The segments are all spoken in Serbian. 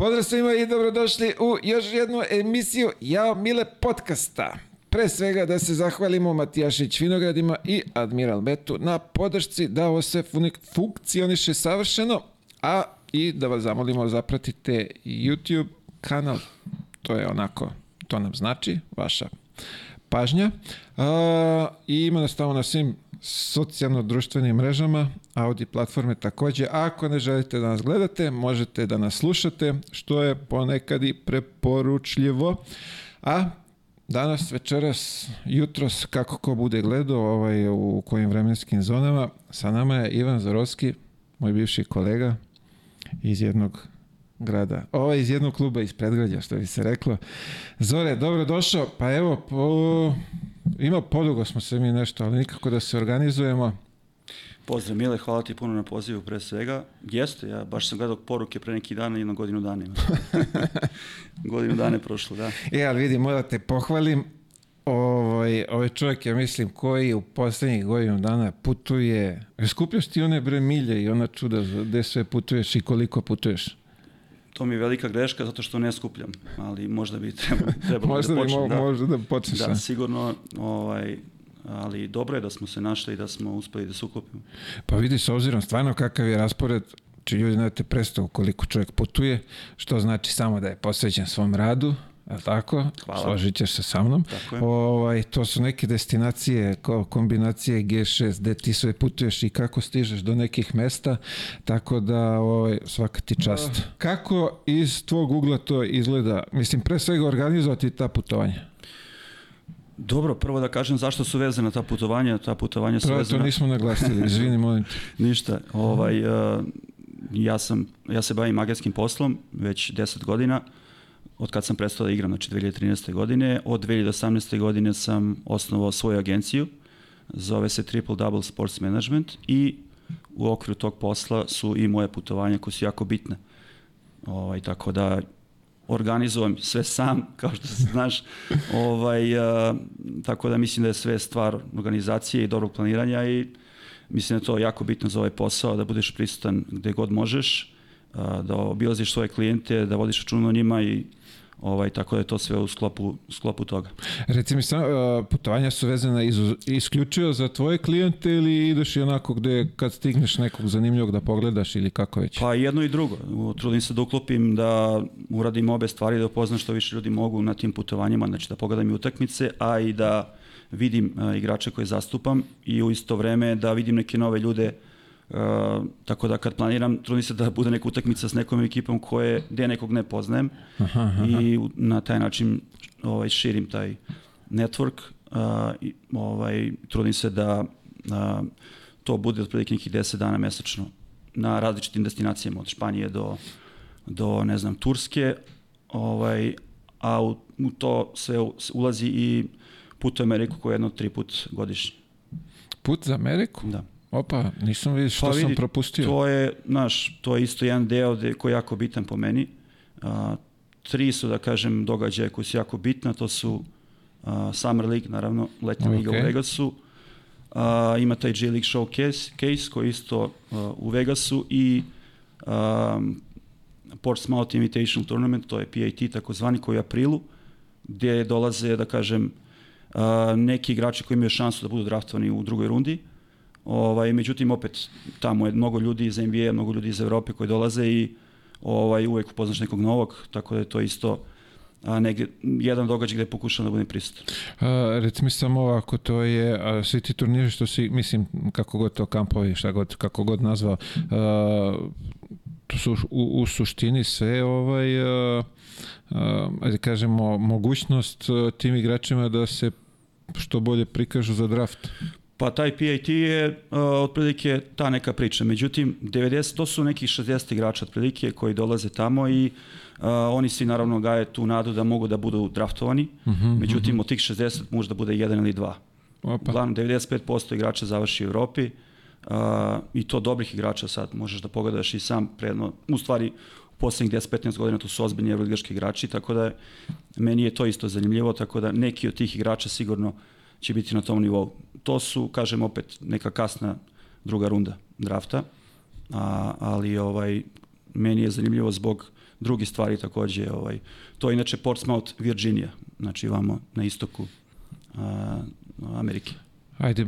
Pozdrav svima i dobrodošli u još jednu emisiju Jao Mile podcasta. Pre svega da se zahvalimo Matijašić Vinogradima i Admiral Betu na podršci da ovo se funkcioniše savršeno, a i da vas zamolimo da zapratite YouTube kanal. To je onako, to nam znači, vaša pažnja. A, I ima nas tamo na svim socijalno-društvenim mrežama, Audi platforme takođe. Ako ne želite da nas gledate, možete da nas slušate, što je ponekad i preporučljivo. A danas, večeras, jutros, kako ko bude gledao, ovaj, u kojim vremenskim zonama, sa nama je Ivan Zorovski, moj bivši kolega iz jednog grada. Ovo je iz jednog kluba iz predgrađa, što bi se reklo. Zore, dobro došao. Pa evo, po, ima podugo smo se mi nešto, ali nikako da se organizujemo. Pozdrav Mile, hvala ti puno na pozivu pre svega. Jeste, ja baš sam gledao poruke pre neki dana, jedno godinu dana ima. godinu dana je prošlo, da. E, ali vidi, moram da te pohvalim. Ovaj, ovaj čovjek, ja mislim, koji u poslednjih godinu dana putuje, skupljaš ti one bre milje i ona čuda gde sve putuješ i koliko putuješ? To mi je velika greška zato što ne skupljam, ali možda bi trebalo, trebalo možda da počnem. Mo, možda da počneš. Da, sigurno, ovaj, ali dobro je da smo se našli i da smo uspeli da se uklopimo. Pa vidi, s obzirom stvarno kakav je raspored, či ljudi znate predstavu koliko čovjek putuje, što znači samo da je posvećen svom radu, je tako? Hvala. Složit ćeš se sa mnom. Tako je. Ovaj, to su neke destinacije, ko, kombinacije G6, gde ti sve putuješ i kako stižeš do nekih mesta, tako da ovaj, svaka ti čast. Uh. Kako iz tvog ugla to izgleda? Mislim, pre svega organizovati ta putovanja. Dobro, prvo da kažem zašto su vezana ta putovanja. Ta putovanja su Prvo vezana... to nismo naglasili, izvini, molim te. Ništa. Ovaj, uh, ja, sam, ja se bavim agentskim poslom već 10 godina od kad sam prestao da igram, znači 2013. godine. Od 2018. godine sam osnovao svoju agenciju, zove se Triple Double Sports Management i u okviru tog posla su i moje putovanja koje su jako bitne. Ovaj, tako da organizujem sve sam, kao što znaš, ovaj, uh, tako da mislim da je sve stvar organizacije i dobrog planiranja i mislim da je to jako bitno za ovaj posao, da budeš prisutan gde god možeš, uh, da obilaziš svoje klijente, da vodiš račun o njima i ovaj, tako da je to sve u sklopu, sklopu toga. Reci mi, sam, putovanja su vezana iz, isključivo za tvoje klijente ili ideš i onako gde kad stigneš nekog zanimljivog da pogledaš ili kako već? Pa jedno i drugo. Trudim se da uklopim da uradim obe stvari, da upoznam što više ljudi mogu na tim putovanjima, znači da pogledam i utakmice, a i da vidim igrače koje zastupam i u isto vreme da vidim neke nove ljude uh, Uh, tako da kad planiram, trudim se da bude neka utakmica s nekom ekipom koje, gde nekog ne poznajem aha, aha. i na taj način ovaj, širim taj network uh, i, ovaj, trudim se da uh, to bude otprilike nekih 10 dana mesečno na različitim destinacijama od Španije do, do ne znam, Turske ovaj, a u, u to sve ulazi i put u Ameriku koji je jedno tri put godišnje. Put za Ameriku? Da. Opa, nisam vidio što pa vidi, sam propustio. To je, znaš, to je isto jedan deo de, koji je jako bitan po meni. A, tri su, da kažem, događaje koji su jako bitna, to su a, Summer League, naravno, letnja okay. liga u Vegasu, a, ima taj J League Showcase case, koji isto a, u Vegasu i a, Portsmouth Invitational Tournament, to je PAT takozvani, koji je u aprilu, gdje dolaze, da kažem, a, neki igrači koji imaju šansu da budu draftovani u drugoj rundi, Ovaj, međutim, opet, tamo je mnogo ljudi iz NBA, mnogo ljudi iz Evrope koji dolaze i ovaj, uvek upoznaš nekog novog, tako da je to isto a negde, jedan događaj gde pokušam da budem prisutan. Reci mi samo ovako, to je, a, svi ti turniri što si, mislim, kako god to kampovi, šta god, kako god nazvao, a, to su u, u suštini sve ovaj, a, a, ajde kažemo, mogućnost tim igračima da se što bolje prikažu za draft. Pa taj PIT je uh, otprilike ta neka priča. Međutim, 90, to su nekih 60 igrača otprilike koji dolaze tamo i uh, oni svi naravno gaje tu nadu da mogu da budu draftovani. Uh mhm, -huh, Međutim, uh -huh. od tih 60 može da bude jedan ili dva. Opa. Uglavnom, 95% igrača završi u Evropi uh, i to dobrih igrača sad možeš da pogledaš i sam predno, u stvari u poslednjih 10-15 godina to su ozbiljni evroligaški igrači, tako da meni je to isto zanimljivo, tako da neki od tih igrača sigurno će biti na tom nivou. To su, kažem opet, neka kasna druga runda drafta, a, ali ovaj, meni je zanimljivo zbog drugi stvari takođe. Ovaj, to je inače Portsmouth, Virginia, znači vamo na istoku a, Amerike. Ajde,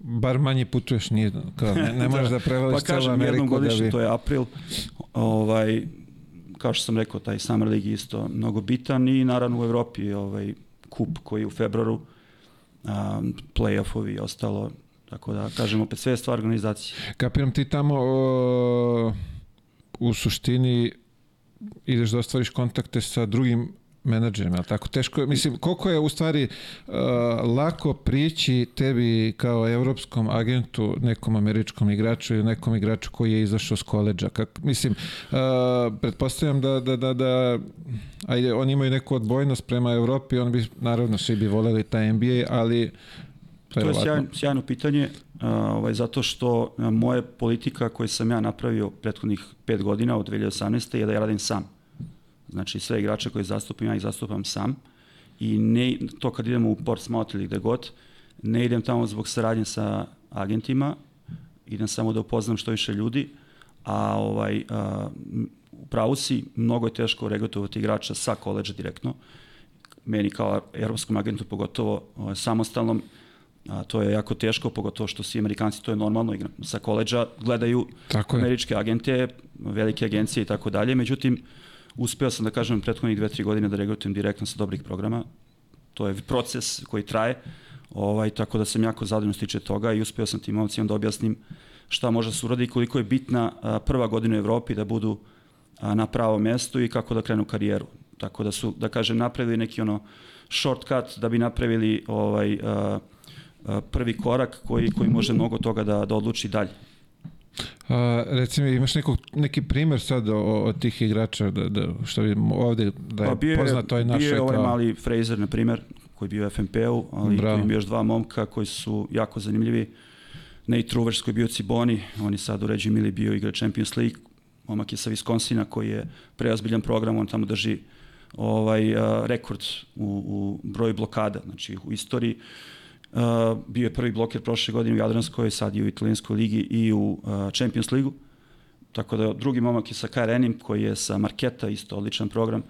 bar manje putuješ, nije, kao, ne, ne možeš da prevališ pa celu Ameriku. jednom godišnje, da bi... to je april, ovaj, kao što sam rekao, taj Summer League isto mnogo bitan i naravno u Evropi ovaj, kup koji je u februaru, um, play-offovi i ostalo, tako da kažem opet sve je stvar organizacije. Kapiram ti tamo o, u suštini ideš da ostvariš kontakte sa drugim menadžerima, tako teško je, mislim, koliko je u stvari uh, lako prići tebi kao evropskom agentu, nekom američkom igraču ili nekom igraču koji je izašao s koleđa, Kak, mislim, uh, pretpostavljam da, da, da, da ajde, oni imaju neku odbojnost prema Evropi, on bi, naravno, svi bi voleli taj NBA, ali To je sjajno, sjajno pitanje, uh, ovaj, zato što moja politika koju sam ja napravio prethodnih pet godina od 2018. je da ja radim sam. Znači sve igrače koje zastupam, ja ih zastupam sam. I ne, to kad idemo u Portsmouth ili gde god, ne idem tamo zbog saradnje sa agentima, idem samo da upoznam što više ljudi, a ovaj, a, u pravu si, mnogo je teško regrutovati igrača sa koleđa direktno, meni kao evropskom agentu pogotovo ovaj, samostalnom, a to je jako teško, pogotovo što svi Amerikanci, to je normalno, igram sa koleđa, gledaju Tako američke agente, velike agencije i tako dalje, međutim, Uspeo sam da kažem prethodnih dve, tri godine da regrutujem direktno sa dobrih programa. To je proces koji traje, ovaj, tako da sam jako zadovoljno stiče toga i uspeo sam tim momcima da objasnim šta može da se uradi i koliko je bitna a, prva godina u Evropi da budu a, na pravom mestu i kako da krenu karijeru. Tako da su, da kažem, napravili neki ono shortcut da bi napravili ovaj, a, prvi korak koji, koji može mnogo toga da, da odluči dalje. A, recimo, imaš neko, neki primer sad o, o tih igrača, da, da, što bi ovde, da je, pa bio, poznato je naše... Bio je ovaj mali Fraser, na primer, koji je bio u FNP-u, ali Bravo. koji još dva momka koji su jako zanimljivi. Nate Ruvers koji je bio Ciboni, on je sad uređen Mili bio igra Champions League, momak je sa Viskonsina koji je preozbiljan program, on tamo drži ovaj uh, rekord u, u broju blokada, znači u istoriji. Uh, bio je prvi bloker prošle godine u Jadranskoj, sad i u italijanskoj ligi i u uh, Champions ligu. Tako da drugi momak je sa Karenim koji je sa Marketa, isto odličan program.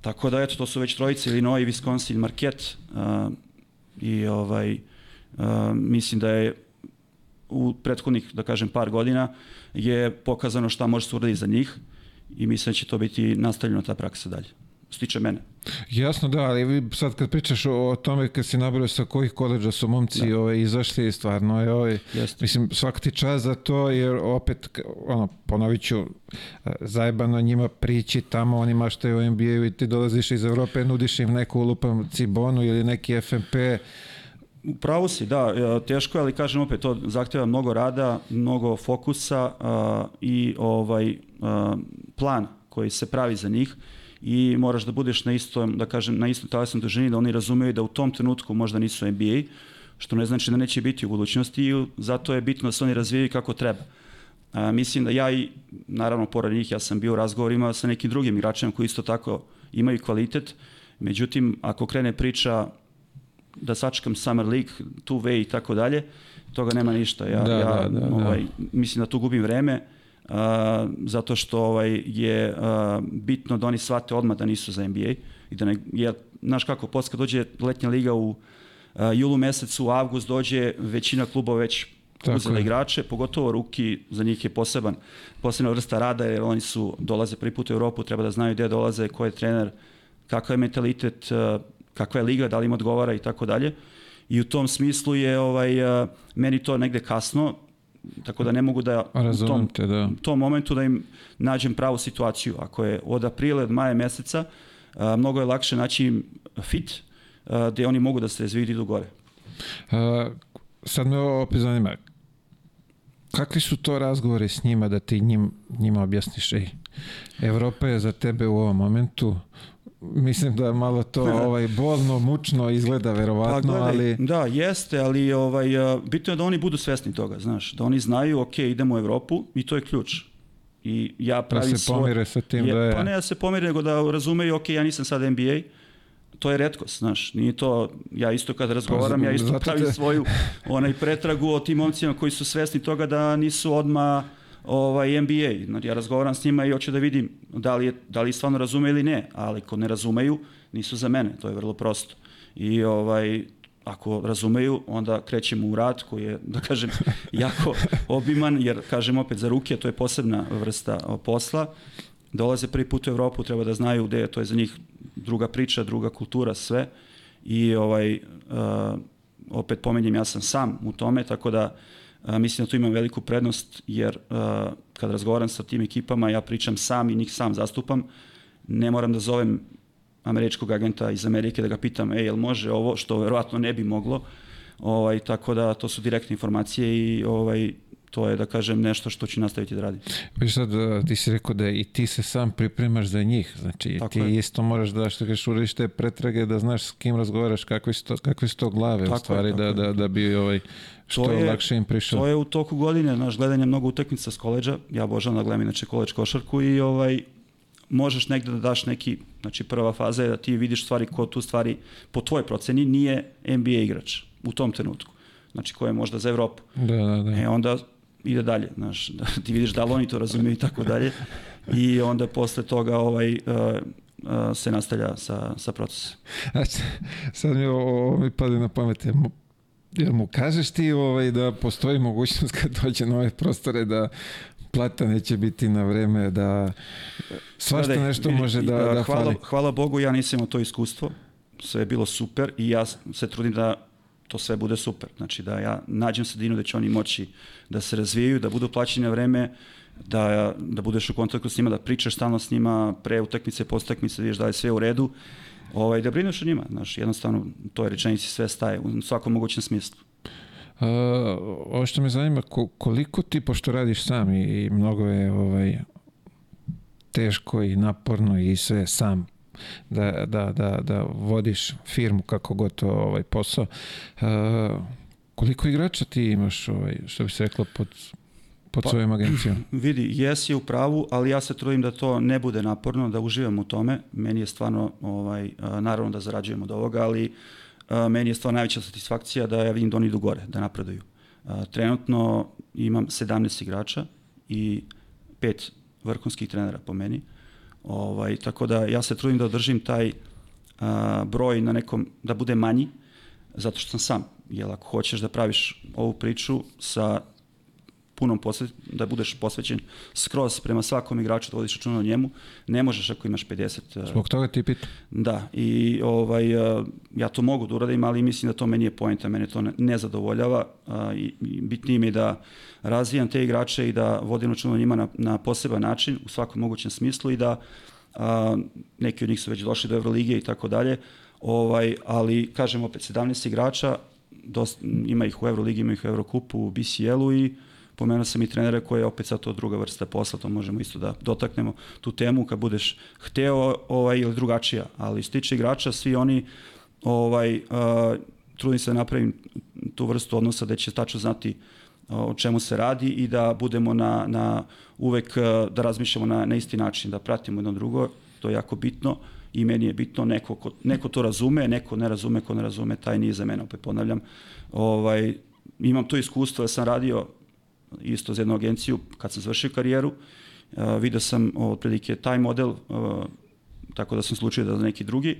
Tako da eto, to su već trojice, Illinois, Wisconsin, Market uh, i ovaj, uh, mislim da je u prethodnih, da kažem, par godina je pokazano šta može se uraditi za njih i mislim da će to biti nastavljeno ta praksa dalje stiče mene. Jasno da, ali sad kad pričaš o, tome kad si nabrao sa kojih koleđa su momci da. ovaj, izašli, stvarno je ovaj, Jeste. mislim svaki ti čas za to, jer opet, ono, ponovit ću, zajebano njima prići tamo, oni maštaju u NBA-u i ti dolaziš iz Evrope, nudiš im neku lupam Cibonu ili neki FMP, Pravo si, da, e, teško je, ali kažem opet, to zahteva mnogo rada, mnogo fokusa uh, i ovaj uh, plan koji se pravi za njih i moraš da budeš na istom, da kažem, na istom talasnom dužini, da oni razumeju da u tom trenutku možda nisu NBA, što ne znači da neće biti u budućnosti i zato je bitno da se oni razvijaju kako treba. A, mislim da ja i, naravno, pored njih, ja sam bio u razgovorima sa nekim drugim igračima koji isto tako imaju kvalitet, međutim, ako krene priča da sačekam Summer League, two way i tako dalje, toga nema ništa. Ja, da, ja da, da, ovaj, da. mislim da tu gubim vreme, Uh, zato što ovaj je uh, bitno da oni shvate odmah da nisu za NBA i da ne, jer, znaš kako, posle dođe letnja liga u uh, julu mesecu, u avgust dođe većina klubova već Tako uzela je. igrače, pogotovo ruki, za njih je poseban, posebna vrsta rada, jer oni su, dolaze prvi put u Europu, treba da znaju gde dolaze, ko je trener, kakav je mentalitet, uh, kakva je liga, da li im odgovara i tako dalje. I u tom smislu je ovaj, uh, meni to negde kasno, tako da ne mogu da u tom, te, da. tom momentu da im nađem pravu situaciju. Ako je od aprila, od maja meseca, a, mnogo je lakše naći fit a, gde oni mogu da se razviju idu gore. A, sad me opet zanima, kakvi su to razgovori s njima da ti njim, njima objasniš ej, Evropa je za tebe u ovom momentu mislim da malo to ovaj bolno, mučno izgleda verovatno, pa, gledaj, ali da, jeste, ali ovaj bitno je da oni budu svesni toga, znaš, da oni znaju, ok, idemo u Evropu i to je ključ. I ja pravim da se pomire sa tim je, da je... Pa ne da se pomire, nego da razumeju, ok, ja nisam sad NBA, to je redkost, znaš, nije to, ja isto kad razgovaram, pa, ja isto pravim svoju onaj pretragu o tim momcima koji su svesni toga da nisu odma ovaj, NBA. Znači, ja razgovaram s njima i hoću da vidim da li, je, da li stvarno razume ili ne, ali ako ne razumeju, nisu za mene, to je vrlo prosto. I ovaj, ako razumeju, onda krećemo u rad koji je, da kažem, jako obiman, jer, kažem opet, za ruke to je posebna vrsta posla. Dolaze prvi put u Evropu, treba da znaju gde je, to je za njih druga priča, druga kultura, sve. I ovaj, uh, opet pomenjem, ja sam sam u tome, tako da uh, mislim da tu imam veliku prednost, jer uh, kad razgovaram sa tim ekipama, ja pričam sam i njih sam zastupam, ne moram da zovem američkog agenta iz Amerike da ga pitam, ej, jel može ovo, što verovatno ne bi moglo, ovaj, tako da to su direktne informacije i ovaj, to je, da kažem, nešto što ću nastaviti da radim. Vi sad, ti si rekao da i ti se sam pripremaš za njih, znači Tako ti je. isto moraš da što kažeš uradiš te pretrage, da znaš s kim razgovaraš, kakve su to, kakve su to glave tako u stvari, je, da, da, da bi ovaj, što to je, lakše im prišao. To je u toku godine, naš gledanje mnogo utakmica s koleđa, ja božam da gledam inače koleđ košarku i ovaj, možeš negde da daš neki, znači prva faza je da ti vidiš stvari ko tu stvari po tvojoj proceni nije NBA igrač u tom trenutku. Znači ko je možda za Evropu. Da, da, da. E onda ide dalje, znaš, da ti vidiš da li oni to razumiju i tako dalje. I onda posle toga ovaj, uh, uh, se nastavlja sa, sa procesom. Znači, sad mi ovo mi pade na pamet, jer mu kažeš ti ovaj, da postoji mogućnost kad dođe na ove prostore da plata neće biti na vreme, da svašta Gledaj, nešto može da, da hvala, fali. Hvala Bogu, ja nisam imao to iskustvo, sve je bilo super i ja se trudim da to sve bude super. Znači da ja nađem sredinu da će oni moći da se razvijaju, da budu plaćeni na vreme, da, da budeš u kontaktu s njima, da pričaš stalno s njima pre utakmice, posle utakmice, da vidiš da je sve u redu, ovaj, da brineš o njima. Znaš, jednostavno, to je rečenici sve staje u svakom mogućem smislu. Uh, ovo što me zanima, koliko ti, pošto radiš sam i, i mnogo je ovaj, teško i naporno i sve sam da, da, da, da vodiš firmu kako god to ovaj posao. Uh, koliko igrača ti imaš, ovaj, što bi se reklo, pod, pod pa, svojom agencijom? Vidi, jesi u pravu, ali ja se trudim da to ne bude naporno, da uživam u tome. Meni je stvarno, ovaj, naravno da zarađujem od ovoga, ali meni je stvarno najveća satisfakcija da ja vidim da oni idu gore, da napreduju. Trenutno imam 17 igrača i pet vrhunskih trenera po meni. Ovaj, tako da ja se trudim da održim taj a, broj na nekom, da bude manji, zato što sam sam. Jer ako hoćeš da praviš ovu priču sa punom posve, da budeš posvećen skroz prema svakom igraču, da vodiš računa o njemu, ne možeš ako imaš 50. Uh, Zbog toga ti pitam. Da, i ovaj, uh, ja to mogu da uradim, ali mislim da to meni je poenta, mene to ne, ne zadovoljava uh, i, i bitnije mi da razvijam te igrače i da vodim računa o njima na, na poseban način, u svakom mogućem smislu i da a, neki od njih su već došli do Evrolige i tako dalje, ovaj, ali kažem opet 17 igrača, dost, ima ih u Euroligi, ima ih u Eurokupu, u BCL-u i pomenuo sam i trenere koje je opet sad to druga vrsta posla, to možemo isto da dotaknemo tu temu kad budeš hteo ovaj, ili drugačija, ali stiče igrača, svi oni ovaj, uh, trudim se da napravim tu vrstu odnosa da će tačno znati o čemu se radi i da budemo na, na uvek da razmišljamo na, na isti način, da pratimo jedno drugo, to je jako bitno i meni je bitno neko, ko, neko to razume, neko ne razume, ko ne razume, taj nije za mene, opet ponavljam. Ovaj, imam to iskustvo da sam radio isto za jednu agenciju kad sam završio karijeru. Uh, video sam otprilike taj model, uh, tako da sam slučio da neki drugi,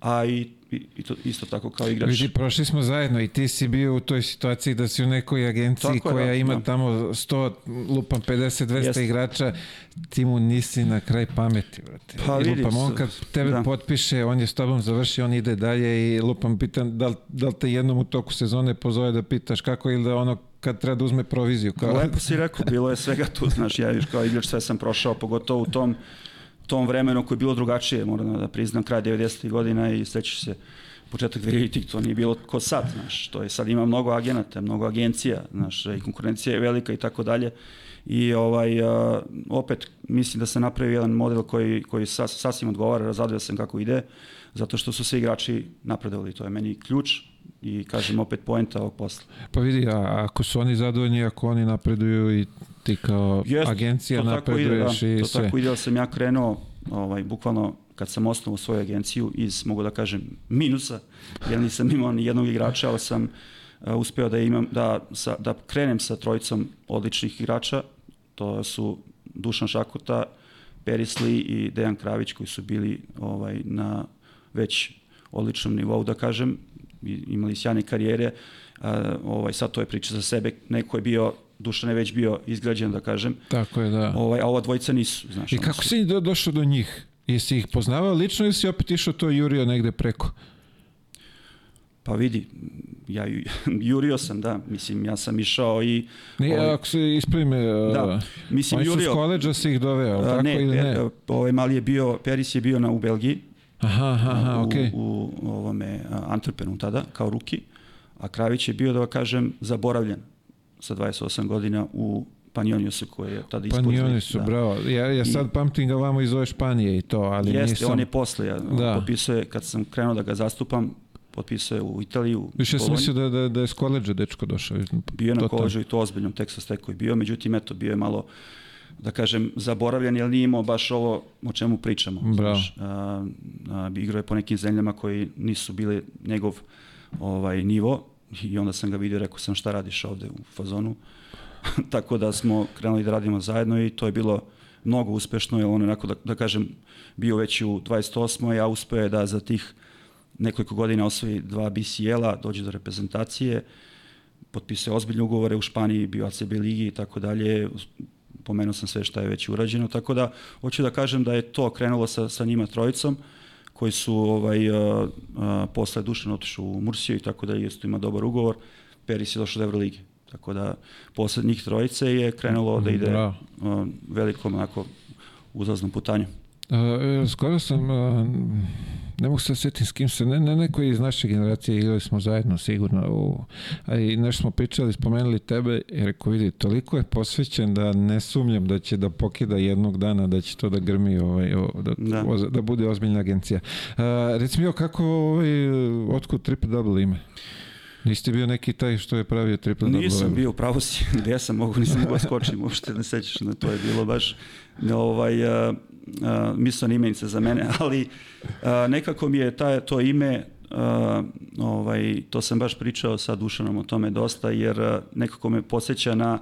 a i, i to isto tako kao igrač. Vidi, prošli smo zajedno i ti si bio u toj situaciji da si u nekoj agenciji tako koja je, da, ima da. tamo 100, lupam 50, 200 Jest. igrača, ti mu nisi na kraj pameti, brate. Pa, I lupam, on kad tebe da. potpiše, on je s tobom završio, on ide dalje i lupam, pitan da, da li te jednom u toku sezone pozove da pitaš kako ili da ono kad treba da uzme proviziju. Kao... Lepo si rekao, bilo je svega tu, znaš, ja viš kao igrač sve sam prošao, pogotovo u tom, tom vremenu koje je bilo drugačije, moram da priznam, kraj 90. godina i sećaš se početak 2000 to nije bilo ko sad, znaš, to je sad ima mnogo agenata, mnogo agencija, znaš, i konkurencija je velika i tako dalje. I ovaj, uh, opet mislim da se napravi jedan model koji, koji sas, sasvim odgovara, razadovio sam kako ide, zato što su svi igrači napredovali, to je meni ključ, i kažem opet poenta ovog posla. Pa vidi, a ako su oni zadovoljni, ako oni napreduju i ti kao Jest, agencija napreduješ ide, da, i to sve. To tako ide, da sam ja krenuo, ovaj, bukvalno kad sam osnovao svoju agenciju iz, mogu da kažem, minusa, jer nisam imao ni jednog igrača, ali sam uh, uspeo da imam, da, sa, da krenem sa trojicom odličnih igrača, To su Dušan Šakuta, Perisli i Dejan Kravić koji su bili ovaj na već odličnom nivou da kažem imali sjajne karijere a, ovaj sad to je priča za sebe neko je bio Dušan je već bio izgrađen da kažem Tako je, da. ovaj a ova dvojica nisu znaš I kako su- si do, došao do njih? Jesi ih poznavao lično ili si opet išao to jurio negde preko? pa vidi ja ju- jurio sam da mislim ja sam išao i Nije, ovaj, ako se ispravi me, da uh, mislim oni su s jurio koleđa si ih doveo, a, tako ne, ili ne? Ovaj mali je bio Peris je bio na u Belgiji Aha, aha, u, okej. u ovome Antwerpenu tada, kao ruki, a Kravić je bio, da kažem, zaboravljen sa 28 godina u Panioniusu koji je tada ispod ni oni lige, su, da. bravo. Ja, ja sad pamtim ga vamo iz ove Španije i to, ali Jeste, nisam... on je posle, ja, Da. potpisuje, kad sam krenuo da ga zastupam, potpisuje u Italiju, Više sam mislio da, da, da je s koleđa dečko došao. bio je na koleđu i to ozbiljnom Texas Techu je bio, međutim, eto, bio je malo da kažem, zaboravljen, jer nije imao baš ovo o čemu pričamo. Bravo. Znaš, a, a, igrao je po nekim zemljama koji nisu bili njegov ovaj nivo i onda sam ga vidio, rekao sam šta radiš ovde u fazonu. Tako da smo krenuli da radimo zajedno i to je bilo mnogo uspešno, jer on je onako, da, da kažem, bio već u 28. a uspeo je da za tih nekoliko godina osvoji dva BCL-a, dođe do reprezentacije, potpisao ozbiljne ugovore u Španiji, bio ACB ligi i tako dalje, pomenuo sam sve šta je već urađeno, tako da hoću da kažem da je to krenulo sa, sa njima trojicom, koji su ovaj, a, a, posle Dušan otišao u Mursiju i tako da isto ima dobar ugovor, Peris je došao do Euroligi. Tako da posle njih trojice je krenulo da ide Bravo. a, velikom onako uzlaznom putanju. Uh, skoro sam, uh, ne mogu se sjetiti s kim se, ne, ne neko iz naše generacije igrali smo zajedno sigurno, u, a i nešto smo pričali, spomenuli tebe, jer rekao vidi, toliko je posvećen da ne sumnjam da će da pokida jednog dana, da će to da grmi, ovaj, o, da, Da. da. da bude ozbiljna agencija. Uh, reci mi, o, kako, ovaj, otkud triple double ime? Niste bio neki taj što je pravio triple double? Nisam bio, pravo si, gde sam mogu, nisam mogao skočiti, uopšte ne sećaš da to je bilo baš, ne, ovaj, a, a, mislio imenice za mene, ali a, nekako mi je taj, to ime, a, ovaj, to sam baš pričao sa Dušanom o tome dosta, jer a, nekako me podsjeća na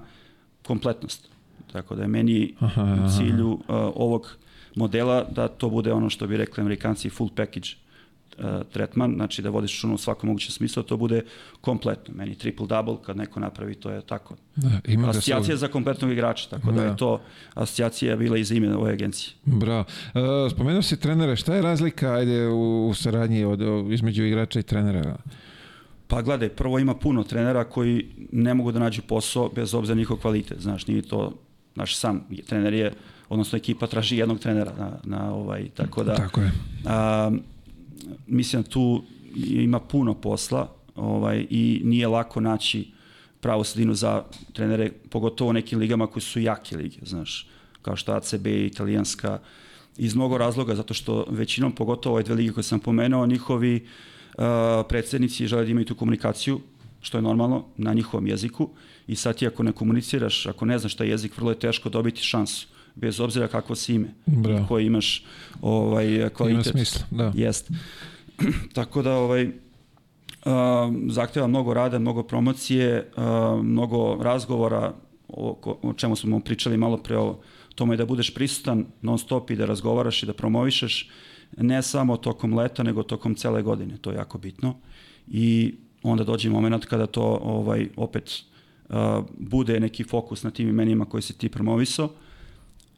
kompletnost. Tako da je meni Aha, aha, u cilju a, ovog modela da to bude ono što bi rekli amerikanci full package uh, tretman, znači da vodiš računa u svakom mogućem smislu, da to bude kompletno. Meni triple double kad neko napravi, to je tako. Da, ima Asocijacija svugde. za kompletnog igrača, tako da, Da. je to asocijacija bila iz ime ove agencije. Bravo. Uh, spomenuo si trenere, šta je razlika ajde, u, u saradnji od, između igrača i trenera? Pa gledaj, prvo ima puno trenera koji ne mogu da nađu posao bez obzira njihov kvalitet. Znaš, nije to, naš sam trener je, odnosno ekipa traži jednog trenera na, na ovaj, tako da... Tako je. A, mislim da tu ima puno posla ovaj, i nije lako naći pravu sredinu za trenere, pogotovo u nekim ligama koji su jake lige, znaš, kao što ACB, italijanska, iz mnogo razloga, zato što većinom, pogotovo ove dve lige koje sam pomenuo, njihovi uh, predsednici žele da imaju tu komunikaciju, što je normalno, na njihovom jeziku. I sad ti ako ne komuniciraš, ako ne znaš taj jezik, vrlo je teško dobiti šansu, bez obzira kakvo si ime, Bravo. koji imaš ovaj, kvalitet. Ima smisla, da. Jest. Tako da ovaj um, zahteva mnogo rada, mnogo promocije, um, mnogo razgovora o, o čemu smo pričali malo pre o tome da budeš prisutan non stop i da razgovaraš i da promovišeš ne samo tokom leta nego tokom cele godine, to je jako bitno i onda dođe moment kada to ovaj opet uh, bude neki fokus na tim imenima koje si ti promovisao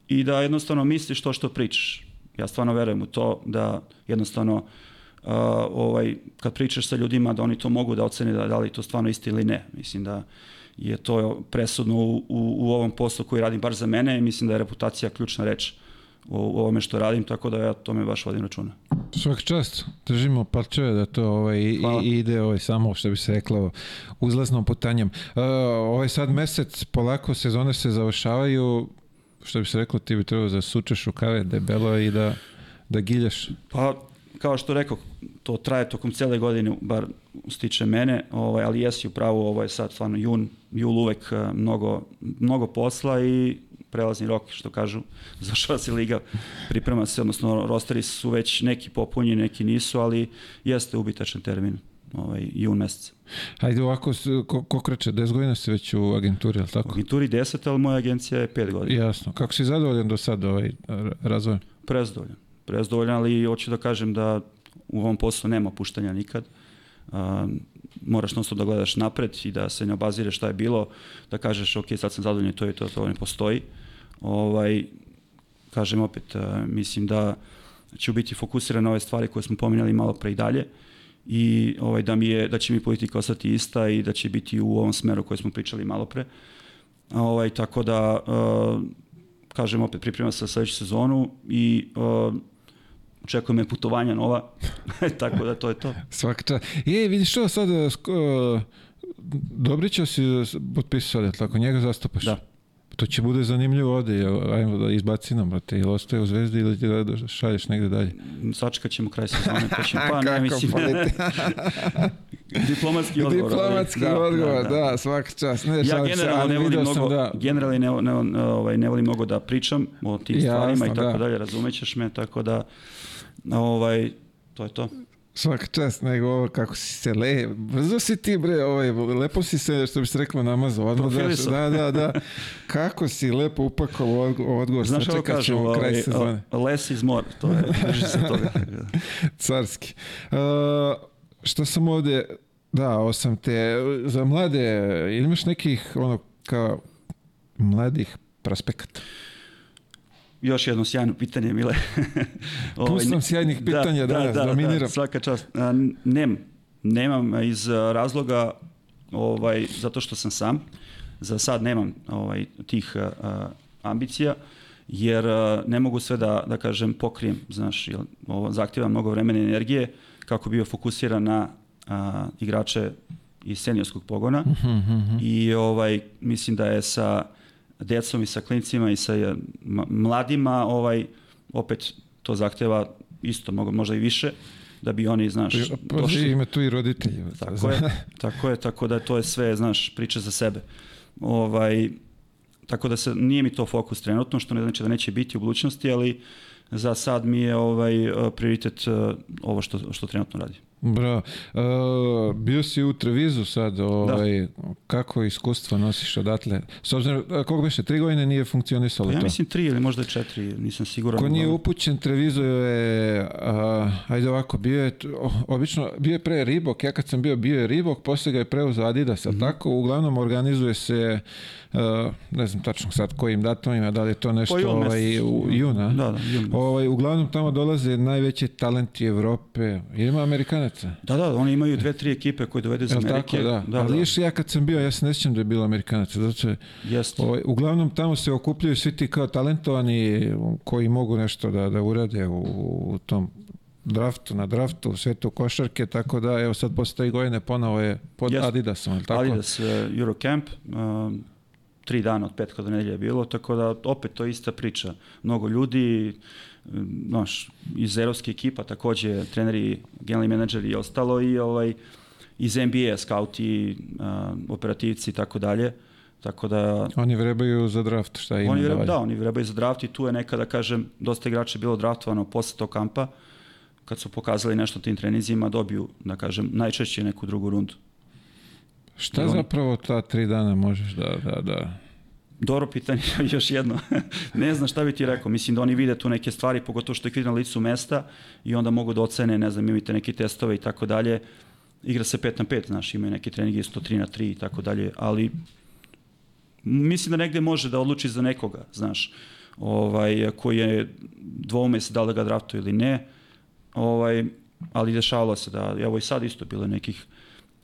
i da jednostavno misliš to što pričaš. Ja stvarno verujem u to da jednostavno uh, ovaj, kad pričaš sa ljudima da oni to mogu da ocene da, da li to stvarno isti ili ne. Mislim da je to presudno u, u, u ovom poslu koji radim baš za mene i mislim da je reputacija ključna reč u, u ovome što radim, tako da ja tome baš vodim računa. Svak čast, držimo parčeve da to ovaj, Hvala. i ide ovaj, samo, što bi se reklo, uzlaznom putanjem. Uh, ovaj sad mesec, polako sezone se završavaju, što bi se reklo, ti bi trebao da sučeš rukave debelo i da, da giljaš. Pa, kao što rekao, to traje tokom cele godine, bar stiče mene, ovaj, ali jesi upravo, ovo je sad stvarno jun, jul uvek eh, mnogo, mnogo posla i prelazni rok, što kažu, završava se liga, priprema se, odnosno rosteri su već neki popunjeni, neki nisu, ali jeste ubitačan termin. Ovaj, jun mesec. Hajde ovako, ko, ko kreće, 10 godina si već u agenturi, ali U tako? agenturi 10, ali moja agencija je 5 godina. Jasno. Kako si zadovoljan do sada ovaj razvojem? Prezdovoljan. Prezdovoljan, ali hoću da kažem da u ovom poslu nema puštanja nikad. A, moraš non da gledaš napred i da se ne obazireš šta je bilo, da kažeš ok, sad sam zadovoljan i to i to, to ne postoji. Ovaj, kažem opet, a, mislim da ću biti fokusiran na ove stvari koje smo pominjali malo pre i dalje i ovaj, da, mi je, da će mi politika ostati ista i da će biti u ovom smeru koje smo pričali malo pre. Ovaj, tako da, uh, kažem opet, pripremam se za sledeću sezonu i uh, očekuje me putovanja nova, tako da to je to. Svaka čast. Je, vidiš što sad, e, sko, Dobrića si e, potpisao sad, tako, njega zastupaš? Da. To će bude zanimljivo ovde, ajmo da izbaci nam, brate, ili ostaje u Zvezdi ili ti da da šalješ negde dalje. Sačekat ćemo kraj sezone, pa ćemo, pa ne, mislim, politi- diplomatski odgovor. Diplomatski ali- odgovor, da, svaka čast. Ne, Ja se, generalno ne volim mnogo, sam da... generalno ne, ne, ovaj, ne volim mnogo da pričam o tim Jasno, stvarima i tako da. dalje, razumećeš me, tako da ovaj, to je to. Svaka čast, nego ovo kako si se le... Brzo si ti, bre, ovaj, lepo si se, što bi se reklo, namazao. Odmah daš, Profilisao. da, da, da. Kako si lepo upakovao odgo- odgovor. Znaš Sačekat kažu, kraj ovaj, sezone. less is more, to je, drži se toga. Carski. Uh, što sam ovde... Da, ovo sam te... Za mlade, ili imaš nekih, ono, kao mladih prospekata? Još jedno sjajno pitanje, Mile. Ovaj, Pustom sjajnih pitanja danas, dominiram. svaka čast. Nem, nemam iz razloga, ovaj, zato što sam sam. Za sad nemam ovaj, tih a, ambicija, jer a, ne mogu sve da, da kažem pokrijem, znaš, jer ovo zahtjeva mnogo vremena i energije kako bi bio fokusiran na a, igrače iz seniorskog pogona i ovaj mislim da je sa decom i sa klincima i sa ma- mladima ovaj opet to zahteva isto možda i više da bi oni znaš Pa, došli ima tu i roditelji. tako je, tako je, tako da to je sve, znaš, priča za sebe. Ovaj, tako da se, nije mi to fokus trenutno, što ne znači da neće biti u budućnosti, ali za sad mi je ovaj eh, prioritet eh, ovo što, što trenutno radi. Bravo. Uh, bio si u Trevizu sad, ovaj, kako iskustvo nosiš odatle? S obzirom, a, koliko biše, tri godine nije funkcionisalo Pa ja to? mislim tri ili možda četiri, nisam siguran. Ko nije upućen, Trevizo je, a, ajde ovako, bio je, obično, bio je pre Ribok, ja kad sam bio, bio je Ribok, posle ga je preuzeo Adidas, mm tako, uglavnom organizuje se, a, ne znam tačno sad kojim datumima, da li je to nešto Pa jun ovaj, u juna? Da, da, jun. Ovaj, uglavnom tamo dolaze najveći talenti Evrope, ima Amerikanaca. Da, da, oni imaju dve, tri ekipe koje dovede iz Amerike. tako, da. da, Ali da. još ja kad sam bio, ja se ne sjećam da je bilo Amerikanaca, zato je, Jeste. ovaj, uglavnom tamo se okupljaju svi ti kao talentovani koji mogu nešto da, da urade u, u tom draftu, na draftu, u svetu košarke, tako da evo sad posle tri godine ponovo je pod Jeste. Adidasom, ali tako? Adidas uh, Eurocamp, um, tri dana od petka do nedelje je bilo, tako da opet to je ista priča. Mnogo ljudi, znaš, iz evropske ekipa takođe, treneri, generalni menadžeri i ostalo i ovaj, iz NBA, skauti, uh, operativci i tako dalje. Tako da Oni vrebaju za draft, šta ima oni da vreba, valja. da, oni vrebaju za draft i tu je nekada, kažem, dosta igrača bilo draftovano posle tog kampa, kad su pokazali nešto tim treninzima, dobiju, da kažem, najčešće neku drugu rundu. Šta I oni- zapravo ta tri dana možeš da, da, da... Dobro pitanje, još jedno. ne znam šta bi ti rekao. Mislim da oni vide tu neke stvari, pogotovo što je na licu mesta i onda mogu da ocene, ne znam, imate neke testove i tako dalje. Igra se 5 na 5, znaš, imaju neke treninge isto 3 na 3 i tako dalje, ali mislim da negde može da odluči za nekoga, znaš, ovaj, koji je dvoume se da li da ga draftuje ili ne, ovaj, ali dešavalo se da, evo i sad isto bilo nekih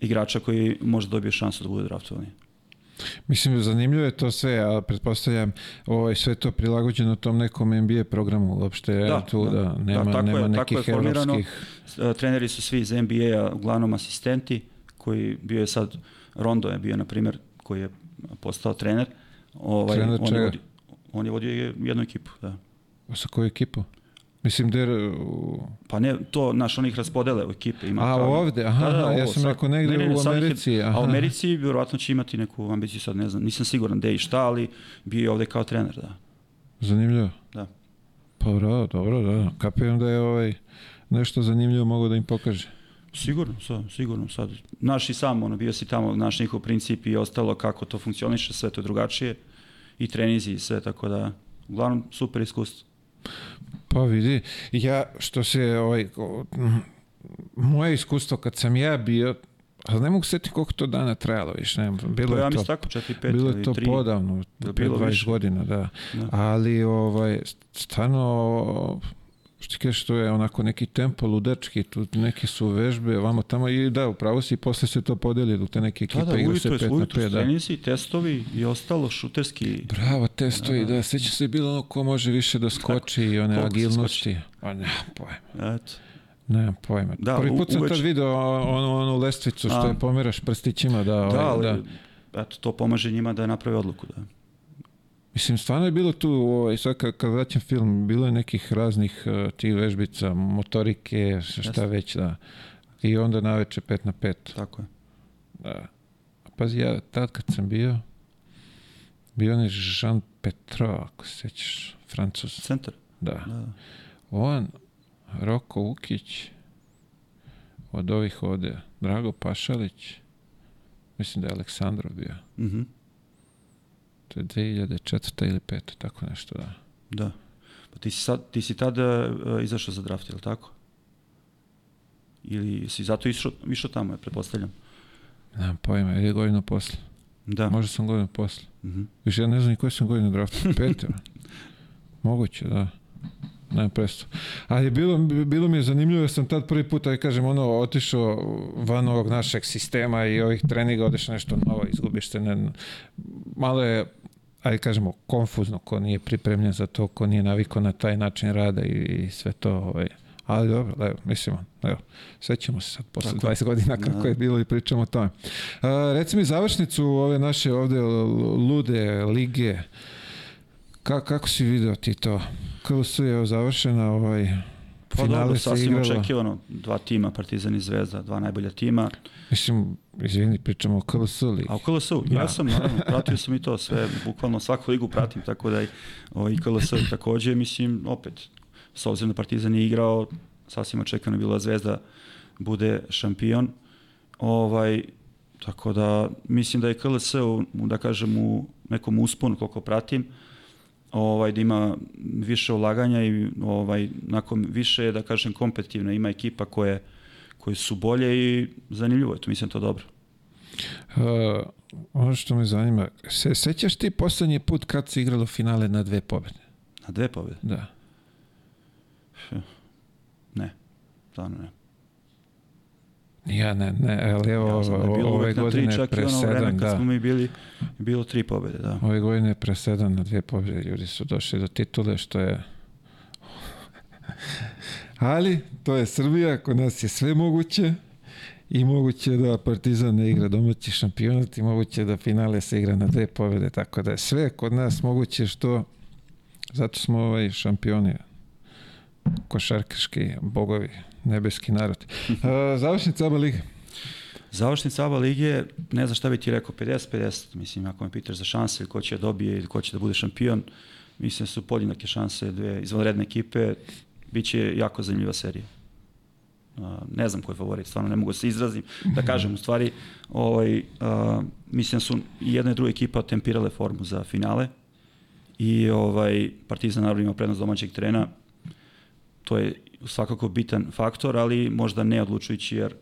igrača koji možda dobije šansu da bude draftovani. Mislim, zanimljivo je to sve, a pretpostavljam ovaj, sve to prilagođeno tom nekom NBA programu, uopšte Da, da, tu da. da, nema, Da, tako je, nema tako je nekih evropskih... E, Treneri su svi iz NBA-a, uglavnom asistenti, koji bio je sad, Rondo je bio, na primjer, koji je postao trener. Ovaj, Trener on, je čega? vodio, on je vodio jednu ekipu, da. Sa koju ekipu? Mislim, der, u... Pa ne, to, naš, oni ih raspodele u ekipe. Ima A, kao- ovde? Aha, aha, ja sam rekao negde u sad ih je- Americi, A aha. u Americi vjerovatno će imati neku ambiciju, sad ne znam, nisam siguran gde i šta, ali bio je ovde kao trener, da. zanimljivo. Da. Pa bravo, dobro, da. Kapiram da je ovaj nešto zanimljivo mogu da im pokaže. Sigurno, sad, sigurno sad. Naš i sam, ono, bio si tamo, naš njihov princip i ostalo kako to funkcioniše, sve to je drugačije i trenizi i sve, tako da, uglavnom, super iskustvo. Pa vidi, ja što se ovaj, moje iskustvo kad sam ja bio, ali ne mogu setiti koliko to dana trajalo, više ne, bilo To je to, tako, 4, 5 bilo je to 3. podavno, bilo 20 više? godina, da. Da. Ali ovaj, stvarno, što ti kažeš, to je onako neki tempo ludački, tu neki su vežbe, vamo tamo i da, upravo si, i posle se to podelili, te neke ekipe Da, da, igraju se pet na pet, da. trenizi, testovi i ostalo šuterski. Bravo, testovi, da, seća se bilo ono ko može više da skoči i one koliko agilnosti. Pa ne, pojma, Eto. nemam pojma. Da, Prvi put u- sam uveč- tad video onu, onu lestvicu što A. je pomeraš prstićima, da, Da, ovaj, da. eto, to pomaže njima da naprave odluku. Da. Mislim, stvarno je bilo tu, ovaj, sad kad, kad vraćam film, bilo je nekih raznih uh, tih vežbica, motorike, šta Jeste. već, da. I onda naveče 5 na 5. Tako je. Da. Pazi, ja tad kad sam bio, bio on je Jean Petro, ako se sećaš, francus. Centar. Da. Da. On, Roko Ukić, od ovih ovde, Drago Pašalić, mislim da je Aleksandrov bio. Mhm. To je 2004. ili 5. tako nešto, da. Da. Pa ti si, sad, ti si tada uh, izašao za draft, je li tako? Ili si zato išao, išao tamo, ja pretpostavljam? Nemam pojma, ili je godinu posle. Da. Možda sam godinu posle. Mhm. Više ja ne znam ni koje sam godine draftu. Pete. Moguće, da. Nemam predstav. Ali je bilo, bilo mi je zanimljivo, jer sam tad prvi put, aj kažem, ono, otišao van ovog našeg sistema i ovih treninga, odeš nešto novo, izgubiš se. Ne, malo je, aj kažemo, konfuzno, ko nije pripremljen za to, ko nije navikao na taj način rada i, i sve to. Ovaj. Ali dobro, evo, mislimo, evo, sećamo se sad posle Tako. 20 godina kako Da. je bilo i pričamo o tome. A, reci mi završnicu ove naše ovde lude lige. Ka, kako si video ti to? Kako su je završena ovaj Pa finale dobro, sasvim očekivano. Dva tima, Partizan i Zvezda, dva najbolja tima. Mislim, izvini, pričamo o KLS ligi. A u KLS-u, Da. ja sam, naravno, pratio sam i to sve, bukvalno svaku ligu pratim, tako da i, ovaj, i KLS takođe, mislim, opet, s obzirom da Partizan je igrao, sasvim očekano je bila Zvezda bude šampion, ovaj, tako da mislim da je KLS, u, da kažem, u nekom usponu, koliko pratim, ovaj da ima više ulaganja i ovaj nakon više da kažem kompetitivna ima ekipa koje koje su bolje i zanimljivo je to mislim to dobro. Uh, ono što me zanima, se sećaš ti poslednji put kad se igralo finale na dve pobede? Na dve pobede? Da. Ne. Stvarno ne. Ja ne, ne, ali evo Ja da bilo ove tri, godine čak i ono vreme presedan, kad da. smo mi bili, bilo tri pobede, da. Ove godine je presedan na dve pobjede, ljudi su došli do titule, što je... Ali, to je Srbija, kod nas je sve moguće i moguće da Partizan ne igra domaći šampionat i moguće da finale se igra na dve pobjede, tako da je sve kod nas moguće što zato smo ovaj šampioni košarkaški bogovi, nebeski narod. A, Završnica ABA Liga. Završnica ABA lige, ne znam šta bi ti rekao, 50-50, mislim, ako me pitaš za šanse, ko će da dobije ili ko će da bude šampion, mislim su podjednake šanse, dve izvanredne ekipe, bit će jako zanimljiva serija. Uh, ne znam ko je favorit, stvarno ne mogu da se izrazim, da kažem u stvari, ovaj, uh, mislim da su jedna i druga ekipa tempirale formu za finale i ovaj, Partizan naravno ima prednost domaćeg terena, to je svakako bitan faktor, ali možda ne odlučujući jer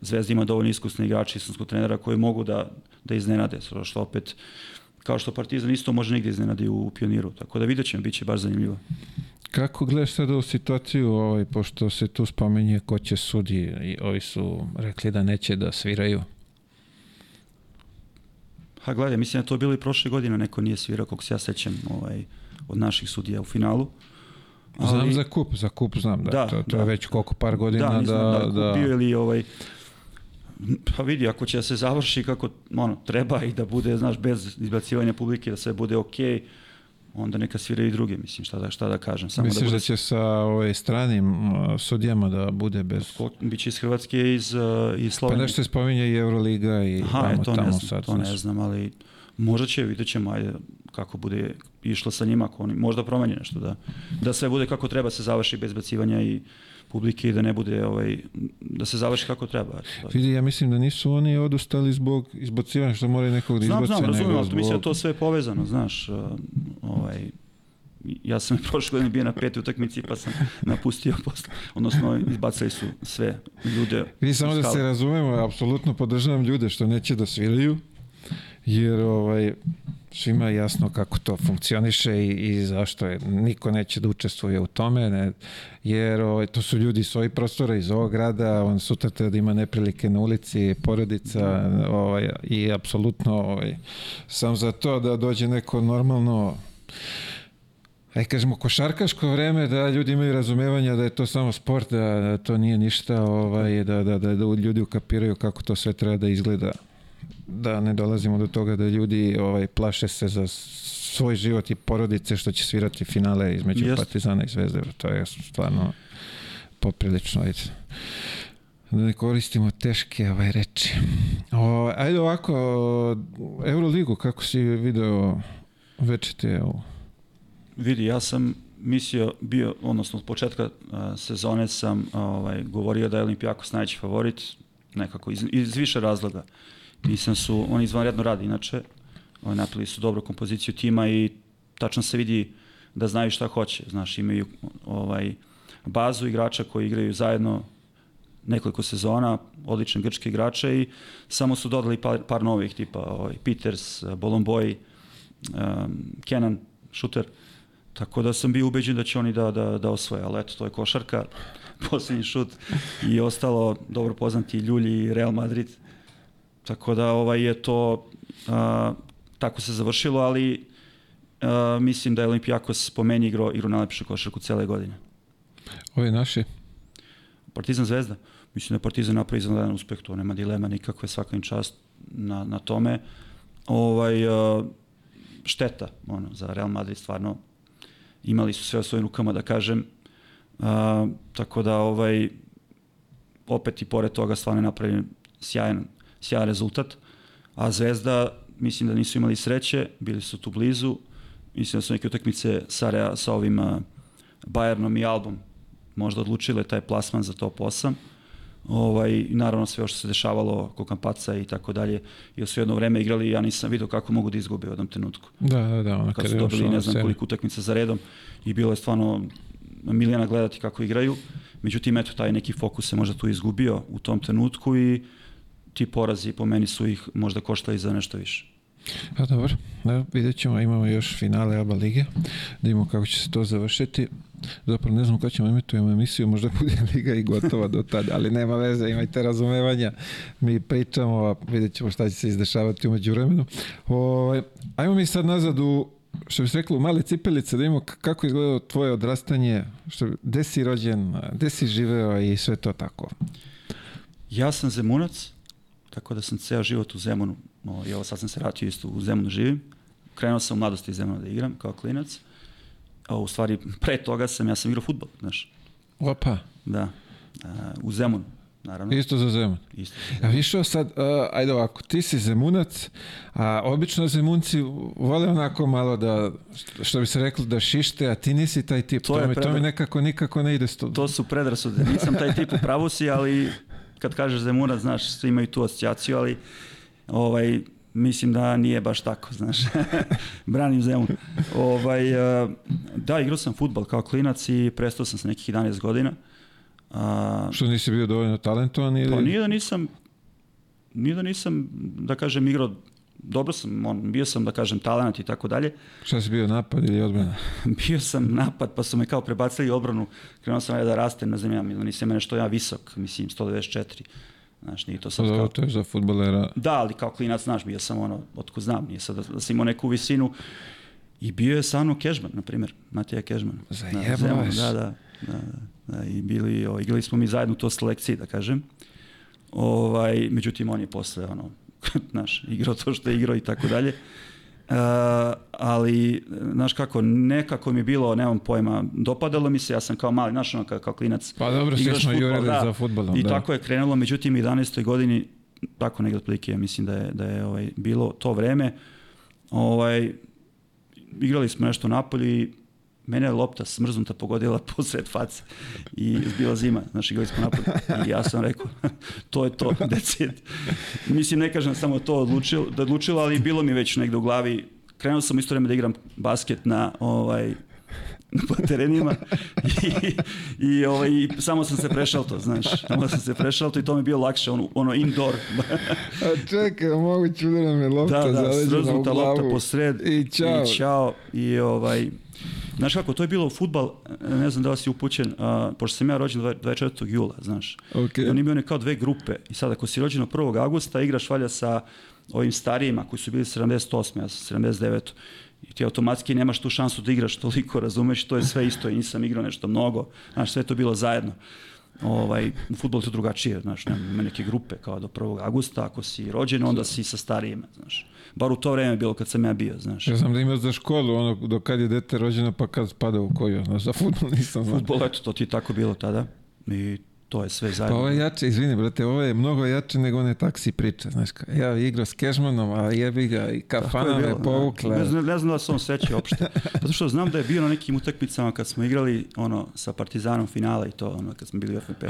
Zvezda ima dovoljno iskusne igrače, iskusnog trenera koji mogu da, da iznenade, što opet kao što Partizan isto može negdje iznenadi u pioniru, tako da vidjet ćemo, bit će baš zanimljivo. Kako gledaš sada u situaciju, ovaj, pošto se tu spomenje ko će sudi i ovi su rekli da neće da sviraju? Ha, gledaj, mislim da to bilo i prošle godine, neko nije svirao, kako se ja sećam, ovaj, od naših sudija u finalu. Ali... Znam za kup, za kup znam, da, Da, to, to da. je već koliko par godina da, da... nisam da, da, da, bio ili ovaj, pa vidi, ako će da se završi kako ono, treba i da bude, znaš, bez izbacivanja publike, da sve bude okej, onda neka sviraju i druge, mislim, šta da, šta da kažem. Samo Misliš da, da, bude, će sa ovaj, stranim uh, sudijama da bude bez... Biće iz Hrvatske i iz, uh, iz Pa Slovenije. nešto se spominje i Euroliga i Aha, tamo, e, to tamo ne znam, sad. to ne znam, ali možda će, vidjet ćemo, ajde, kako bude išlo sa njima, ako oni, možda promeni nešto, da, da sve bude kako treba, se završi bez bacivanja i publike i da ne bude ovaj da se završi kako treba. Vidi, ja mislim da nisu oni odustali zbog izbacivanja što moraju nekog da izbace. Znam, znam, razumijem, ali zbog... mislim da to sve je povezano, znaš, uh, ovaj, ja sam prošle godine bio na peti utakmici pa sam napustio posle. Odnosno, izbacili su sve ljude. Vi samo da se razumemo, apsolutno podržavam ljude što neće da sviraju, jer ovaj, svima je jasno kako to funkcioniše i, i zašto je. Niko neće da učestvuje u tome, ne, jer ovaj, to su ljudi iz ovih prostora, iz ovog grada, on sutra treba da ima neprilike na ulici, porodica ovaj, i apsolutno ovaj, sam za to da dođe neko normalno aj kažemo košarkaško vreme da ljudi imaju razumevanja da je to samo sport, da, da to nije ništa, ovaj, da, da, da, da ljudi ukapiraju kako to sve treba da izgleda. Da ne dolazimo do toga da ljudi ovaj plaše se za svoj život i porodice što će svirati finale između Just. Partizana i Zvezde. To je stvarno poprilično ajde. Da ne koristimo teške ovaj reči. O, ajde ovako, Euroligu, kako si video večete ovo? Vidi, ja sam mislio, bio, odnosno od početka a, sezone sam ovaj, govorio da je Olimpijakos najveći favorit, nekako, iz, iz više razloga. Mislim su, oni izvanredno radi, inače, ovaj, napravili su dobru kompoziciju tima i tačno se vidi da znaju šta hoće. Znaš, imaju ovaj, bazu igrača koji igraju zajedno nekoliko sezona, odlične grčke igrače i samo su dodali par, par novih tipa ovaj, Peters, Bolomboy, um, Kenan, šuter. Tako da sam bio ubeđen da će oni da, da, da osvoje, ali eto, to je košarka, poslednji šut i ostalo dobro poznati Ljulji i Real Madrid. Tako da ovaj je to a, tako se završilo, ali a, mislim da je Olimpijakos po meni igrao, igrao najlepšu košarku cele godine. Ove naše? Partizan Zvezda. Mislim da je Partizan napravi izvanredan uspeh, to nema dilema nikakve, svaka im čast na, na tome. Ovaj, a, šteta ono, za Real Madrid stvarno imali su sve o svojim rukama, da kažem. A, tako da, ovaj, opet i pored toga stvarno je napravljen sjajan, sjajan rezultat. A Zvezda, mislim da nisu imali sreće, bili su tu blizu. Mislim da su neke utakmice sa, sa ovim uh, Bayernom i Albom možda odlučile taj plasman za top 8 ovaj, naravno sve što se dešavalo oko Kampaca i tako dalje, jer su jedno vreme igrali ja nisam vidio kako mogu da izgube u jednom trenutku. Da, da, da. Ona kad su dobili ne znam koliko utakmica za redom i bilo je stvarno milijana gledati kako igraju, međutim eto taj neki fokus se možda tu izgubio u tom trenutku i ti porazi po meni su ih možda koštali za nešto više. Pa dobro, da, vidjet ćemo, imamo još finale ABA lige, da imamo kako će se to završiti. Zapravo ne znam kada ćemo emitujemo emisiju, možda bude liga i gotova do tada, ali nema veze, imajte razumevanja. Mi pričamo, a vidjet ćemo šta će se izdešavati umeđu vremenu. O, ovaj, ajmo mi sad nazad u što bi se reklo, male cipelice, da imamo kako izgledalo tvoje odrastanje, što, gde si rođen, gde si živeo i sve to tako. Ja sam Zemunac, tako da sam ceo život u Zemunu i evo sad sam se vratio isto u Zemunu živim. Krenuo sam u mladosti iz Zemuna da igram kao klinac. A u stvari, pre toga sam, ja sam igrao futbol, znaš. Opa. Da. A, u Zemunu, naravno. Isto za Zemun. Isto. Ja višao sad, uh, ajde ovako, ti si Zemunac, a obično Zemunci vole onako malo da, što bi se reklo, da šište, a ti nisi taj tip. To, to, mi, predra... to mi nekako nikako ne ide s to. To su predrasude. Nisam taj tip u pravu si, ali kad kažeš Zemunac, znaš, svi imaju tu asocijaciju, ali ovaj, mislim da nije baš tako, znaš. Branim Zemun. Ovaj, eh, da, igrao sam futbal kao klinac i prestao sam sa nekih 11 godina. A, Što nisi bio dovoljno talentovan ili? Pa nije da nisam, nije da nisam, da kažem, igrao dobro sam, on, bio sam, da kažem, talent i tako dalje. Šta si bio, napad ili odbrana? bio sam napad, pa su me kao prebacili odbranu. Krenuo sam da rastem, ne znam, ja, nisam me nešto ja visok, mislim, 194. Znaš, nije to sad pa kao... To je za futbolera. Da, ali kao klinac, znaš, bio sam ono, otko znam, nije sad da, da sam imao neku visinu. I bio je sa mnom Kežman, na primjer, Matija Kežman. Zajebavaš. Da, da, da, da, da, i bili, o, igrali smo mi zajedno to selekciji, da kažem. Ovaj, međutim, on je posle, ono, znaš, igrao to što je igrao i tako dalje. Uh, ali, znaš kako, nekako mi je bilo, nemam pojma, dopadalo mi se, ja sam kao mali, znaš, ono, kao, kao klinac. Pa dobro, svi smo jurili da, za futbolom. I da. tako je krenulo, međutim, 11. godini, tako negdje otprilike, ja mislim da je, da je ovaj, bilo to vreme, ovaj, igrali smo nešto napolje i mene je lopta smrznuta pogodila posred face i bila zima, znaš, igrali smo napad i ja sam rekao, to je to, it. Mislim, ne kažem samo to odlučilo, da odlučilo, ali bilo mi već negde u glavi, krenuo sam isto vreme da igram basket na ovaj, po terenima i, i, ovaj, i samo sam se prešao to, znaš, samo sam se prešao to i to mi je bio lakše, ono, ono indoor. A čekaj, moguće da nam je lopta da, da, zaleđena u glavu. lopta posred i čao. I, čao, i ovaj, Znaš kako, to je bilo futbal, ne znam da li si upućen, a, pošto sam ja rođen 24. jula, znaš. Okay. I oni imaju kao dve grupe. I sad ako si rođen 1. augusta, igraš valja sa ovim starijima koji su bili 78. Ja sam 79 i ti automatski nemaš tu šansu da igraš toliko, razumeš, to je sve isto i nisam igrao nešto mnogo, znaš, sve to bilo zajedno. Ovaj, u futbolu je to drugačije, znaš, nema neke grupe kao do 1. augusta, ako si rođen, onda si sa starijima, znaš. Bar u to vreme bilo kad sam ja bio, znaš. Ja znam da imaš za školu, ono, do kad je dete rođeno, pa kad spada u koju, znaš, za futbol nisam znao. Futbol, eto, to ti tako bilo tada i to je sve zajedno. Pa ovo je jače, izvini brate, ovo je mnogo jače nego one taksi priče, znaš, ja igrao s Kežmanom, a jebi ga i kafana me povukla. Ne znam, ne znam da se on seća uopšte, zato što znam da je bio na nekim utakmicama kad smo igrali ono sa Partizanom finala i to, ono, kad smo bili u FNP.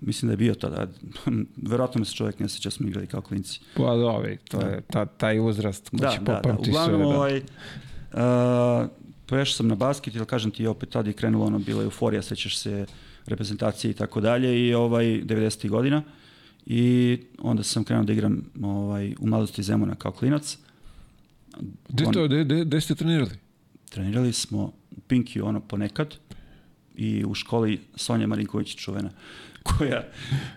Mislim da je bio tada, verovatno me se čovjek ne seća, smo igrali kao klinci. Pa dobi, to da. je ta, taj uzrast ko da, će da, popamti da. Uglavnom, sve. Da. ovaj, uh, prešao sam na basket, ili kažem ti, opet tada je krenulo ono, bila euforija, sećaš se reprezentacije i tako dalje i ovaj 90. godina i onda sam krenuo da igram ovaj, u mladosti Zemuna kao klinac. Gde to, gde, gde, gde ste trenirali? Trenirali smo u Pinkiju ono ponekad i u školi Sonja Marinković čuvena koja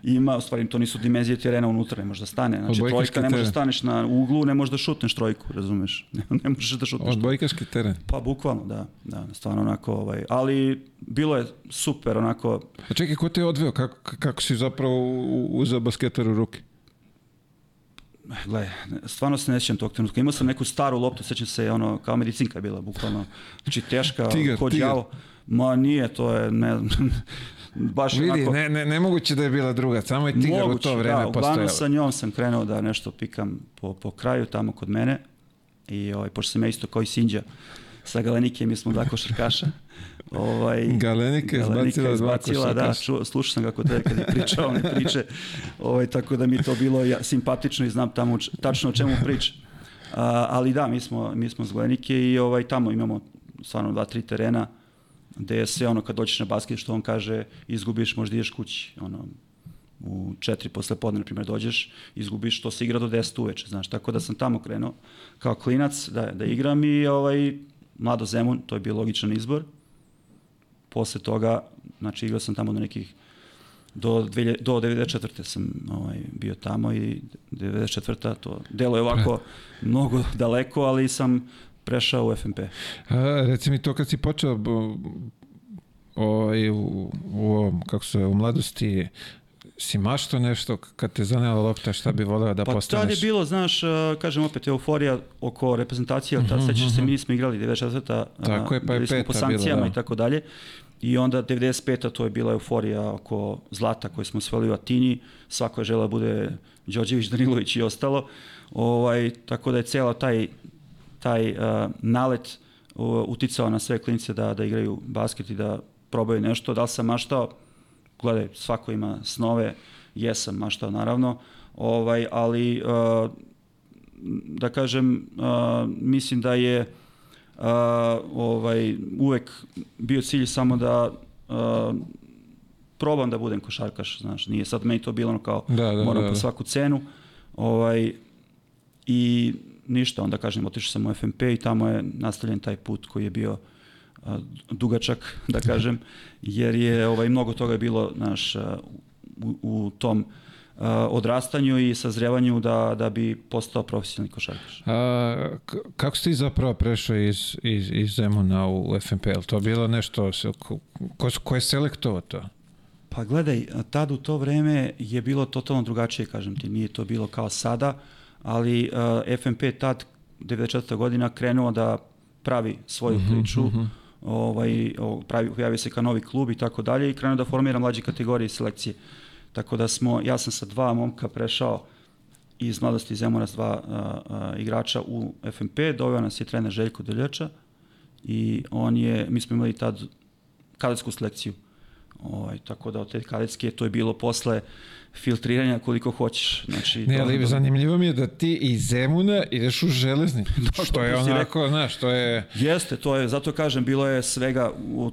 ima, u stvari to nisu dimenzije terena unutra, ne može da stane. Znači trojka ne može da staneš na uglu, ne možeš da šutneš trojku, razumeš? Ne, ne možeš da šutneš. Odbojkaški teren. Pa bukvalno, da, da, stvarno onako, ovaj, ali bilo je super onako. A čekaj, ko te je odveo? Kako, kako si zapravo uzeo basketar u ruke? Gle, stvarno se ne sjećam tog trenutka. Imao sam neku staru loptu, sećam se, ono, kao medicinka je bila, bukvalno. Znači, teška, tigar, ko tigar. Ma nije, to je, ne, baš Vidi, onako... ne, ne, nemoguće da je bila druga, samo je tigar Moguće, u to vreme da, postojala. uglavnom sa njom sam krenuo da nešto pikam po, po kraju tamo kod mene i ovaj, pošto sam ja isto kao i Sinđa sa Galenike, mi smo dva košarkaša. Ovaj, Galenika je izbacila izbacila, da, ču, slušao sam ga kod tebe kad je pričao one priče, ovaj, tako da mi to bilo ja, simpatično i znam tamo tačno o čemu priča. A, ali da, mi smo, mi smo z Galenike i ovaj, tamo imamo stvarno dva, tri terena gde je sve ono kad dođeš na basket što on kaže izgubiš možda ideš kući ono u četiri posle podne, na primjer, dođeš, izgubiš, to se igra do 10 uveče, znaš, tako da sam tamo krenuo kao klinac da, da igram i ovaj, Mlado Zemun, to je bio logičan izbor. Posle toga, znači igrao sam tamo do nekih do, 2000, do 94. sam ovaj, bio tamo i 94. to delo je ovako mnogo daleko, ali sam prešao u FNP. A, reci mi to kad si počeo ovaj, u, u, kako se, u mladosti si mašto nešto kad te zanela lopta šta bi voleo da pa postaneš? Pa tad je bilo, znaš, kažem opet, euforija oko reprezentacije, mm -hmm, tad sećaš se, mi nismo igrali 94. Tako je, pa je peta po sankcijama bila, da. i tako dalje. I onda 95. to je bila euforija oko zlata koje smo osvojili u Atini, svako je žela bude Đorđević, Danilović i ostalo. Ovaj, tako da je cela taj, taj uh, nalet uh, uticao na sve klinice da, da igraju basket i da probaju nešto. Da li sam maštao? Gledaj, svako ima snove, jesam maštao naravno, ovaj, ali uh, da kažem, uh, mislim da je uh, ovaj, uvek bio cilj samo da uh, probam da budem košarkaš, znaš, nije sad meni to bilo ono kao da, da, moram da, po da. svaku cenu, ovaj, i ništa, onda kažem, otišao sam u FNP i tamo je nastavljen taj put koji je bio a, dugačak, da kažem, jer je ovaj mnogo toga je bilo naš u, u tom a, odrastanju i sazrevanju da, da bi postao profesionalni košarkaš. A, kako ste zapravo prešao iz, iz, iz Zemuna u FNPL? To bilo nešto, ko, ko, je selektovao to? Pa gledaj, tad u to vreme je bilo totalno drugačije, kažem ti, nije to bilo kao sada, ali uh, FNP tad 94. godina krenuo da pravi svoju -hmm, priču, mm -hmm. ovaj, pravi, pojavio se kao novi klub i tako dalje i krenuo da formira mlađe kategorije selekcije. Tako da smo, ja sam sa dva momka prešao iz mladosti Zemuna s dva uh, uh, igrača u FNP, doveo nas je trener Željko Deljača i on je, mi smo imali tad kadetsku selekciju. Ovaj, tako da od te kadetske to je bilo posle filtriranja koliko hoćeš. Znači, Ne, to- ali zanimljivo mi je da ti iz Zemuna ideš u železnicu. što što je onako, znaš, što je... Jeste, to je, zato kažem, bilo je svega, u,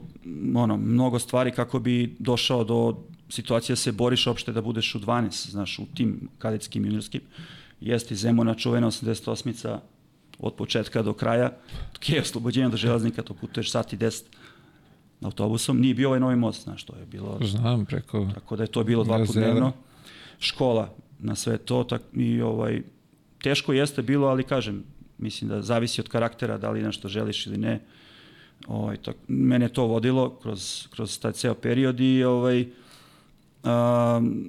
ono, mnogo stvari kako bi došao do situacije da se boriš opšte da budeš u 12, znaš, u tim kadetskim juniorskim. Jeste i Zemuna čuvena 88-ica od početka do kraja, je oslobođenje do železnika, to putuješ sat i 10 autobusom. Nije bio ovaj novi most, znaš, to je bilo Znam, preko... Tako da je to bilo dva put dnevno. Škola na sve to tak, i ovaj teško jeste bilo, ali kažem, mislim da zavisi od karaktera da li nešto želiš ili ne. Ovaj tak, mene to vodilo kroz kroz taj ceo period i ovaj um,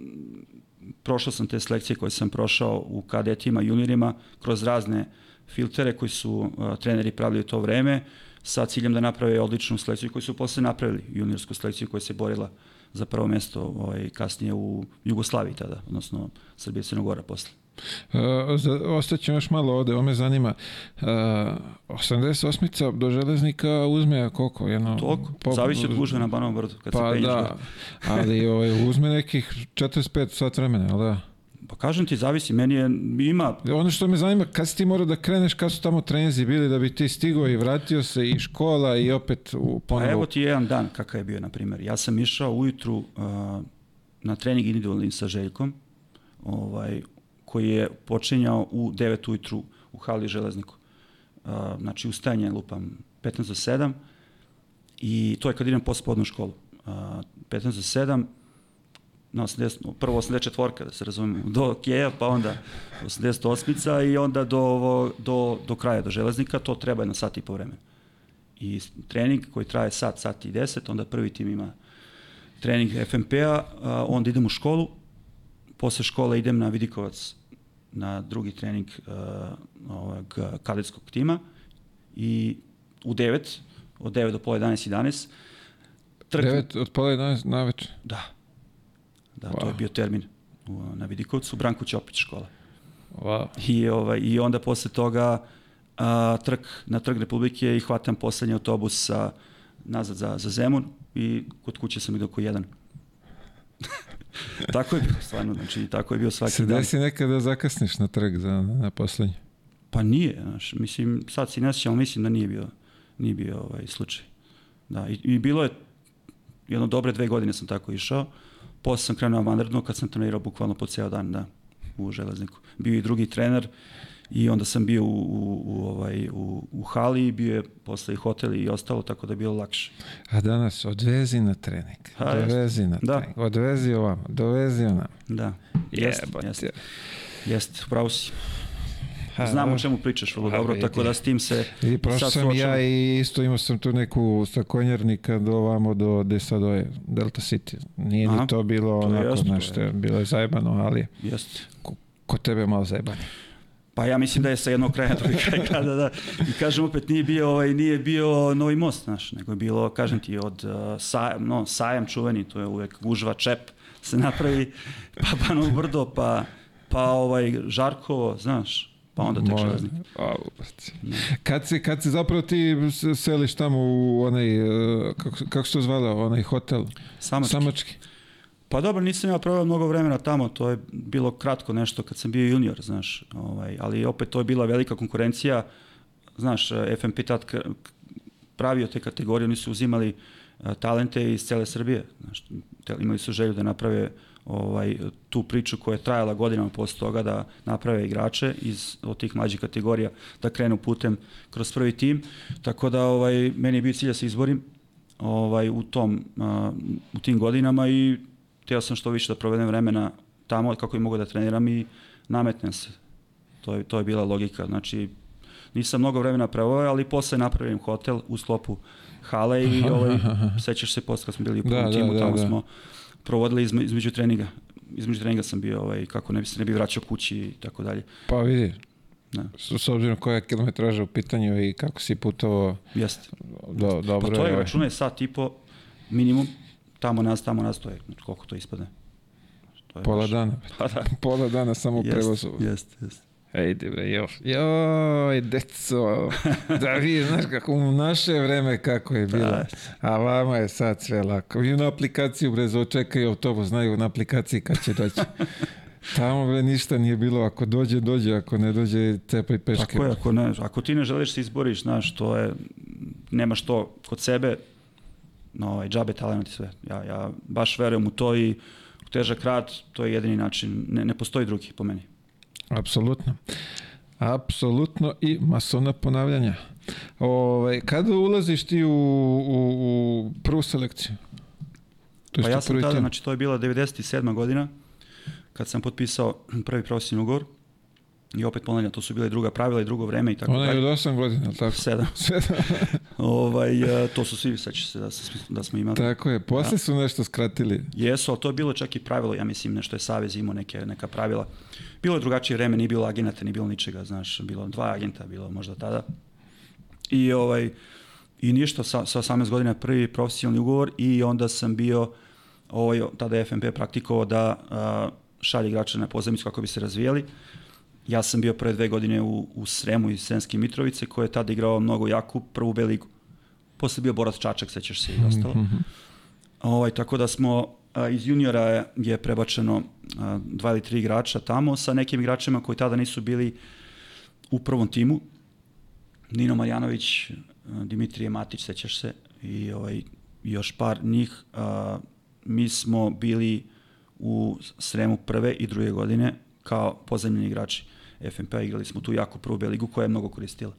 prošao sam te selekcije koje sam prošao u kadetima, juniorima, kroz razne filtere koji su uh, treneri pravili u to vreme, sa ciljem da naprave odličnu selekciju koju su posle napravili, juniorsku selekciju koja se borila za prvo mesto ovaj, kasnije u Jugoslaviji tada, odnosno Srbije i Crnogora posle. Za, ostaćemo još malo ovde, ovo me zanima. Uh, 88-ica do železnika uzme koliko? Jedno, Toliko, zavisi od gužve na Banovom brdu, kad Pa se penješ. da, ali ovaj, uzme nekih 45 sat vremena, jel da? Pa kažem ti, zavisi, meni je, ima, Ono što me zanima, kad si ti morao da kreneš, kad su tamo trenzi bili da bi ti stigao i vratio se i škola i opet u Pa ponovo. evo ti jedan dan kakav je bio, na primjer. Ja sam išao ujutru uh, na trening individualni sa Željkom, ovaj, koji je počinjao u 9 ujutru u hali železniku. Uh, znači, ustajanje lupam 15 do 7 i to je kad idem posle podnu školu. Uh, 15 do 7, na 80, prvo 84 da se razumemo, do Keja, pa onda 88-ica i onda do, do, do kraja, do železnika, to treba jedno sat i po vremena. I trening koji traje sat, sat i deset, onda prvi tim ima trening FMP-a, onda idem u školu, posle škole idem na Vidikovac na drugi trening a, ovog kadetskog tima i u 9, od 9 do pola 11, 11, trk, 9 od pola 11 na večer. da, da, to Wow. je bio termin u, na Vidikovcu, Branko Ćopić škola. Wow. I, ovaj, I onda posle toga a, trk na Trg Republike i hvatam poslednji autobus sa, nazad za, za Zemun i kod kuće sam ide oko jedan. tako je bilo stvarno, znači tako je bio svaki Se dan. desi nekada da zakasniš na trg za, na poslednji? Pa nije, znaš, mislim, sad si ne sjećam, ali mislim da nije bio, nije bio ovaj slučaj. Da, i, i bilo je jedno dobre dve godine sam tako išao, posle sam krenuo vanredno kad sam trenirao bukvalno po ceo dan, da, u železniku. Bio i drugi trener i onda sam bio u, u, u, ovaj, u, u hali, bio je posle i hotel i ostalo, tako da je bilo lakše. A danas odvezi na trening, A, jeste. dovezi na Da. trening, odvezi ovamo, dovezi onamo. Da, jeste, jeste, jeste, upravo si. Znam o čemu pričaš vrlo dobro, vidi. tako da s tim se I i prošao sam ja i isto imao sam tu neku sa konjarnika do ovamo do gde sad je Delta City. Nije Aha, ni to bilo to onako, znaš, je. to je bilo je zajebano, ali Jeste. ko, ko tebe malo zajebanje. Pa ja mislim da je sa jednog kraja drugi kraj grada, da. I kažem opet nije bio ovaj nije bio Novi most, znaš, nego je bilo kažem ti od uh, sajam, no, sajam čuveni, to je uvek gužva čep se napravi, pa Banovo brdo, pa pa ovaj Žarkovo, znaš, pa onda tek brate. Kad se, kad se zapravo ti seliš tamo u onaj, e, kako, kako se to zvala, onaj hotel? Samački. Samački. Pa dobro, nisam ja proveo mnogo vremena tamo, to je bilo kratko nešto kad sam bio junior, znaš, ovaj, ali opet to je bila velika konkurencija, znaš, FMP tad pravio te kategorije, oni su uzimali eh, talente iz cele Srbije, znaš, imali su želju da naprave ovaj tu priču koja je trajala godinama posle toga da naprave igrače iz od tih mlađih kategorija da krenu putem kroz prvi tim tako da ovaj meni je bio cilj da se izborim ovaj u tom a, u tim godinama i hteo sam što više da provedem vremena tamo kako i mogu da treniram i nametnem se. To je, to je bila logika. Znači, nisam mnogo vremena proveo, ali posle napravim hotel u sklopu hale i ovaj, sećaš se posle kad smo bili u prvom Da, da, timu, da, tamo da. smo provodili izme, između treninga. Između treninga sam bio ovaj, kako ne bi se ne bi vraćao kući i tako dalje. Pa vidi, Da. s, s obzirom koja je kilometraža u pitanju i kako si putovao, Jeste. do, dobro Pa to je, ovaj. računaj sat i po minimum, tamo nas, tamo nas, to je, koliko to ispadne. To je Pola baš- dana. Pa da. Pola dana samo u prevozu. Jeste, jeste, bre, jo, joj, deco, da vi znaš kako u naše vreme kako je bilo, Da. a vama je sad sve lako. Vi na aplikaciju bre čekaju autobus, znaju na aplikaciji kad će doći. Tamo bre ništa nije bilo, ako dođe, dođe, ako ne dođe, cepaj peške. Tako je, ako, ne, ako ti ne želiš se izboriš, znaš, to je, nemaš to kod sebe, no, ovaj, džabe talent i sve. Ja, ja baš verujem u to i u težak rad, to je jedini način, ne, ne postoji drugi po meni. Apsolutno. Apsolutno i masovna ponavljanja. Ove, kada ulaziš ti u, u, u prvu selekciju? To Pa ja sam tada, tim. znači to je bila 97. godina, kad sam potpisao prvi profesionalni ugovor i opet ponavljam, to su bile druga pravila i drugo vreme i tako Ona je dalje. od 8 godina, jel tako? Sedam. Sedam. ovaj, e, to su svi, sećaš se da, da smo imali. tako je, posle su nešto skratili. Jesu, ali to je bilo čak i pravilo, ja mislim, nešto je Savez imao neke, neka pravila. Bilo je drugačije vreme, nije bilo agenata, nije bilo ničega, znaš, bilo dva agenta, bilo možda tada. I, ovaj, i ništa, sa, sa 18 godina prvi profesionalni ugovor i onda sam bio, ovaj, tada je FNP praktikovao da a, šalje igrače na pozemicu kako bi se razvijali. Ja sam bio prve dve godine u, u Sremu i Sremske Mitrovice, koje je tada igrao mnogo jaku prvu B ligu. Posle bio Borac Čačak, sećaš se i ostalo. Ovaj, tako da smo iz juniora je, prebačeno dva ili tri igrača tamo sa nekim igračima koji tada nisu bili u prvom timu. Nino Marjanović, Dimitrije Matić, sećaš se, i ovaj, još par njih. A, mi smo bili u Sremu prve i druge godine kao pozemljeni igrači FNP, igrali smo tu jako prvu B ligu koja je mnogo koristila.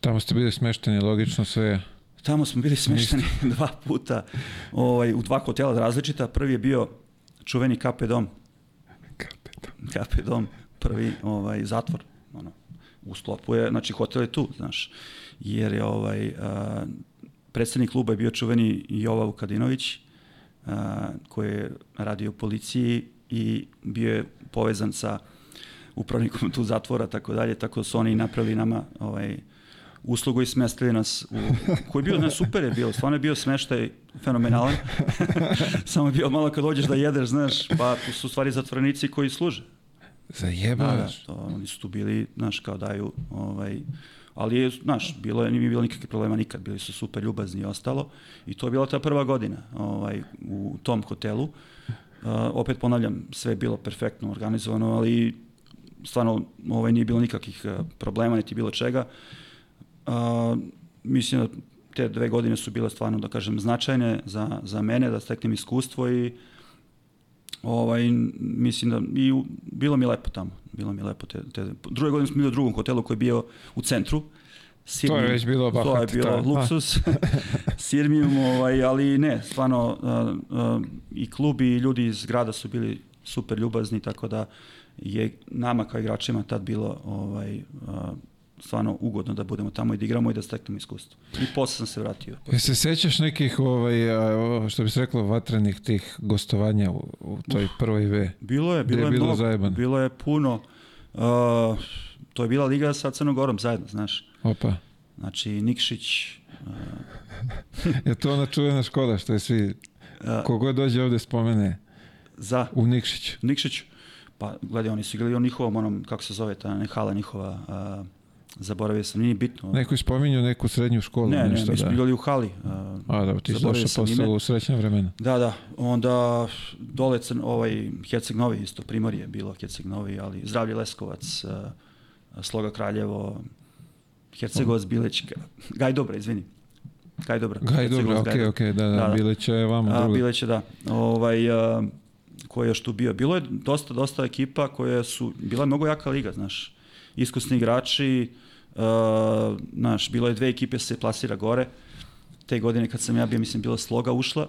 Tamo ste bili smešteni, logično sve. Tamo smo bili smešteni dva puta ovaj, u dva hotela različita. Prvi je bio čuveni KP dom, KP dom, prvi ovaj, zatvor. Ono, u sklopu je, znači hotel je tu, znaš, jer je ovaj, a, predsednik kluba je bio čuveni Jova Vukadinović, a, koji je radio u policiji i bio je povezan sa upravnikom tu zatvora, tako dalje, tako da su oni napravili nama ovaj, uslugu i smestili nas u, koji je bio, ne, super je bio, stvarno je bio smeštaj fenomenalan, samo je bio malo kad dođeš da jedeš, znaš, pa tu su stvari zatvorenici koji služe. Da, da, Zajebavaš. to, oni su tu bili, znaš, kao daju, ovaj, ali je, znaš, bilo je, nije bilo nikakvih problema nikad, bili su super ljubazni i ostalo i to je bila ta prva godina ovaj, u tom hotelu. Uh, opet ponavljam, sve je bilo perfektno organizovano, ali stvarno ovaj, nije bilo nikakvih uh, problema, niti bilo čega. Uh, mislim da te dve godine su bile stvarno, da kažem, značajne za, za mene, da steknem iskustvo i ovaj, mislim da i u, bilo mi lepo tamo. Bilo mi lepo. Te, te, druge godine smo bili u drugom hotelu koji je bio u centru. To je već bilo To je bahat, bilo to je- luksus. Sirmijum, ovaj, ali ne, stvarno uh, uh, i klub i ljudi iz grada su bili super ljubazni, tako da je nama kao igračima tad bilo ovaj, uh, stvarno ugodno da budemo tamo i da igramo i da steknemo iskustvo. I posle sam se vratio. Jel se sećaš nekih, ovaj, što bi se reklo, vatrenih tih gostovanja u, u toj prvoj V? Bilo je, Gde je bilo je, bilo mnogo, bilo je puno. Uh, to je bila liga sa Crnogorom zajedno, znaš. Opa. Znači, Nikšić, Je to ona čuvena škola što je svi, uh, kogod dođe ovde spomene, za u Nikšić. Nikšić, pa gledaj, oni su igrali u njihovom, onom, kako se zove, ta hala njihova, uh, zaboravio sam, nije bitno. Neko je spominjao neku srednju školu, ne, ne, nešto mi smo da. igrali u hali. Uh, A da, ti si došao posle u srećna vremena. Da, da, onda dole crn, ovaj Herceg Novi isto, Primorje je bilo Herceg Novi, ali Zdravlje Leskovac, uh, Sloga Kraljevo, Hercegovac Bileć, Gaj Dobra, izvini. Gaj Dobra. Gaj, Gaj okej, Dobra. okej, da, da, Da, da. Bileć je vama A, drugo. Bileć je, da. Ovaj, a, ko je još tu bio? Bilo je dosta, dosta ekipa koje su, bila je mnogo jaka liga, znaš. Iskusni igrači, a, znaš, bilo je dve ekipe se plasira gore. Te godine kad sam ja bio, mislim, bila Sloga ušla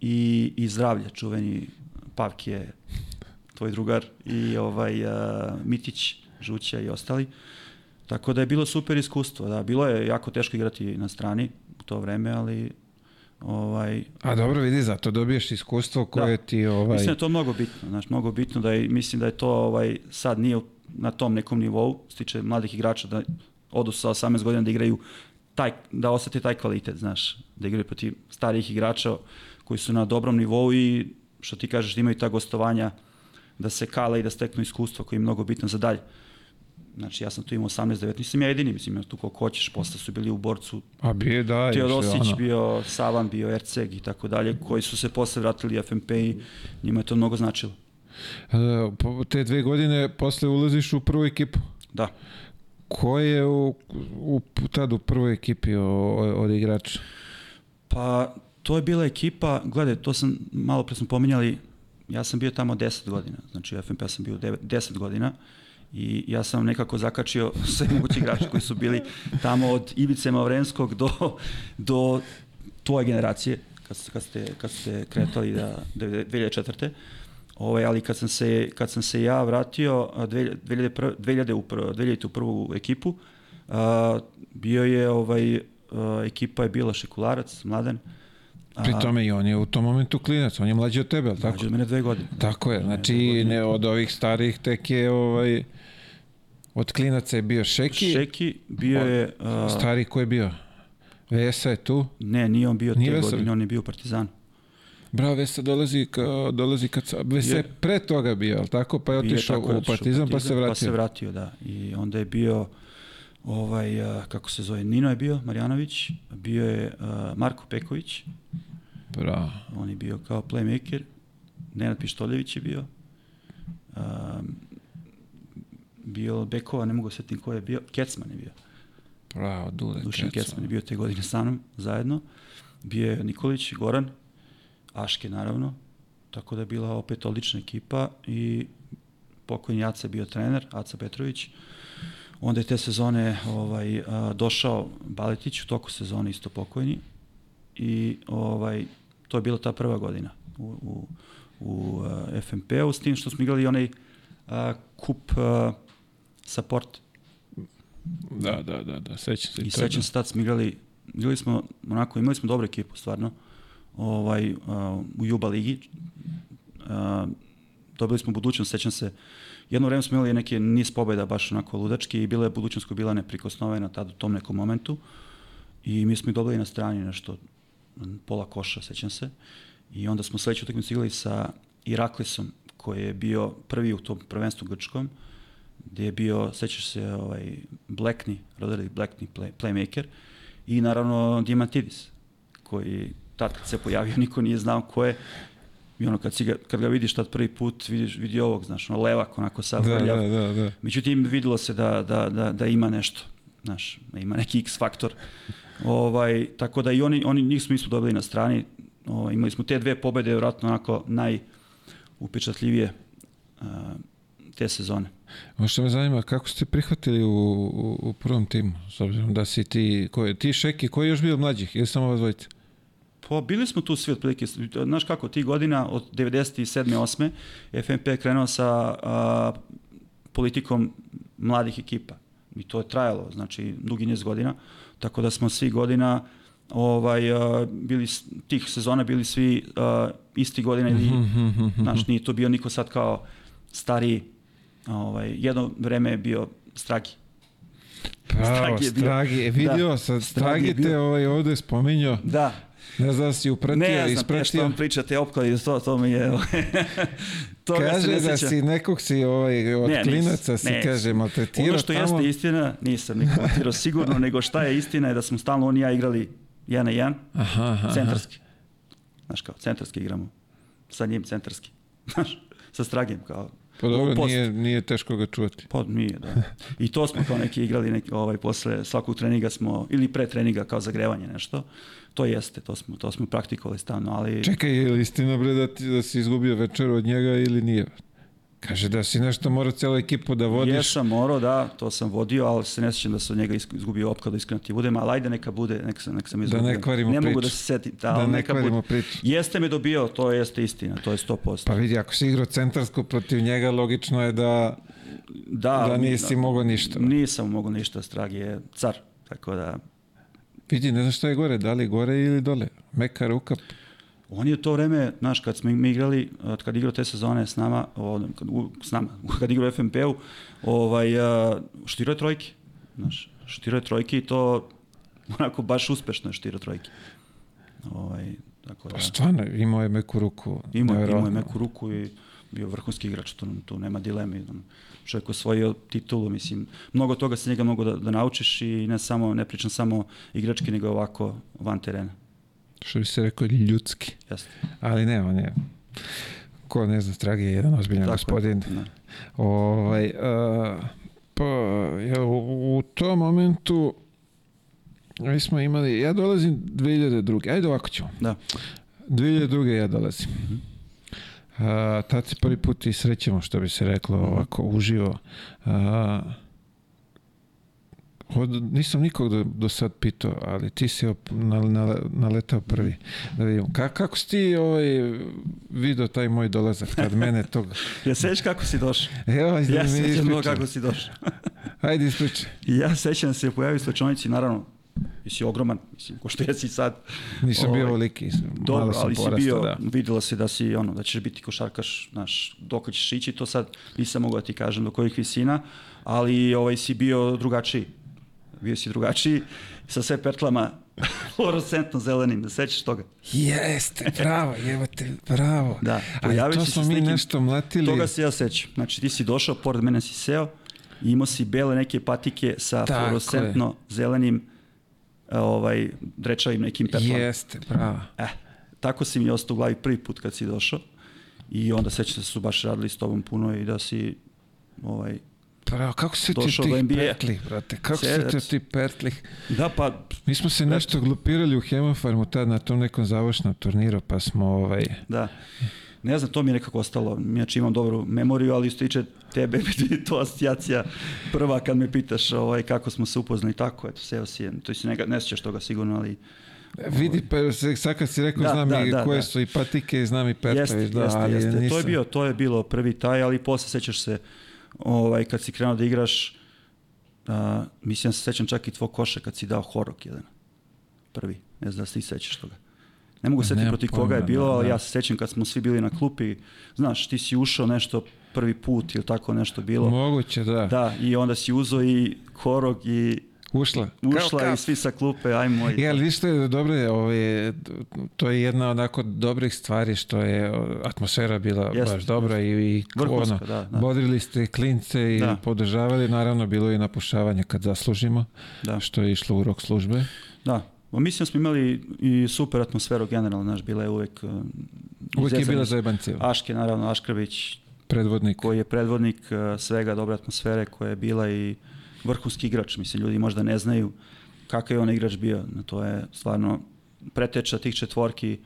i, i Zdravlje, čuveni Pavk je tvoj drugar i ovaj a, Mitić, Žuća i ostali. Tako da je bilo super iskustvo, da, bilo je jako teško igrati na strani u to vreme, ali ovaj, A dobro, vidi, zato dobiješ iskustvo koje ti ovaj... Mislim da je to mnogo bitno, znaš, mnogo bitno da je, mislim da je to ovaj, sad nije na tom nekom nivou, što se tiče mladih igrača da odu sa 18 godina da igraju taj, da osete taj kvalitet, znaš, da igraju protiv starijih igrača koji su na dobrom nivou i što ti kažeš da imaju ta gostovanja da se kala i da steknu iskustvo koji je mnogo bitno za dalje. Znači ja sam tu imao 18-19, nisam ja jedini, mislim, ja tu koliko hoćeš, posle su bili u borcu A da, još je Teodosić, ono. bio Savan, bio Erceg i tako dalje, koji su se posle vratili FMP i njima je to mnogo značilo. E, te dve godine posle ulaziš u prvu ekipu. Da. Ko je u, u, tad u prvoj ekipi od igrača? Pa to je bila ekipa, gledaj, to sam, malo pre smo pominjali, ja sam bio tamo 10 godina, znači u FNP sam bio 9, 10 godina i ja sam nekako zakačio sve moguće igrače koji su bili tamo od Ivice Mavrenskog do, do tvoje generacije, kad, kad, ste, kad ste kretali da, 2004. Ovaj, ali kad sam se, kad sam se ja vratio a, 2001, 2000 u, prv- 2000 u prvu ekipu, a, bio je ovaj, a, ekipa je bila Šekularac, Mladen, a, Pri tome i on je u tom momentu klinac, on je mlađi od tebe, ali tako? mlađi od mene dve godine. Tako je, znači ne od ovih starih tek je ovaj od klinaca je bio Šeki, Šeki bio je... A, stari ko je bio? Vesa je tu. ne, nije on bio Nije te godine, on je bio u Partizanu. Bravo, Vesa dolazi, ka, dolazi kad sa, Vesa je Je. pre toga bio, ali tako? Pa je otišao u otišao Partizan, pa se vratio. Pa se vratio, da. I onda je bio ovaj, kako se zove, Nino je bio, Marjanović, bio je Marko Peković, Bravo. on je bio kao playmaker, Nenad Pištoljević je bio, um, bio Bekova, ne mogu se setim ko je bio, Kecman je bio. Bravo, Dule. Dušan Kecman. Kecman je bio te godine sa mnom zajedno. Bio je Nikolić, Goran, Aške naravno. Tako da je bila opet odlična ekipa i pokojni Aca je bio trener, Aca Petrović. Onda je te sezone ovaj, a, došao Baletić, u toku sezone isto pokojni. I ovaj, to je bila ta prva godina u, u, u a, FMP-u, s tim što smo igrali onaj a, kup a, support Da, da, da, da, sećam se. I sećam se tad smo igrali, igrali smo, onako, imali smo dobru ekipu, stvarno, ovaj, u Juba ligi. Dobili smo budućnost, sećam se, jedno vreme smo imali neke niz pobjeda baš onako ludački i bila je budućnost koja bila neprikosnovena tad u tom nekom momentu. I mi smo ih dobili na strani nešto, pola koša, sećam se. I onda smo sledeću utakmicu igrali sa Iraklisom, koji je bio prvi u tom prvenstvu grčkom, gde je bio, sećaš se, ovaj, Blackney, Roderick Blackney, play, playmaker, i naravno Diamantidis, koji tad kad se pojavio niko nije znao ko je, i ono kad, si ga, kad ga vidiš tad prvi put, vidiš, vidi ovog, znaš, ono levak, onako sav Da, da, da, da. Međutim, videlo se da, da, da, da ima nešto, znaš, da ima neki X faktor. Ovaj, tako da i oni, oni njih smo, mi smo dobili na strani, ovaj, imali smo te dve pobede, vjerojatno onako najupečatljivije uh, te sezone. Ono što me zanima, kako ste prihvatili u, u, u prvom timu, s obzirom da si ti, ko je, ti Šeki, ko je još bio mlađih, ili samo vas dvojica? Pa bili smo tu svi otprilike, znaš kako, ti godina od 97. 8. FNP je krenuo sa a, politikom mladih ekipa. I to je trajalo, znači, dugi niz godina. Tako da smo svi godina ovaj, a, bili, tih sezona bili svi a, isti godina ili, znaš, nije to bio niko sad kao stariji, ovaj, jedno vreme je bio Stragi. Pravo, Stragi je bio- Stragi, e, vidio Da, sam, Stragi Stragi te ovaj ovde spominjao, Da, ne znam da si upratio, ne znam te što ispratio. vam pričate opkladi, to, to mi je... Se Kaže ne da si nekog si ovaj, od Ne, klinaca si, ne. kaže, maltretirao Ono što tamo. jeste istina, nisam nikad matirao sigurno, nego šta je istina je da smo stalno on i ja igrali jedan na jedan, Aha, aha, aha. centarski. Znaš kao, centarski igramo. Sa njim centarski. Znaš, sa Stragim kao. Pa dobro, post. nije, nije teško ga čuvati. Pa nije, da. I to smo kao neki igrali, neki, ovaj, posle svakog treninga smo, ili pre treninga kao zagrevanje nešto. To jeste, to smo, to smo praktikovali stalno, ali... Čekaj, je li istina bre da, ti, da si izgubio večeru od njega ili nije? Kaže da si nešto morao celu ekipu da vodiš. Jesam morao, da, to sam vodio, ali se ne sjećam da sam od njega izgubio opkladu, iskreno ti budem, ali ajde neka bude, neka sam, neka sam izgubio. ne kvarimo Ne mogu priču. da se setim, da, Da ne neka kvarimo bude. priču. Jeste me dobio, to jeste istina, to je 100%. Pa vidi, ako si igrao centarsku protiv njega, logično je da, da, da nisi mogao ništa. Nisam mogao ništa, Stragi je car, tako da... vidi, ne znam šta je gore, da li gore ili dole. Meka ruka, On je to vreme, znaš, kad smo mi igrali, od kad igrao te sezone s nama, o, kad, u, s nama, kad igrao u FNP-u, ovaj, a, štirao je trojke, znaš, štirao je trojke i to onako baš uspešno je štirao trojke. Ovaj, tako da, pa stvarno, imao je meku ruku. imao, imao je meku ruku i bio vrhunski igrač, tu, tu nema dileme. Čovjek osvojio titulu, mislim, mnogo toga se njega mogu da, da naučiš i ne samo, ne pričam samo igrački, nego ovako van terena. Što bi se rekao, ljudski. Jeste. Ali ne, on je, ko ne zna, Stragi je jedan ozbiljan Tako je, gospodin. da. Ovaj, uh, pa, ja, u, u tom momentu mi smo imali, ja dolazim 2002. Ajde ovako ćemo. Da. 2002. ja dolazim. Mhm. A, tad se prvi put i srećemo, što bi se reklo, Mhm. ovako uživo. A, od, nisam nikog do, do sad pitao, ali ti si op, na, na, naletao prvi. Da vidim. Ka, kako si ti ovaj, video taj moj dolazak kad mene tog... Ja sećaš kako si došao? Evo, Ja ja sećam mnogo kako si došao. Ajde, ispričaj. Ja sećam da se pojavio u slačionici, naravno, si ogroman, mislim, ko što jesi sad. Nisam bio Ovaj, veliki, Dobro, malo sam ali si porastao, bio, da. videlo se da si, ono, da ćeš biti košarkaš, znaš, dok ćeš ići, to sad nisam mogao da ti kažem do kojih visina, ali ovaj, si bio drugačiji. Bio si drugačiji, sa sve petlama fluorescentno zelenim, da sećaš toga? Jeste, bravo, evo te, bravo. Da, Ali pojavio to smo mi nekim- nešto mlatili. Toga se ja sećam. Znači, ti si došao, pored mene si seo, i imao si bele neke patike sa Tako je. fluorescentno zelenim ovaj, drečavim nekim petlama. Jeste, bravo. Eh, tako si mi ostao u glavi prvi put kad si došao i onda sećam se da su baš radili s tobom puno i da si ovaj, Bravo, kako se ti tih NBA. petlih, brate? Kako se ti ti petlih? da pa Mi smo se nešto glupirali u Hemofarmu tad na tom nekom završnom turniru, pa smo ovaj... da ne znam, to mi je nekako ostalo. Inače imam dobru memoriju, ali što tiče tebe, to asocijacija prva kad me pitaš ovaj, kako smo se upoznali tako, eto, seo si, je- to si ne, ne sjećaš toga sigurno, ali Vidi, pa se- sad kad si rekao, Da, znam da, i da, koje da. su i patike, znam i jeste, da, jeste, ali jeste. To je, nisam- bio, to je bilo prvi taj, ali posle sećaš se ovaj, kad si krenuo da igraš, a, mislim da se sećam čak i tvog koša kad si dao horok jedan. Prvi. Ne znam da se ti sećaš toga. Ne mogu se setiti protiv koga je pojma, bilo, da, ali da. ja se sećam kad smo svi bili na klupi, znaš, ti si ušao nešto prvi put ili tako nešto bilo. Moguće, da. Da, i onda si uzo i horog i Ušla. ušla Kao i svi sa klupe, aj moj. Je, ali viš što je dobro, je, ovaj, to je jedna onako dobrih stvari što je atmosfera bila Jeste, baš dobra i, i Vrhunska, ono, da, da. bodrili ste klince i Da. podržavali, naravno bilo je i napušavanje kad zaslužimo, Da. što je išlo u rok službe. Da, Ma mislim da smo imali i super atmosferu generalno, znaš, bila je uvek... uh, Uvijek je bila zajebancija, Aške, naravno, Aškrvić, predvodnik. koji je predvodnik uh, svega dobre atmosfere, koja je bila i vrhunski igrač. Mislim, ljudi možda ne znaju kakav je on igrač bio. To je stvarno preteča tih četvorki.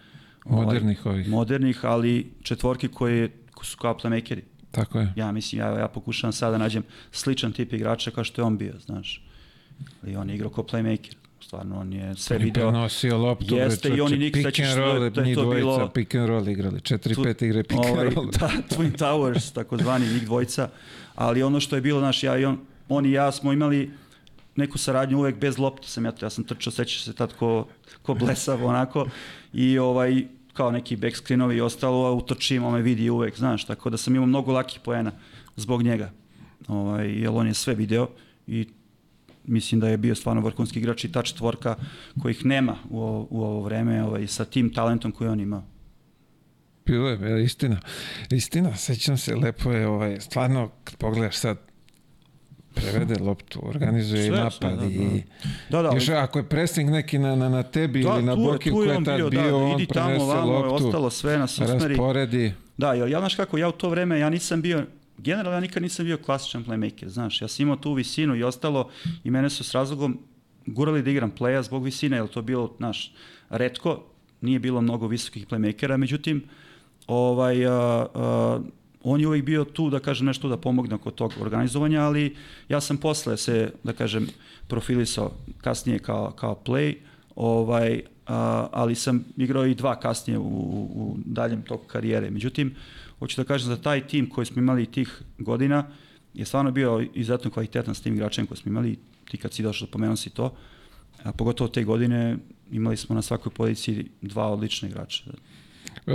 ovaj, Modernih ovih. Modernih, ali četvorki koji, koji su kao playmakeri. Tako je. Ja mislim, ja, ja pokušavam sada da nađem sličan tip igrača kao što je on bio, znaš. I on je igrao kao playmaker. Stvarno, on je sve video. Prenosio loptu, Jeste, i oni nikad sećaš da je- da je to dvojica, bilo- pick and roll igrali, 4-5 Tu- igre pick ovaj, and roll. Da, Twin Towers, takozvani njih dvojica. Ali ono što je bilo, znaš, ja i on, on i ja smo imali neku saradnju uvek bez lopte sam ja, ja sam trčao, sećaš se tad ko, ko blesav onako i ovaj kao neki back screenovi i ostalo, a utrčim, on me vidi uvek, znaš, tako da sam imao mnogo lakih poena zbog njega. Ovaj, jer on je sve video i mislim da je bio stvarno vrhunski igrač i ta četvorka kojih nema u, ovo- u ovo vreme ovaj, sa tim talentom koji on imao. Bilo je, je, istina. Istina, sećam se, lepo je, ovaj, stvarno, kad pogledaš sad, prevede loptu, organizuje i Sve, napad sve, da, da. i... Da, da, Još ako je pressing neki na, na, na tebi ili na tu je- Boki tu koji je je tad bio, bio, da, on idi tamo, prenese vamo, je loptu, ostalo sve nas usmeri. rasporedi. Da, jer ja, znaš kako, ja u to vreme, ja nisam bio, generalno ja nikad nisam bio klasičan playmaker, znaš, ja sam imao tu visinu i ostalo i mene su s razlogom gurali da igram playa zbog visine, jer to bilo, znaš, redko, nije bilo mnogo visokih playmakera, međutim, ovaj, a, a, on je uvijek bio tu, da kažem, nešto da pomogne oko tog organizovanja, ali ja sam posle se, da kažem, profilisao kasnije kao, kao play, ovaj, a, ali sam igrao i dva kasnije u, u daljem toku karijere. Međutim, hoću da kažem da taj tim koji smo imali tih godina je stvarno bio izuzetno kvalitetan s tim igračem koji smo imali, ti kad si došao, pomenuo si to, a pogotovo te godine imali smo na svakoj poziciji dva odlična igrača. E,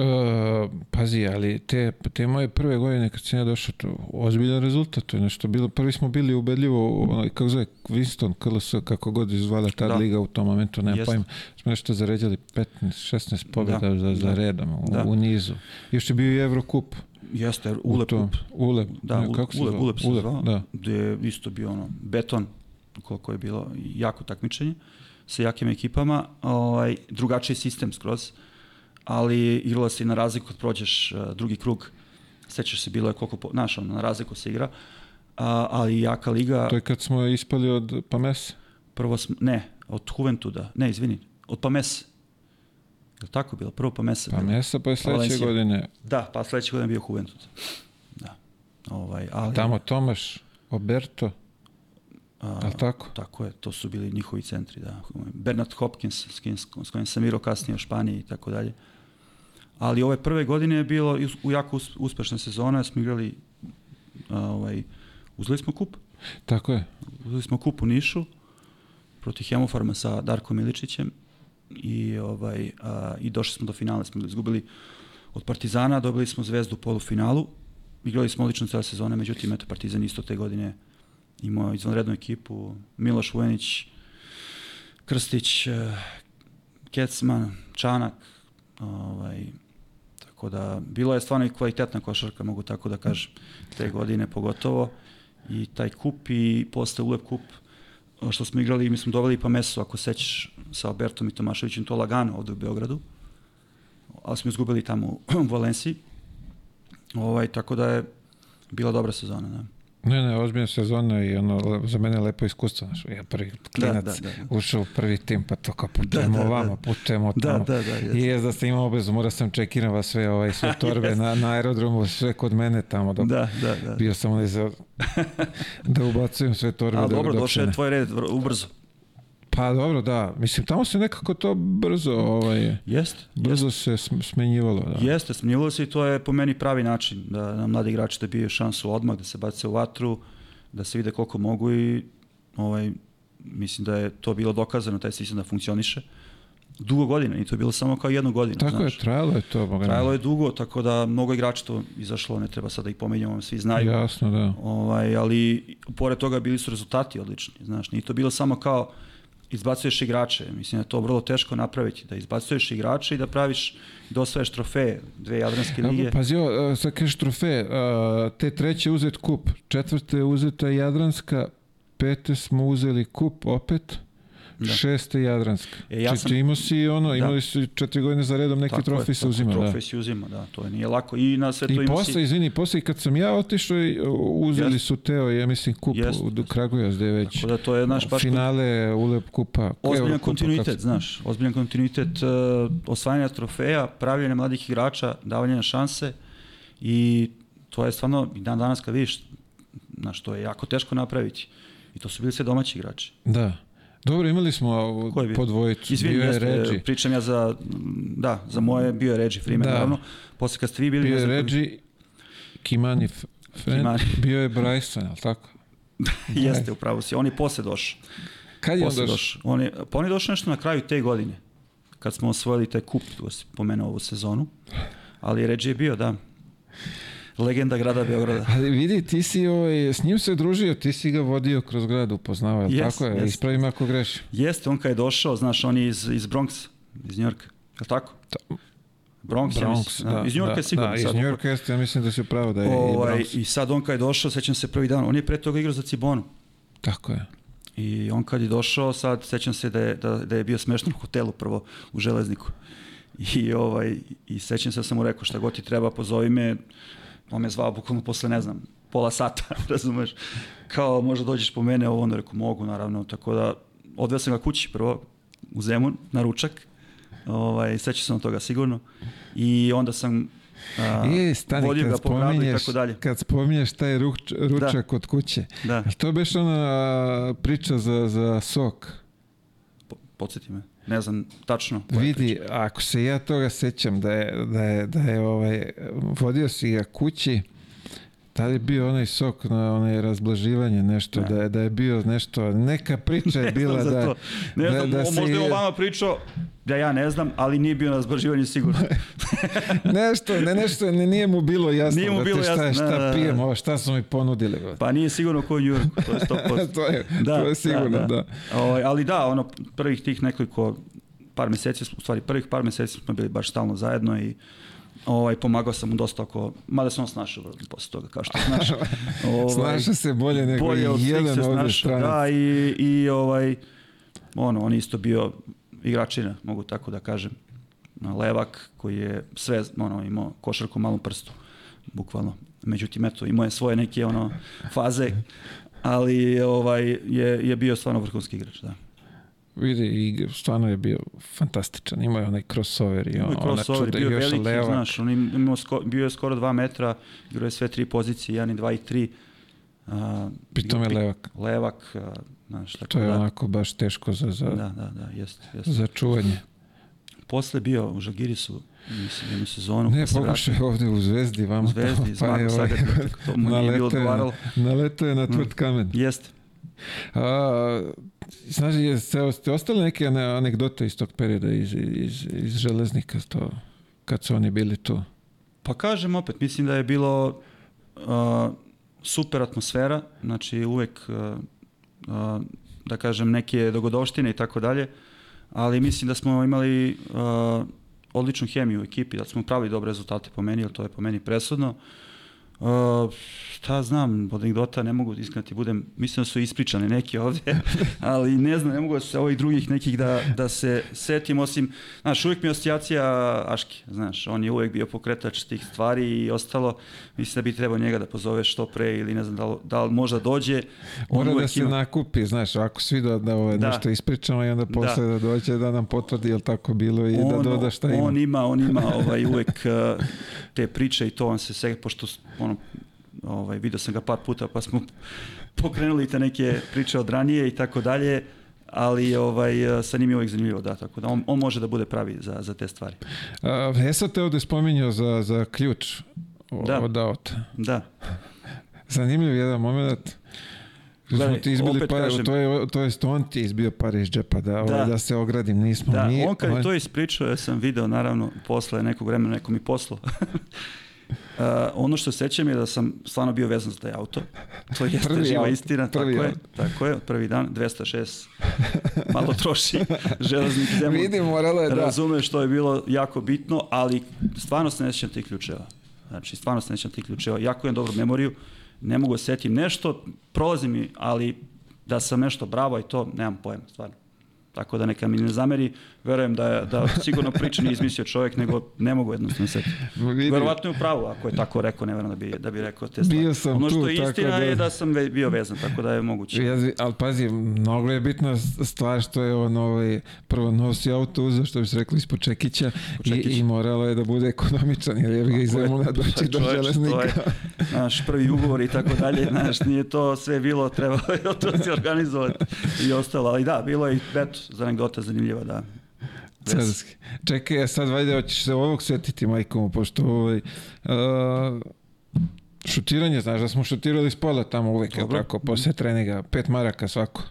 pazi, ali te, te moje prve godine kad sam ja došao, to ozbiljan rezultat, to je nešto bilo, prvi smo bili ubedljivo, ono, kako zove, Winston, KLS, kako god izvala ta Da. liga u tom momentu, nema pojma, smo nešto zaređali 15, 16 pobjeda Da, za, za da. redom u, Da. u nizu. Još je bio i Evrokup. Jeste, u Ulep kup. Ulep, Da, ne, kako se Ulep? Ulep se Ulep, zvao, da. gde je isto bio ono, beton, koliko je bilo jako takmičenje sa jakim ekipama, ovaj, drugačiji sistem skroz, ali igralo se i na razliku kad prođeš uh, drugi krug, sećaš se, bilo je koliko, po, znaš, ono, na razliku se igra, a, ali jaka liga, To je kad smo ispali od Pamesa. prvo smo, ne, od Juventuda, ne, izvini, od Pamese. Je li tako bilo? Prvo Pamesa. Pamesa, pa je sledeće Valencia. godine. Da, pa sledeće godine bio Juventud. Da. Ovaj, ali, Tamo Tomaš, Oberto, a, ali tako? Tako je, to su bili njihovi centri, da. Bernard Hopkins, s kojim, s kojim sam igrao kasnije u Španiji i tako dalje. Ali ove prve godine je bilo u jako us- uspešna sezona, smo igrali, ovaj, uzeli smo kup. Tako je. Uzeli smo kup u Nišu protiv Hemofarma sa Darkom Miličićem i, ovaj, a, i došli smo do finala, smo izgubili od Partizana, dobili smo zvezdu u polufinalu, igrali smo odlično cele sezone, međutim, eto, Partizan isto te godine imao izvanrednu ekipu, Miloš Vujanić, Krstić, eh, Kecman, Čanak, ovaj, tako da, bilo je stvarno i kvalitetna košarka, mogu tako da kažem, te godine pogotovo, i taj kup i posle ulep kup, što smo igrali, mi smo doveli pa meso, ako sećaš, sa Albertom i Tomaševićem, to lagano ovde u Beogradu, ali smo izgubili tamo u Valenciji, ovaj, tako da je bila dobra sezona, da. Ne, ne, ozbiljna sezona i ono, za mene je lepo iskustvo. Znaš, ja prvi klinac da, da, da. ušao u prvi tim, pa to kao putujemo Da, da, da. ovamo, putujemo Da, tamo. da, da, jeste. I je da ste imao obavezu, mora sam čekiram vas sve, ovaj, sve torbe na, na aerodromu, sve kod mene tamo. Dok Da, da, da. Bio sam onaj za, da ubacujem sve torbe. Ali dobro, došao je tvoj red ubrzo. Pa dobro, da. Mislim, tamo se nekako to brzo, ovaj, Jeste, brzo se sm- smenjivalo. Da. Jeste, smenjivalo se i to je po meni pravi način da na mladi igrači dobiju šansu odmah, da se bace u vatru, da se vide koliko mogu i ovaj, mislim da je to bilo dokazano, taj sistem da funkcioniše. Dugo godina, i to je bilo samo kao jednu godinu. Tako znaš. je, trajalo je to. Boga. Trajalo je dugo, tako da mnogo igrača to izašlo, ne treba sada da ih pomenjamo, svi znaju. Jasno, da. Ovaj, ali pored toga bili su rezultati odlični, znaš, nije to bilo samo kao izbacuješ igrače, mislim da je to vrlo teško napraviti, da izbacuješ igrače i da praviš, da osvajaš trofeje, dve jadranske lige. A, Pazi, ovo, sad kažeš trofeje, te treće uzet kup, četvrte je uzeta Jadranska, pete smo uzeli kup opet, Da. šeste Jadranska. E, ja Či sam- imao si ono, Da. imali su četiri godine za redom neki Tako trofej se uzima. Da. Trofej se uzima, da, to je nije lako. I na sve to I ima posle, si... izvini, posle kad sam ja otišao, u, uzeli Jest. su Teo, ja mislim, kup Jest, u je već Tako da to je naš baš finale Ulep kupa. ozbiljan kupa, kontinuitet, kako- znaš, ozbiljan kontinuitet uh, osvajanja trofeja, pravljanja mladih igrača, davanja šanse i to je stvarno, dan danas kad vidiš, znaš, to je jako teško napraviti. I to su bili sve domaći igrači. Da. Dobro, imali smo po dvojicu. Izvini, bio je Reggie. pričam ja za, da, za moje, bio je Reggie Freeman, Da. naravno. Posle kad ste vi bili, Bio je Reggie, Kimani, Friend, Kimani. bio je Bryson, ali tako? jeste, upravo si, on je posle došao. Kad je on Posle došao? došao. On je, pa on je došao nešto na kraju te godine, kad smo osvojili taj kup, tu si pomenuo ovu sezonu. Ali Reggie je bio, da. Legenda grada Beograda. Ali vidi, ti si ovaj, s njim se družio, ti si ga vodio kroz grad, upoznavao, yes, tako je? jest. Ispravi me ako grešim. Jeste, on kad je došao, znaš, on je iz, iz Bronxa, iz Njorka. Je li tako? Bronx, ja Bronx, mislim, da, iz Njorka da, je sigurno. Da, iz. Njorka jeste, ja mislim da si pravo da je Ovaj, i Bronx. I sad on kad je došao, sećam se prvi dan, on je pre toga igrao za Cibonu. Tako je. I on kad je došao, sad sećam se da je, da, da je bio smešten u hotelu prvo u Železniku. I, ovaj, i sećam se da sam mu rekao šta god ti treba, pozovi me. On me zvao bukvalno posle, ne znam, pola sata, razumeš? Kao možda dođeš po mene, ovo ono, rekao mogu naravno, tako da odveo sam ga kući prvo u Zemun na ručak. Ovaj, sećam se od toga sigurno. I onda sam a, I stani, vodio kad ga po gradu i tako dalje. kad spominješ taj ruč, ručak kod kuće, Da, to beš ona priča za, za sok? po, podsjeti me. Ne znam tačno. Vidi, ako se ja toga sećam da je, da je, da je ovaj, vodio si ga kući, da li je bio onaj sok na onaj razblaživanje nešto, Ne. da je, da je bio nešto, neka priča je Ne bila za da, to. Ne da- znam, da o- se možda je je- on vama pričao da ja ne znam, ali nije bio na zbraživanju sigurno. nešto, ne nešto, ne, nije mu bilo jasno, Nije mu da bilo šta, jasno, šta da, da, da. pijemo, ovo, šta su mi ponudili. Pa nije sigurno ko u Njurku, to je 100%. to, je, to je sigurno, da. Ovaj, ali da, ono, prvih tih nekoliko par meseci, u stvari prvih par meseci smo bili baš stalno zajedno i ovaj, pomagao sam mu dosta oko, mada sam on snašao posle toga, kao što znaš. ovaj, Snaša se bolje nego bolje od jedan ovde stranac. Da, i, i ovaj, ono, on isto bio igračina, mogu tako da kažem. Levak koji je sve, ono, imao košarku malom prstu, bukvalno. Međutim, eto, imao je svoje neke ono faze, ali ovaj, je, je bio stvarno vrhunski igrač, da. Vidi, i stvarno je bio fantastičan. Imao je onaj crossover i on, crossover, bio veliki, levak. znaš, on imao sko, bio je skoro 2 metra, igrao je sve tri pozicije, 1 i 2 i 3. Uh, Pritom je levak. Levak, uh, znaš, tako To je da. onako baš teško za, za, da, da, da, jest, jest. za čuvanje. Posle bio u Žagirisu, mislim, jednu sezonu. Ne, pokušaj ovde u Zvezdi, vama. U Zvezdi, pa je ovaj, to mu nije bilo odgovaralo. Naleto je na tvrd mm. kamen. Mm, jeste. A, znaš, je, ste ostale neke anegdote iz tog perioda iz, iz, iz železnika to, kad su oni bili tu? Pa kažem opet, mislim da je bilo uh, super atmosfera, znači uvek uh, da kažem neke dogodovštine i tako dalje, ali mislim da smo imali uh, odličnu hemiju u ekipi, da smo pravili dobre rezultate po meni, jer to je po meni presudno. Uh, šta znam, od anegdota ne mogu iskreno ti budem, mislim da su ispričane neki ovdje, ali ne znam, ne mogu da se ovih drugih nekih da, da se setim, osim, znaš, uvijek mi je asocijacija Aški, znaš, on je uvijek bio pokretač tih stvari i ostalo, mislim da bi trebao njega da pozoveš što pre ili ne znam da li, da li možda dođe. On Mora da se ima... nakupi, znaš, ako svi da, da ovo da. nešto ispričamo i onda da. posle da. da dođe da nam potvrdi je li tako bilo i da on, da doda šta ima. On ima, on ima ovaj, uvijek uh, te priče i to on se sve, pošto ono, ovaj, vidio sam ga par puta pa smo pokrenuli te neke priče od ranije i tako dalje, ali ovaj, sa njim je uvijek zanimljivo, da, tako da on, on može da bude pravi za, za te stvari. A, Vesa te ovde spominjao za, za ključ da. od auta. Da. Zanimljiv jedan moment. Smo ti izbili pare, kažem, to je, to je on ti izbio pare iz džepa, da, ovaj, da. da se ogradim, nismo da, mi. on kad je to ispričao, ja sam video, naravno, posle nekog vremena neko mi poslo. Uh, ono što sećam je da sam stvarno bio vezan za taj auto. To je prvi živa auto, istina, prvi tako auto. je. Tako je, prvi dan 206 malo troši železnik zemlju. Vidim, moralo je da. Razume što je bilo jako bitno, ali stvarno se ne sećam tih ključeva. Znači, stvarno se ne sećam tih ključeva. Jako imam dobru memoriju, ne mogu da setim nešto, prolazi mi, ali da sam nešto bravo i to, nemam pojma, stvarno. Tako da neka mi ne zameri, verujem da, je, da sigurno priča nije izmislio čovjek, nego ne mogu jednostavno se. Verovatno je u pravu, ako je tako rekao, ne verujem da bi, da bi rekao te stvari. Bio sam ono što tu, je istina da... je da sam ve, bio vezan, tako da je moguće. Ja, ali pazi, mnogo je bitna stvar što je on ovaj, prvo nosi auto uzeo, što bi se rekli, ispod Čekića i, i moralo je da bude ekonomičan, jer je ga iz Zemuna doći do železnika. Je naš prvi ugovor i tako dalje, znaš, nije to sve bilo, trebalo je to se organizovati i ostalo, ali da, bilo je, eto, za anegdota zanimljiva, da. Carski. Čekaj, sad vajde, hoćeš se ovog setiti, majkomu, pošto ovaj, uh, šutiranje, znaš da smo šutirali s pola tamo uvek, Dobro. tako, posle treninga, pet maraka svako.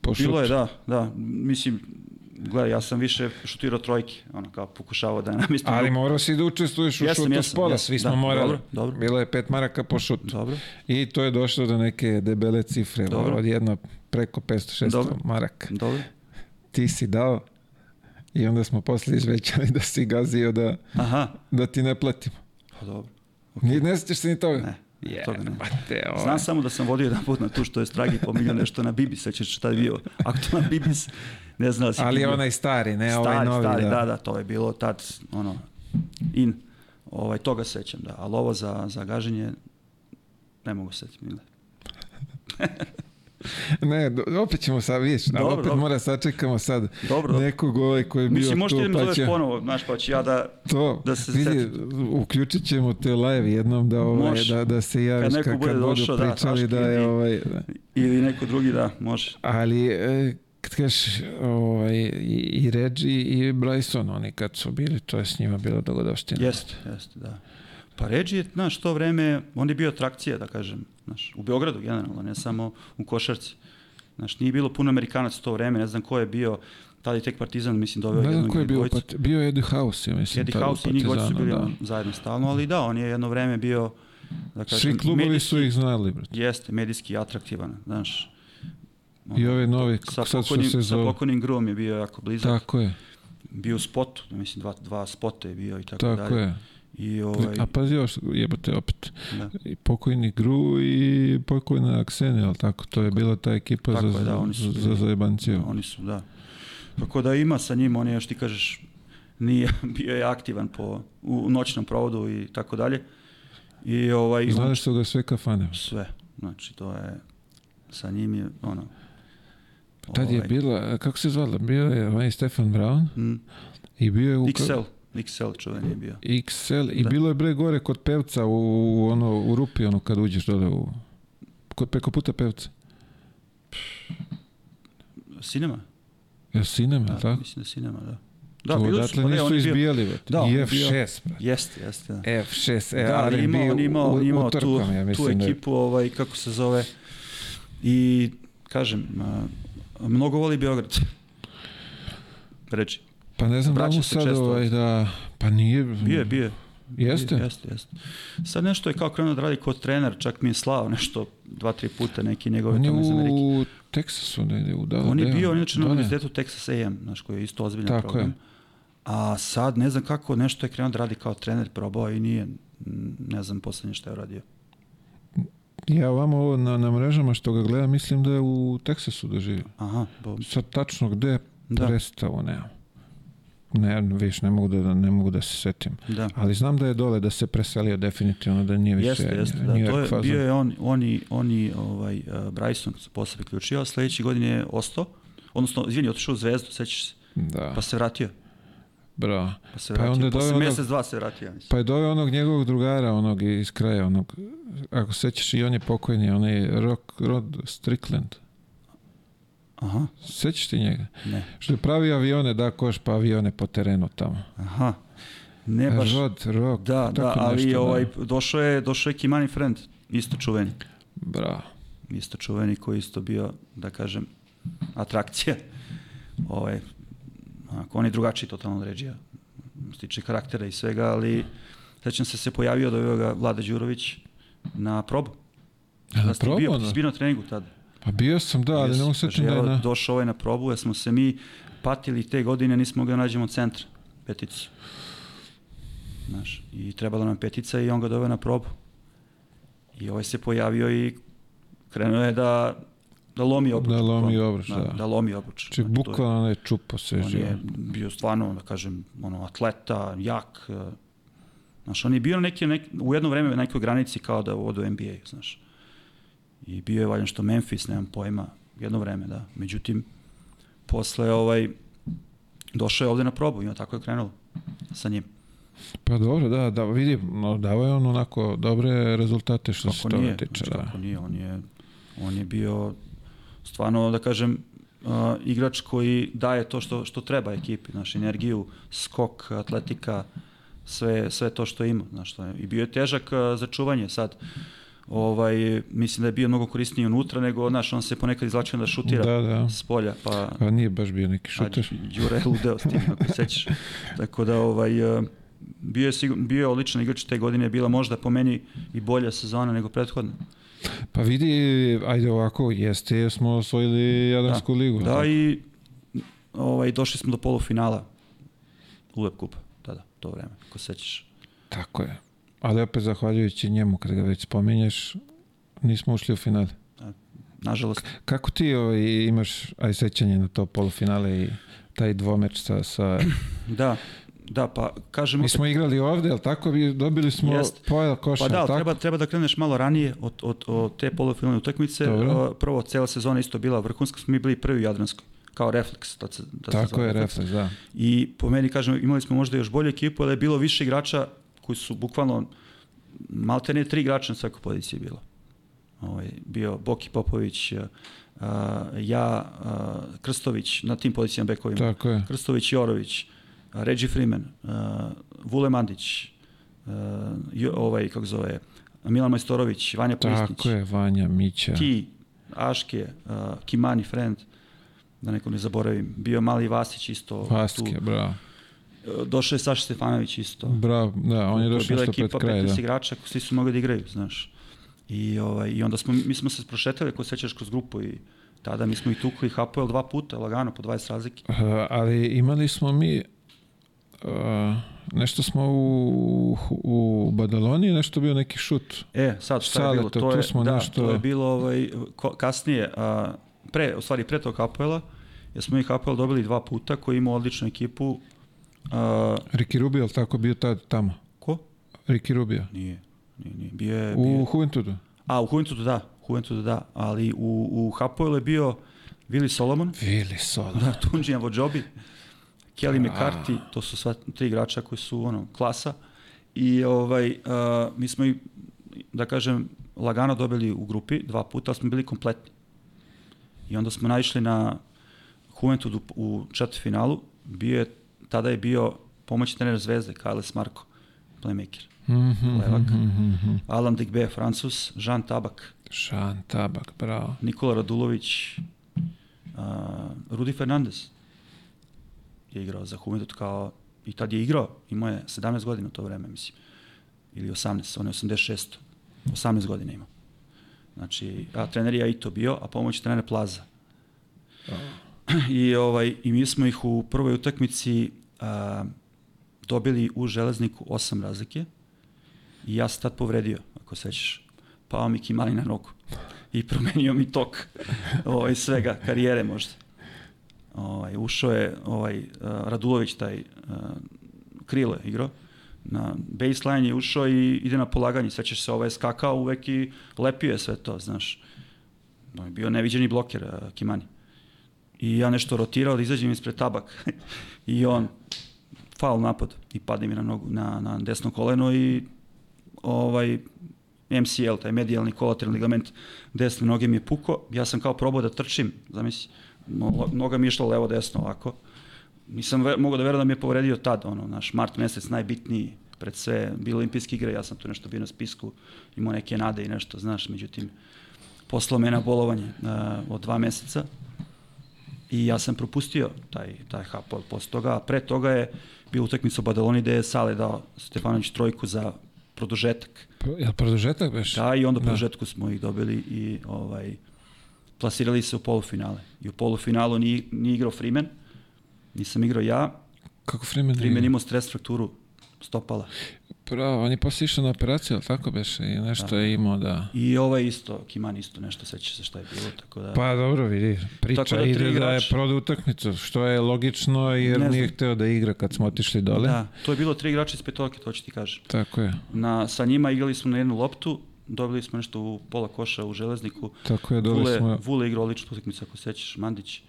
Po Bilo šut. je, da, da, mislim, gledaj, ja sam više šutirao trojke, ono kao pokušavao da namestim. Ali morao si da učestvuješ u jesam, šutu jesam, s pola, jesam, svi smo da, morali. Dobro, dobro. Bilo je pet maraka po šutu. Dobro. I to je došlo do neke debele cifre, dobro. od jedno preko 500-600 dobro. maraka. Dobro. Ti si dao i onda smo posle izvećali da si gazio da, Aha. da ti ne platimo. Pa dobro. Okay. Ne sećaš se ni toga? Ne. Yeah, toga ne. Bate, ovaj. Znam samo da sam vodio jedan put na tu što je Stragi pominjao nešto na Bibis, sećaš šta je bio aktualan Bibis, ne znam da si Ali onaj stari, ne stari, ovaj novi. Stari, da. da, da, to je bilo tad, ono, in, ovaj, toga sećam, da, ali ovo za, za gaženje, ne mogu setiti, mile. Ne, do, opet ćemo sad, vidiš, dobro, opet dobro. mora sačekamo sad dobro, nekog ovaj koji je bio Mislim, tu. Mislim, možete da me ponovo, znaš, pa ću ja da, to, da se vidi, uključit ćemo te live jednom da, ovaj, može. da, da se javiš kad, kad, kad budu da, pričali da, da je ovaj... Da. Ili neko drugi, da, može. Ali, e, kad kažeš ovaj, i, Reggie i Bryson, oni kad su bili, to je s njima bilo dogodovština. Jeste, jeste, da. Pa Reggie je, znaš, to vreme, on je bio atrakcija, da kažem, znaš, u Beogradu generalno, ne samo u Košarci. Znaš, nije bilo puno Amerikanaca to vreme, ne znam ko je bio, tada je tek Partizan, mislim, doveo jednog Ne znam ko je bio, pat, bio je Eddie House, ja mislim. Eddie House i njih su bili da. zajedno stalno, ali da, on je jedno vreme bio, da kažem, Svi klubovi medijski, su ih znali, brate. Jeste, medijski atraktivan, znaš. I ove novi, sa sad što se zove. Sa pokojnim Grom je bio jako blizak. Tako je. bio u spotu, mislim dva, dva spota je bio i tako, Tako dalje. je. I ovaj, A pazi još, jebate opet. da. I pokojni Gru i pokojna Aksenija, ali tako? To je bila ta ekipa Tako za, je, da, oni su za, zajebanciju. Oni su, da. Tako da ima sa njim, on je još ti kažeš, nije, bio je aktivan po, u noćnom provodu i tako dalje. I ovaj, Znaš su ga sve kafane. sve. Znači, to je, sa njim je, ono, Tad je ovaj, bila, kako se zvala? Bio je ovaj Stefan Brown mm, i bio je u... XL, XL čuven je bio. XL i Da. bilo je bre gore kod pevca u, u ono u rupi ono kad uđeš dole u kod preko puta pevca. Cinema? Je sinema, Da, tako? mislim da Cinema, da. Da, Da, bili odatle su, pa ne, nisu on je bio, izbijali. Da, I je F6, brate. jeste, jeste, da. F6, e, da, ali R&B imao, on imao, u- imao tu, ja tu mislim da ekipu, ovaj, kako se zove, i kažem, a, mnogo voli Beograd. Reči. Pa ne znam da mu sad ovaj da... Pa nije... Bio je, bio je. Jeste? Jeste, jeste. Sad nešto je kao krenuo da radi kao trener, čak mi je slao nešto dva, tri puta neki njegove On tamo iz Amerike. u Teksasu negde, u Dallas. On je bio inače na univerzitetu Texas A&M, znaš, koji je isto ozbiljan Tako program. je. A sad ne znam kako nešto je krenuo da radi kao trener, probao i nije, ne znam poslednje šta je uradio. Ja ovamo ovo na, na mrežama što ga gledam, mislim da je u Teksasu doživio. Aha, bo, Sad tačno gde Da. prestao, ne. Ne, viš, ne mogu da, ne mogu da se setim. da. Ali znam da je dole, da se preselio definitivno, da nije više Jeste, jeste, New da. York To je, fazon. bio je on, oni, oni ovaj, uh, Bryson se posle priključio, a sledeće godine je ostao, odnosno, izvini, otišao u Zvezdu, sećaš se, Da, pa se vratio. bravo. Pa se Pa vratio, onda posle doveo mesec, dva se vratio, ja mislim. Pa je doveo onog njegovog drugara, onog iz kraja, onog, ako sećaš i on je pokojni, onaj Rock, Rod Strickland. Aha, Sećaš ti njega? ne. Što je pravi avione, da koš pa avione po terenu tamo. Aha. Ne baš, Rod, Rock, da, da, ali nešto, ovaj, da. došao je, došao je Kimani Friend, isto čuveni. Bravo. isto čuveni koji isto bio, da kažem, atrakcija. Ovaj, onako, on je drugačiji totalno od ređija, što se tiče karaktera i svega, ali sećam se se pojavio da ga Vlada Đurović na probu. Na Da probu, bio, si bio na treningu tada. Pa bio sam, da, ali ne mogu se kaže, setim da je na... Došao ovaj na probu, jer smo se mi patili te godine, nismo ga nađemo centra, peticu. Znaš, i trebala nam petica i on ga doveo na probu. I ovaj se pojavio i krenuo je da, da lomi obruč. Da lomi obruč, da. Da lomi obruč. Či Znači, je- bukvalno je čupo sve On živo. je bio stvarno, da kažem, ono, atleta, jak. eh, Znaš, on je bio neki, nek, u jedno vreme na nekoj granici kao da ode u NBA, znaš. I bio je valjda što Memphis, nemam pojma, jedno vreme, da. Međutim, posle ovaj, došao je ovde na probu i tako je krenulo sa njim. Pa dobro, da, da, vidi, no, dao je on onako dobre rezultate što se Kako toga nije, tiče. znači, Da. kako nije, on je, on je bio stvarno, da kažem, uh, igrač koji daje to što, što treba ekipi, znaš, energiju, skok, atletika, sve, sve to što ima, znaš, što je. i bio je težak uh, za čuvanje sad, ovaj, mislim da je bio mnogo korisniji unutra, nego, znaš, on se ponekad izlačio da šutira Da, da. s polja, pa Pa nije baš bio neki a šuter. Đure je ludeo s tim, ako se sećaš. Tako da, ovaj, uh, bio je, sigur, bio je odličan igrač te godine, je bila možda po meni i bolja sezona nego prethodna. Pa vidi, ajde ovako, jeste, smo osvojili Jadransku ligu. Da, tako? i ovaj, došli smo do polufinala Ulep kupa, tada, to vreme, ako se sećaš. Tako je. Ali opet zahvaljujući njemu, kad ga već spominješ, nismo ušli u finale. Nažalost, Kako ti ovaj, imaš aj sećanje na to polufinale i taj dvomeč sa... sa... da, da, pa kažem Mi opet, smo igrali ovde, ali tako bi dobili smo Jest. pojel koša, pa da, tako? treba, treba da kreneš malo ranije od, od, od te polufinalne utakmice. Dobro. Prvo, cela sezona isto bila vrhunska, smo mi bili prvi u Jadranskoj, kao refleks. To se, se Tako je, refleks, da. I po meni, kažem, imali smo možda još bolju ekipu, ali je bilo više igrača koji su bukvalno, malte ne tri igrača na svakoj poziciji je bilo. Ovaj, bio Boki Popović, uh, ja, uh, Krstović na tim pozicijama bekovima. Tako je. Krstović, Jorović, uh, Reggie Freeman, uh, Vule Mandić, uh, jo, ovaj, kako zove, Milan Majstorović, Vanja Korisnić, Tako je, Vanja, Mića. ti, Aške, uh, Kimani Friend, da neko ne zaboravim, bio Mali Vasić isto. Vaske, bravo. Došao je Saša Stefanović isto. Bravo, da, on je došao bila isto pred ekipa kraj, 15 da. igrača, svi su mogli da igraju, znaš. I, ovaj, I onda smo, mi smo se prošetali, ako se sećaš, kroz grupu i tada mi smo i tukli Hapoel dva puta, lagano, po 20 razlike. Uh, ali imali smo mi uh, nešto smo u, u Badaloni, nešto bio neki šut. E, sad šta Sale, je bilo? to- je, smo da, nešto- to je bilo ovaj, ko- kasnije, a, pre, u stvari pre tog Hapoela, jer smo mi Hapoel dobili dva puta koji ima odličnu ekipu. A, Ricky Rubio, ali tako bio tad tamo? ko? Ricky Rubio. Nije, nije, nije. Bio je, U bio Juventudu. A, u Juventudu da, u Juventudu da, ali u, u Hapoelu je bio Vili Solomon, Vili Sola. da, Tunđija Vođobi, Kelly McCarthy, to su sva tri igrača koji su ono, klasa. I ovaj, a, mi smo i, da kažem, lagano dobili u grupi dva puta, ali smo bili kompletni. I onda smo naišli na Juventudu u četvrtfinalu, bio je, tada je bio pomoćni trener Zvezde, Kailes Marko, playmaker. Mhm, Levak. mhm, mhm. Alan Digbe, Francus, Jean Tabak, Šan Tabak, bravo. Nikola Radulović, a, Rudi Fernandez je igrao za Juventud kao, i tad je igrao, imao je 17 godina u to vreme, mislim, ili 18, on je 86, 18 godina imao. Znači, a trener je Aito bio, a pomoć trener Plaza. I, ovaj, I mi smo ih u prvoj utakmici a, dobili u železniku osam razlike i ja sam tad povredio, ako sećaš. Pao mi Kimali na nogu i promenio mi tok ovaj, svega, karijere možda. Ovaj, ušao je ovaj, uh, Radulović, taj uh, krilo je igrao, na baseline je ušao i ide na polaganje, sećaš se, ovaj je skakao uvek i lepio je sve to, znaš. On je bio neviđeni bloker uh, Kimani. I ja nešto rotirao da izađem ispred tabak. I on, faul napad i padne mi na, nogu, na, na desno koleno i ovaj MCL, taj medijalni kolateralni ligament desne noge mi je puko. Ja sam kao probao da trčim, zamisli, no- noga mi je išla levo desno ovako. Nisam ve, mogao da verujem da mi je povredio tad, ono, naš mart mesec najbitniji pred sve, bilo olimpijske igre, ja sam tu nešto bio na spisku, imao neke nade i nešto, znaš, međutim, poslao me na bolovanje uh, od dva meseca i ja sam propustio taj, taj hapol posle toga, a pre toga je bio utakmica u Badaloni gde je Sale dao Stefanović trojku za produžetak. Pro- Jel produžetak beš? Da, i onda Da. produžetku smo ih dobili i ovaj, plasirali se u polufinale. I u polufinalu nije, nije igrao Freeman, nisam igrao ja, Kako Freeman? Freeman imao stres frakturu stopala. Pravo, on je posle išao na operaciju, ali tako beše? I nešto Da. je imao da... I ovaj isto, Kiman isto nešto, seća se šta je bilo, tako da... Pa dobro, vidi, priča Tako da ide da je prodao utakmicu, što je logično jer nije hteo da igra kad smo otišli dole. Da, to je bilo tri igrača iz petorke, to ću ti kažem. Tako je, Na, sa njima igrali smo na jednu loptu, dobili smo nešto u pola koša u železniku. tako je, Vule, smo, Vule igrao odličnu utakmicu, ako se sećaš, Mandić.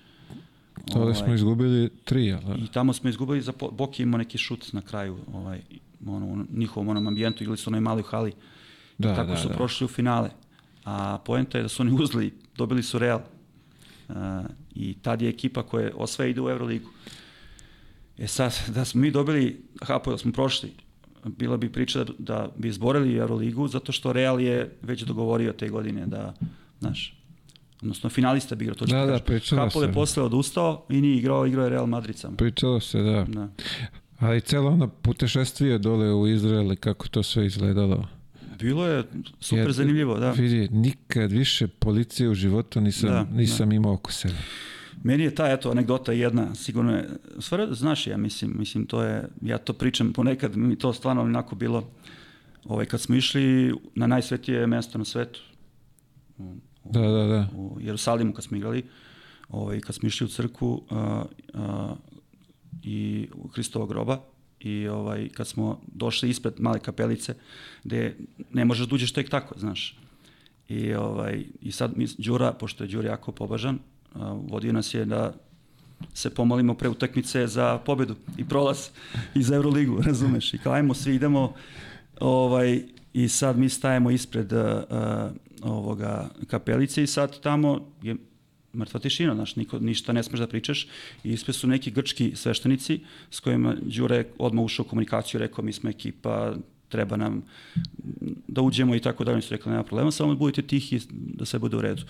Dole Ovaj, smo izgubili tri, jel? da? I tamo smo izgubili, za Boki imao neki šut na kraju, ovaj, ono, u njihovom onom ambijentu, igrali su onoj maloj hali. Da, Tako da, su da. prošli u finale. A poenta je da su oni uzli, dobili su Real. Uh, I tad je ekipa koja osvaja ide u Euroligu. E sad, da smo mi dobili Hapoel, smo prošli, bila bi priča da, da bi izborili Euroligu, zato što Real je već dogovorio te godine da, znaš, odnosno finalista bi igrao, to ću Da, da, pričalo Hapoel je se. posle odustao i nije igrao, igrao je Real Madrid samo. Pričalo se, da. Da. Ali celo ono putešestvije dole u Izrael i kako to sve izgledalo. Bilo je super Jer, zanimljivo, da. Vidi, nikad više policije u životu nisam, Da, nisam imao oko sebe. Meni je ta eto anegdota jedna, sigurno je, stvar, znaš ja mislim, mislim to je, ja to pričam ponekad, mi to stvarno onako bilo, ovaj, kad smo išli na najsvetije mesto na svetu, Da, da, da. u Jerusalimu kad smo igrali, ovaj, kad smo išli u crku a, a, i u Hristova groba, i ovaj, kad smo došli ispred male kapelice, gde ne možeš da uđeš tek tako, znaš. I, ovaj, i sad mi, Đura, pošto je Đura jako pobažan, a, vodio nas je da se pomolimo pre utakmice za pobedu i prolaz i za Euroligu, razumeš? I kao ajmo, svi idemo ovaj, i sad mi stajemo ispred uh, ovoga kapelice i sad tamo je mrtva tišina, znaš, niko, ništa ne smeš da pričaš. I ispred su neki grčki sveštenici s kojima Đure odmah ušao u komunikaciju, rekao mi smo ekipa, treba nam da uđemo i tako dalje, oni su rekli nema problema, samo budite tihi da sve bude u redu.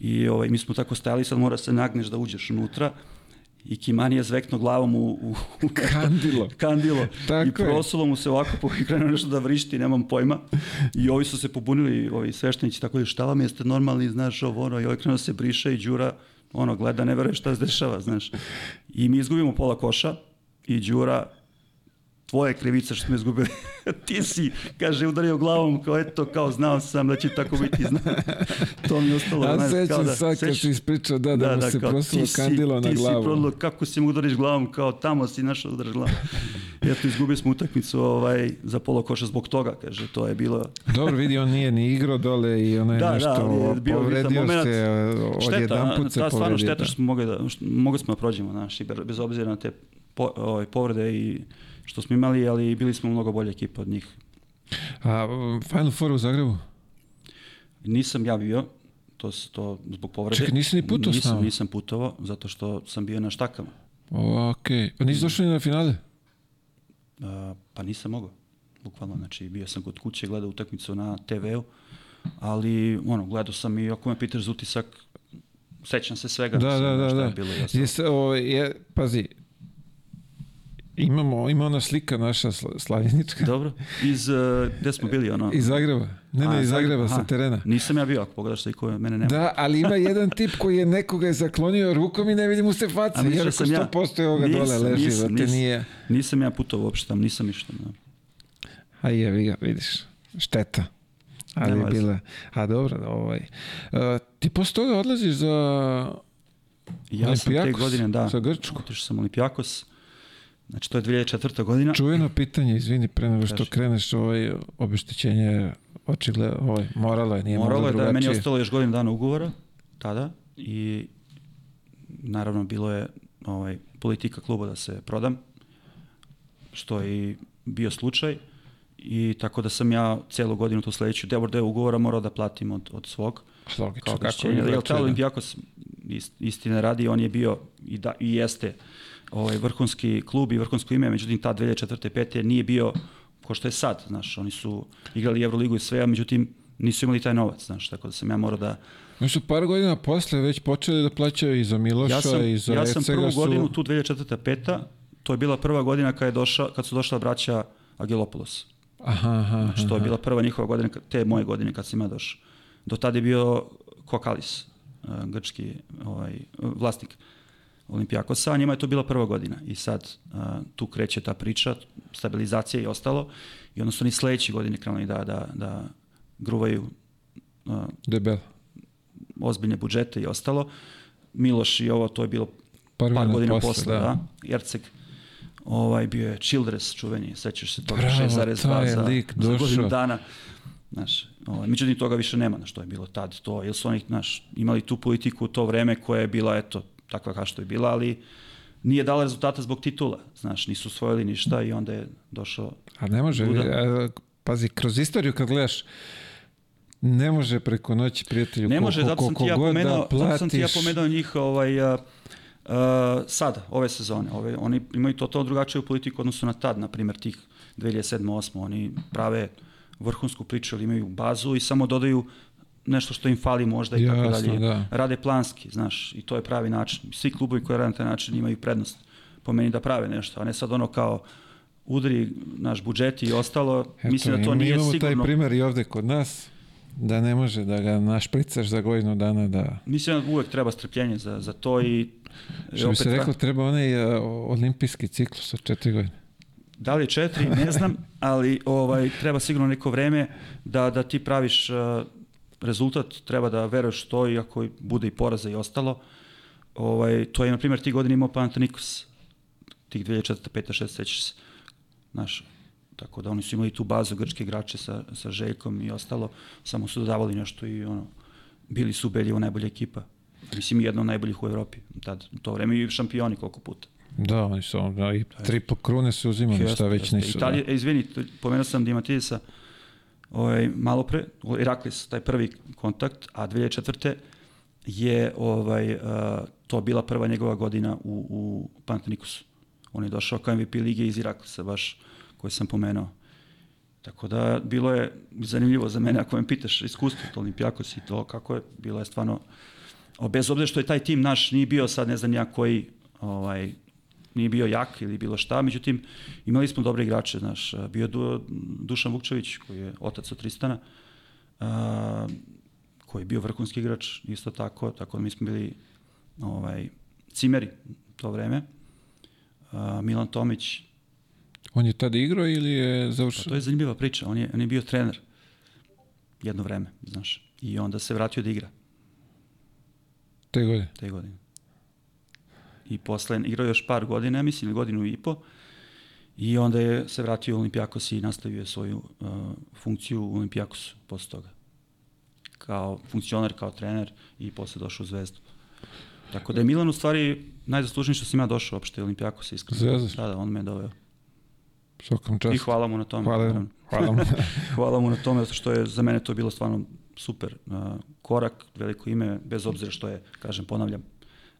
I ovaj, mi smo tako stajali, sad mora se nagneš da uđeš unutra i Kimani je zvekno glavom u, u, u Kandilo. kandilo Tako i je. prosulo mu se ovako po i krenuo nešto da vrišti, nemam pojma. I ovi su se pobunili, ovi sveštenici, tako da šta vam jeste normalni, znaš, ovo, ono, i ovaj krenuo da se briše i Đura, ono, gleda, ne veruje šta se dešava, znaš. I mi izgubimo pola koša i Đura tvoje krivica što smo izgubili. ti si, kaže, udario glavom, kao eto, kao znao sam da će tako biti. Zna. to mi je ostalo. A sećam da, sad kad si ispričao da, da, mu se kao, si- kandilo na ti si glavu. prodalo, kako si mu udariš glavom, kao tamo si našao da udariš glavom. Eto, izgubili smo utakmicu ovaj, za polo koša zbog toga, kaže, to je bilo... Dobro, vidi, on nije ni igrao dole i ono je Da, da, nešto je bio povredio se, odjedan put se ta stvarno povredio. šteta da. što smo mogli da, što, mogli smo da prođemo, znaš, bez obzira na te po, ovaj, povrede i što smo imali, ali bili smo mnogo bolja ekipa od njih. A Final Four u Zagrebu? Nisam ja bio, to, to zbog povrede. Čekaj, nisi ni putovao nisam? Nisam putovao, zato što sam bio na štakama. O, okej. Pa nisi došli ni na finale? A, pa nisam mogao, bukvalno. Znači, bio sam kod kuće, gledao utakmicu na TV-u, ali ono, gledao sam i ako me pitaš za utisak, sećam se svega. Da, da, da. šta je da. bilo, ja sam- Jeste, o, je, pazi, imamo, ima ona slika naša sla- slavljenička Dobro. Iz, uh, gde smo bili, ono? iz Zagreba. Ne, ne, A, iz Zagreba, sa terena. Nisam ja bio, ako pogledaš sliku, mene nema. Da, ali ima jedan tip koji je nekoga je zaklonio rukom i ne vidi mu se A faca. mislio Jer ako sam ja. 100% je ovoga Nisam, dole leži, nisam, nisam. nije. Nisam ja putovao uopšte tamo, nisam išao. Da. A je, vidiš, šteta. Ali je bila, a dobro, ovaj. Uh, ti posle toga odlaziš za Ja sam te Olimpijakos, godine, da, za Grčku. otišao sam Olimpijakos. Znači, to je 2004. godina. Čujeno pitanje, izvini, pre nego što kreneš, ovaj, obeštećenje, očigledno, ovaj, moralo je, nije Moralo moglo je da je drugačije. meni ostalo još godinu dana ugovora tada i naravno bilo je ovaj, politika kluba da se prodam, što je i bio slučaj i tako da sam ja celu godinu tu sledeću deo deo ugovora morao da platim od, od svog Logično, kao kako je Jer taj da. Olimpijakos ist- istine radi, on je bio i, da, i jeste ovaj, vrhunski klub i vrhunsko ime, međutim ta 2004. 5. nije bio ko što je sad, znaš, oni su igrali Euroligu i sve, a međutim nisu imali taj novac, znaš, tako da sam ja morao da... Oni su par godina posle već počeli da plaćaju i za Miloša Ja sam, i za ja sam prvu su... godinu, tu 2004. 5. to je bila prva godina kad, je došla, kad su došla braća Angelopoulos. Aha, aha, Znači, to je aha. bila prva njihova godina, te moje godine kad sam ja došao. Do tada je bio Kokalis, eh, grčki ovaj, vlasnik Olimpijakosa, a njima je to bila prva godina. I sad eh, tu kreće ta priča, stabilizacija i ostalo. I onda su oni sledeće godine krenuli da, da, da gruvaju eh, Debel. ozbiljne budžete i ostalo. Miloš i ovo, to je bilo Par, par godina posle, posle, da. da. Jerceg, ovaj bio je Childress čuveni, sećaš se toga, Bravo, 6,2 taj je za, lik za godinu dana. Znaš, ovaj, međutim toga više nema, na što je bilo tad to, jer su oni, znaš, imali tu politiku u to vreme koja je bila, eto, takva kao što je bila, ali nije dala rezultata zbog titula, znaš, nisu osvojili ništa i onda je došao A ne može, a, pazi, kroz istoriju kad gledaš, ne može preko noći prijatelju Ne može, ko- zato sam ti ja koliko god da pomenuo, zato sam ti ja platiš. pomenuo njih ovaj, uh, uh, sad, ove sezone. Ove, oni imaju totalno drugačiju politiku odnosno na tad, na primjer tih 2007-2008. Oni prave vrhunsku priču, ali imaju bazu i samo dodaju nešto što im fali možda i tako dalje. da. Rade planski, znaš, i to je pravi način. Svi klubovi koji rade na taj način imaju prednost po meni da prave nešto, a ne sad ono kao udri naš budžet i ostalo. Mislim da to mi nije imamo sigurno... taj primjer i ovde kod nas, da ne može da ga našpricaš za godinu dana da... Mislim da uvek treba strpljenje za, za to i Što bi se reklo, treba onaj uh, olimpijski ciklus od četiri godine. Da li četiri, ne znam, ali ovaj, treba sigurno neko vreme da, da ti praviš uh, rezultat, treba da veruješ to i ako bude i poraza i ostalo. Ovaj, to je, na primjer, ti godine imao Panathinaikos, tih 2004. 5. 6. sećaš se. Znaš, tako da oni su imali tu bazu grčke igrače sa, sa Željkom i ostalo, samo su dodavali nešto i ono, bili su ubedljivo najbolja ekipa. Mislim, jedna od najboljih u Evropi. Tad, u to vreme i šampioni koliko puta. Da, oni su, da, i tri po krune su uzimali, šta već nisu. Italija, e, izvini, pomenuo sam Dimatidisa ovaj, malo pre, Iraklis, taj prvi kontakt, a 2004. je ovaj, uh, to bila prva njegova godina u, u Panathinaikosu. On je došao kao MVP lige iz Iraklisa, baš koji sam pomenuo. Tako da bilo je zanimljivo za mene ako me pitaš iskustvo to Olimpijakos i to kako je, bilo je stvarno bez obzira što je taj tim naš nije bio sad ne znam ja koji ovaj, nije bio jak ili bilo šta, međutim imali smo dobre igrače, znaš, bio je Du, Dušan Vukčević koji je otac od Tristana, a, koji je bio vrhunski igrač isto tako, tako da mi smo bili ovaj, cimeri to vreme. A, Milan Tomić, On je tada igrao ili je Pa završio? to je zanimljiva priča. On je, on je bio trener jedno vreme, znaš. I onda se vratio da igra Te godine. te godine. I posle igrao još par godina, mislim, ili godinu i po. I onda je se vratio u Olimpijakos i nastavio je svoju uh, funkciju u Olimpijakosu posle toga. Kao funkcioner, kao trener i posle došao u Zvezdu. Tako da je Milan u stvari najzaslužniji što sam ja došao uopšte u Olimpijakos, iskreno. Zvezda? Da, da, on me je doveo. Svakom I čast. hvala mu na tome. Hvala, hvala mu. Hvala mu na tome, zato što je za mene to bilo stvarno super uh, korak, veliko ime, bez obzira što je, kažem, ponavljam,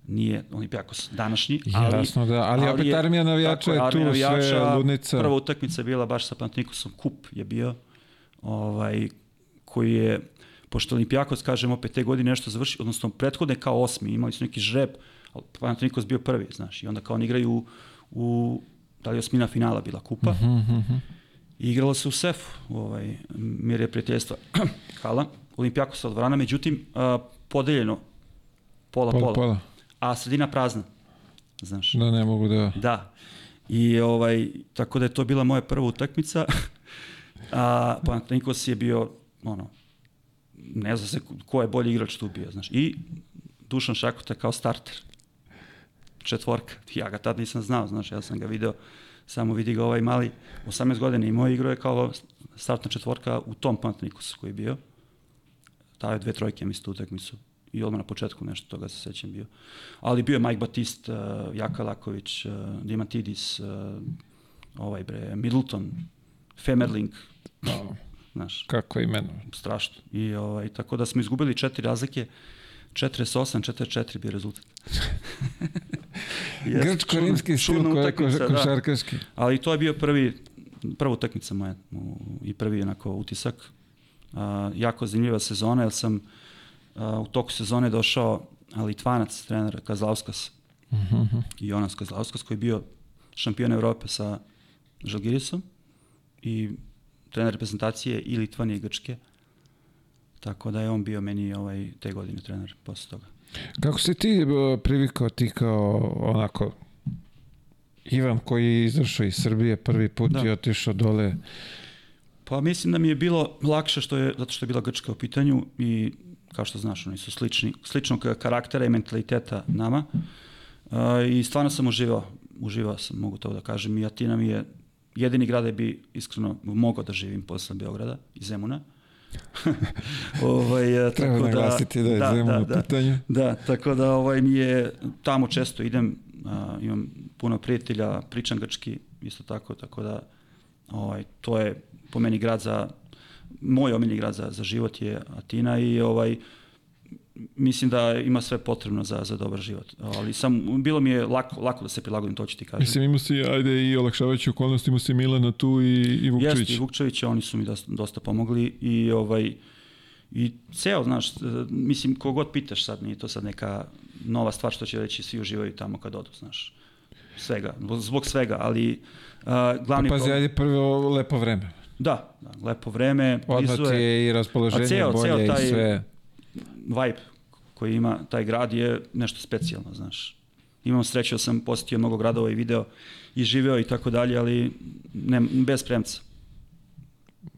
nije Olimpijakos današnji, ali, Jasno da, ali, opet je- armija navijača je tu, armija sve navijača, ludnica. Prva utakmica je bila baš sa Panathinaikosom, kup je bio, ovaj, koji je, pošto Olimpijakos, kažem, opet te godine nešto završi, odnosno prethodne kao osmi, imali su neki žreb, ali Panathinaikos bio prvi, znaš, i onda kao oni igraju u, u da li je osmina finala bila kupa, Mhm, mhm. I igralo se u sefu, ovaj, mire prijateljstva. Hala, Olimpijakos odvrana, međutim, a, podeljeno pola, Pola, pola, pola. A sredina prazna. Znaš, Da ne mogu da... da. I ovaj, tako da je to bila moja prva utakmica. A Panathinaikos je bio, ono, ne zna se ko je bolji igrač tu bio, znaš. I Dušan Šakota kao starter. Četvorka. Ja ga tad nisam znao, znaš, ja sam ga video, samo vidi ga ovaj mali, 18 godina imao igro je kao startna četvorka u tom Panathinaikosu koji je bio. Dao je dve trojke, mislim, tu utakmicu. I odmah na početku nešto toga se sećam bio. Ali bio je Mike Batist, uh, Jaka Laković, uh, Dimantidis, uh, ovaj bre, Middleton, Femerling, Da, znaš, kako imeno. strašno. I ovaj, tako da smo izgubili četiri razlike, 48, 44 bio rezultat. Jeste, Grčko-rimski stil koji je da. košarkaški. Ali to je bio prvi, prva utakmica moja i prvi onako utisak. Uh, jako zanimljiva sezona, jer sam uh, u toku sezone došao Litvanac, trener Kazlauskas, Mhm, Jonas Kazlauskas, koji je bio šampion Evrope sa Žalgirisom i trener reprezentacije i Litvanije i Grčke. Tako da je on bio meni ovaj, te godine trener posle toga. Kako si ti uh, privikao ti kao onako Ivan koji je izašao iz Srbije prvi put Da. i otišao dole. Pa mislim da mi je bilo lakše što je, zato što je bila Grčka u pitanju i kao što znaš, oni su slični, sličnog karaktera i mentaliteta nama. Uh, I stvarno sam uživao, uživao sam, mogu to da kažem. I Atina mi je jedini grad gde bi iskreno mogao da živim posle Beograda i Zemuna. ovaj, e, Treba tako naglasiti da je da, Zemun da, u da. Da, tako da ovaj mi je tamo često idem, a, imam puno prijatelja, pričam grčki isto tako, tako da ovaj to je po meni grad za moj omiljeni grad za, za život je Atina i ovaj mislim da ima sve potrebno za, za dobar život. Ali sam, bilo mi je lako, lako da se prilagodim, to ću ti kažem. Mislim, imao si, ajde, i olakšavajući okolnosti, imao si Milana tu i, i Vukčević. Jeste, i Vukčević, oni su mi dosta, dosta pomogli i ovaj i ceo, znaš, mislim, kogod pitaš sad, nije to sad neka nova stvar što će reći, svi uživaju tamo kad odu, znaš, svega, zbog svega, ali uh, glavni Pa pazi, problem- ajde prvo lepo vreme. Da, da, lepo vreme, Odmah ti je, i raspoloženje ceo- bolje ceo i taj- sve. vibe koji ima taj grad je nešto specijalno, znaš. Imam sreću da sam posjetio mnogo gradova i video i živeo i tako dalje, ali ne, bez premca.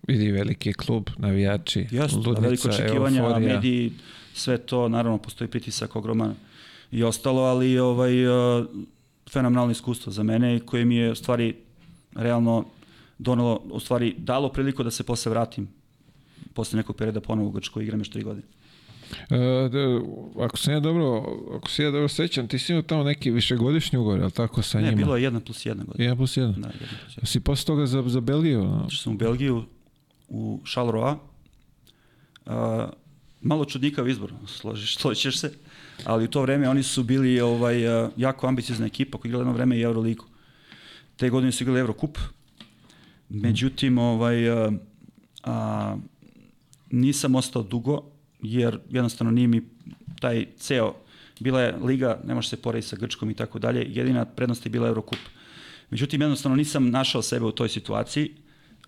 Vidi veliki klub, navijači, Jeste, ludnica, veliko očekivanja, euforija. mediji, sve to, naravno postoji pritisak ogroman i ostalo, ali ovaj, uh, fenomenalno iskustvo za mene i koje mi je u stvari realno donalo, u stvari dalo priliku da se posle vratim posle nekog perioda ponovo u Grčkoj igram još tri godine. E, da, ako sam ja dobro, ako se ja dobro sećam, ti si imao tamo neki višegodišnji ugovor, li tako sa Ne, njima? bilo je jedna plus jedna godina. 1 plus 1. Da, jedna plus jedna. Si posle toga za, za Belgiju? Otišao sam u Belgiju, u Charleroi. Uh, malo čudnikav izbor, složiš, složit ćeš se, ali u to vreme oni su bili ovaj, jako ambiciozna ekipa koja je igrala jedno vreme i Euroligu. Te godine su igrali Eurocup. Međutim, ovaj, uh, a, nisam ostao dugo, jer jednostavno nije mi taj ceo, bila je liga, ne može se porediti sa Grčkom i tako dalje, jedina prednost je bila Eurocup. Međutim, jednostavno nisam našao sebe u toj situaciji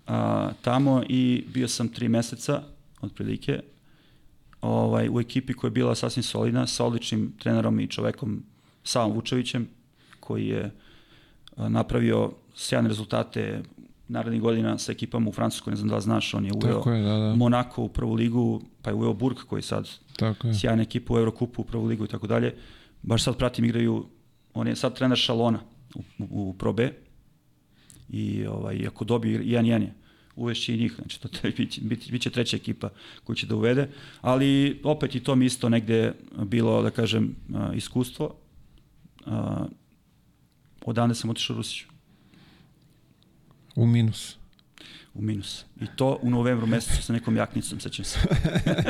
a, tamo i bio sam tri meseca, otprilike, ovaj, u ekipi koja je bila sasvim solidna, sa odličnim trenerom i čovekom Savom Vučevićem, koji je a, napravio sjajne rezultate narednih godina sa ekipama u Francuskoj, ne znam da li znaš, on je uveo je, da, da. Monako u prvu ligu, pa je uveo Burg koji sad Tako je. sjajna ekipa u Eurokupu, u prvu ligu i tako dalje. Baš sad pratim igraju, on je sad trener Šalona u, u, u Pro B i ovaj, ako dobije 1-1 je, uvešće i njih, znači to te, bit, bit, bit će treća ekipa koju će da uvede, ali opet i to mi isto negde bilo, da kažem, iskustvo. A, odavde sam otišao u Rusiju, U minus. u minus. I to u novembru mesecu sa nekom jaknicom, sećam se.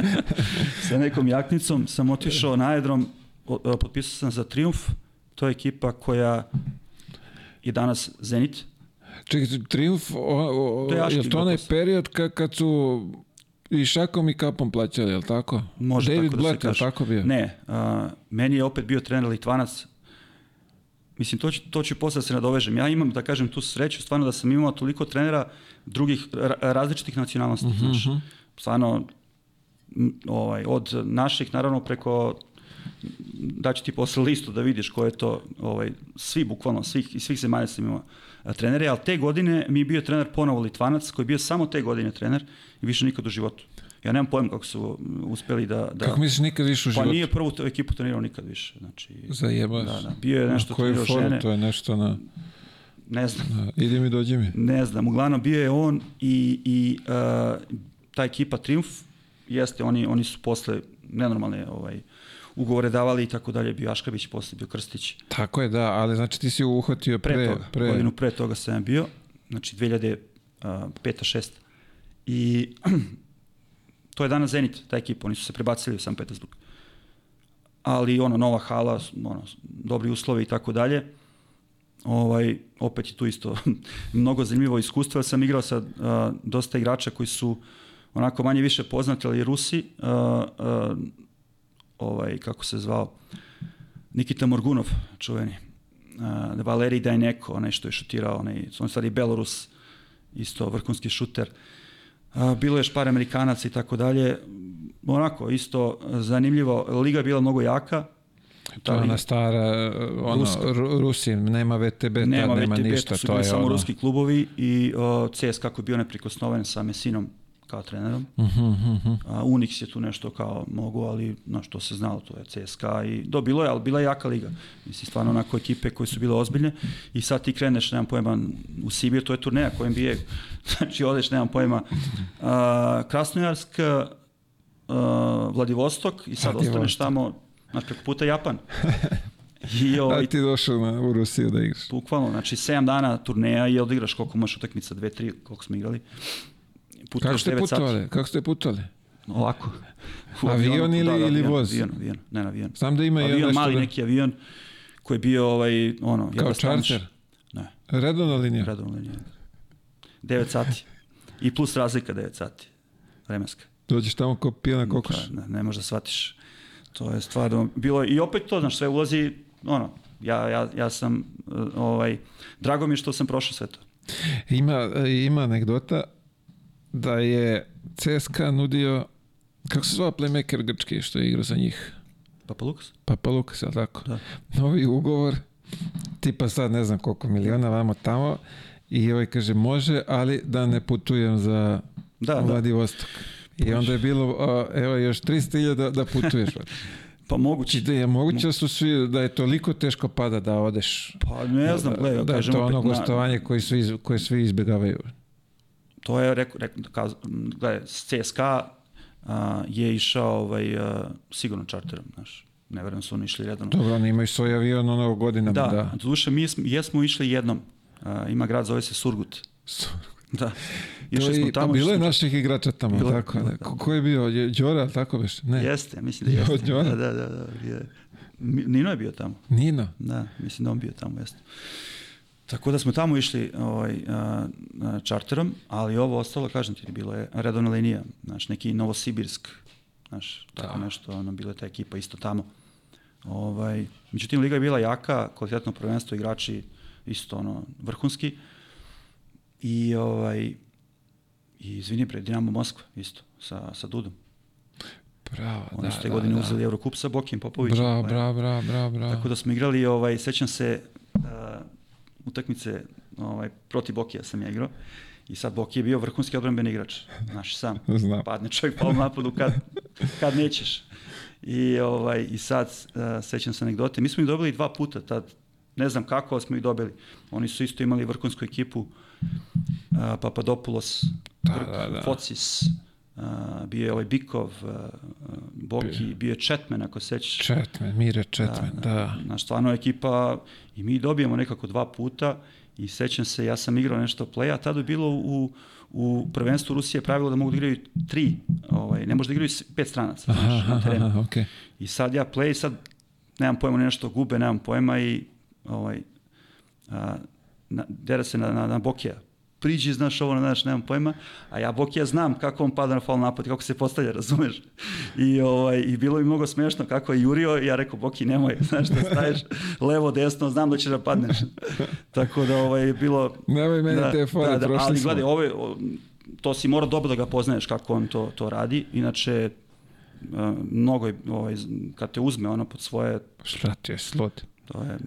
sa nekom jaknicom sam otišao na aerodrom, o, potpisao sam za Triumf, to je ekipa koja je danas Zenit, Čekaj, Triumf, o, o, To je je, to onaj period ka, kad su i šakom i kapom plaćali, je li tako? Može David tako da se Black, li kaže. tako bio? Ne, a, meni je opet bio trener Litvanac. Mislim, to ću, to ću posle da se nadovežem. Ja imam, da kažem, tu sreću, stvarno da sam imao toliko trenera drugih ra, različitih nacionalnosti. Mhm, znaš. Stvarno, m, ovaj, od naših, naravno, preko daću ti posle listu da vidiš ko je to, ovaj, svi bukvalno, svih, iz svih zemalja sam imao trenere, ali te godine mi je bio trener ponovo Litvanac, koji je bio samo te godine trener i više nikad u životu. Ja nemam pojma kako su uspeli da... da Kako misliš nikad više u pa životu? nije prvu ekipu trenirao nikad više. Znači, Zajebaš. da, da. Bio je nešto Na trenirao foru, žene, to je nešto na... ne znam, Da, idi mi, dođi mi. ne znam. Uglavnom bio je on i, i uh, ta ekipa Triumf, jeste, oni, oni su posle nenormalne ovaj, ugovore davali i tako dalje, bio Aškabić, posle bio Krstić. Tako je, da, ali znači ti si uhvatio Pre, pre... toga, pre... godinu pre toga sam ja bio, znači 2005. 6. I to je danas Zenit, ta ekipa, oni su se prebacili u San Petersburg. Ali ono, nova hala, ono, dobri uslovi i tako dalje. Ovaj, opet je tu isto mnogo zanimljivo iskustvo. Ja sam igrao sa uh, dosta igrača koji su onako manje više poznati, ali Rusi. Uh, uh, ovaj, kako se zvao? Nikita Morgunov, čuveni. Uh, Valerij Dajneko, onaj što je šutirao, onaj, on sad i Belorus, isto vrhunski šuter. Uh, bilo je još par Amerikanaca i tako dalje. Onako, isto zanimljivo. Liga je bila mnogo jaka. To je ona stara, ono, Rusi, nema VTB, tad nema, nema VTB, ništa. to su To bili je samo ono... ruski klubovi i uh, CSKA koji je bio neprikosnoven sa Mesinom kao trenerom. Mhm, mhm. A, Unix je tu nešto kao mogu, ali na što se znalo, to je CSKA i do bilo je, ali bila je jaka liga. Mislim, stvarno onako ekipe koje su bile ozbiljne i sad ti kreneš, nemam pojma, u Sibir, to je turneja ko NBA, znači odeš, nemam pojma, a, Krasnojarsk, a, Vladivostok i sad Vladivostok. ostaneš tamo, znači preko puta Japan. I A ovaj, ti došao na, u Rusiju da igraš. bukvalno, znači 7 dana turneja i odigraš koliko možeš utakmica, 2 3 koliko smo igrali. Kako Putuješ ste 9 sati. putovali? Kako ste putovali? Ovako. U Avion avionu, ili- ili avion, voz? Avion, avion, ne na avion. Znam da ima avion, mali da... neki avion koji je bio ovaj, ono, Kao čarter? Ne, Redovna linija? redovno linija. 9 sati. I plus razlika 9 sati. Vremenska. Dođeš tamo kao pijana kokoš? Da, ne, ne možeš da shvatiš. To je stvarno bilo i opet to, znaš, sve ulazi, ono, ja, ja, ja sam, uh, ovaj, drago mi je što sam prošao sve to. Ima, ima anegdota da je CSKA nudio, kako se zvao playmaker grčki što je igrao za njih? Papa Lukas? Papa Lukas, je li tako? Da. Novi ugovor, tipa sad ne znam koliko miliona, vamo tamo, i ovaj kaže, može, ali da ne putujem za Da, da. Vladivostok. I onda je bilo, a, evo, još 300.000 da, da putuješ. Pa moguće. Da je moguće da su svi, da je toliko teško pada da odeš. Pa ne znam, gledaj, da, da je kažem to opet ono na- gostovanje koji svi, koje svi izbjegavaju. To je, rekao, rekao, kaz, gledaj, CSKA a, je išao ovaj, a, sigurno čarterom, znaš. Ne verujem da su oni išli redano. Dobro, oni imaju svoj avion ono godinama. Da, Da, da. duše, mi smo, jesmo išli jednom. A, ima grad, zove se Surgut. Da. To Išli smo pa tamo. bilo išli je smo- naših igrača tamo, Bilo tako da, da. da. Ko, ko je bio? Je- Đora, tako beš? Ne. Jeste, mislim da jeste. Đora. Da, da, da, da, je. Nino je bio tamo. Nino. Da, mislim da on bio tamo, jeste. Tako da smo tamo išli ovaj, čarterom, ali ovo ostalo, kažem ti, bilo je redovna linija, znaš, neki Novosibirsk, znaš, tako Da. nešto, ono, bila je ta ekipa isto tamo. Ovaj, međutim, liga je bila jaka, kvalitetno prvenstvo, igrači isto ono, vrhunski. I, ovaj, i izvini pre, Dinamo Moskva isto, sa, sa Dudom. Bravo, Oni da, su te da, godine da. uzeli Eurokup sa Bokim Popovićem. Bravo, ovaj. bravo, bravo, bravo, bravo. Tako da smo igrali, ovaj, sećam se, uh, utakmice ovaj, protiv Bokija sam ja igrao. I sad Boki je bio vrhunski odbranbeni igrač. Znaš sam. Znam. Padne čovjek pa u napadu kad, kad nećeš. I, ovaj, i sad uh, sećam se anegdote. Mi smo ih dobili dva puta tad. Ne znam kako, smo ih dobili. Oni su isto imali vrhunsku ekipu. Uh, Papadopoulos, Da, Grk, da, da. Focis, uh, bio je ovaj Bikov, uh, Boki, bio je Četmen, ako sećaš. Četmen, Mire Četmen, da. Znaš, stvarno ekipa, i mi dobijemo nekako dva puta i sećam se, ja sam igrao nešto play, a tada je bilo u, u prvenstvu Rusije pravilo da mogu da igraju tri, ovaj, ne može da igraju pet stranaca, Aha, znaš, na aha, terenu. aha, okej. I sad ja play, sad nemam pojma nešto gube, nemam pojma i ovaj, a, na, dera se na, na, na Bokija. Priđi, znaš ovo, znaš, nemam pojma, a ja Bokija znam kako on pada na faul napad kako se postavlja, razumeš? I, ovaj, I bilo mi mnogo smešno kako je jurio ja rekao, Boki, nemoj, znaš, da staješ levo, desno, znam da ćeš da padneš. Tako da ovaj, je bilo... Nemoj meni te fore, prošli ali gledaj, ovo je, o, to si mora dobro da ga poznaješ kako on to, to radi, inače Uh, mnogo je, ovaj, kad te uzme ono pod svoje, Šta ti je slod? to je,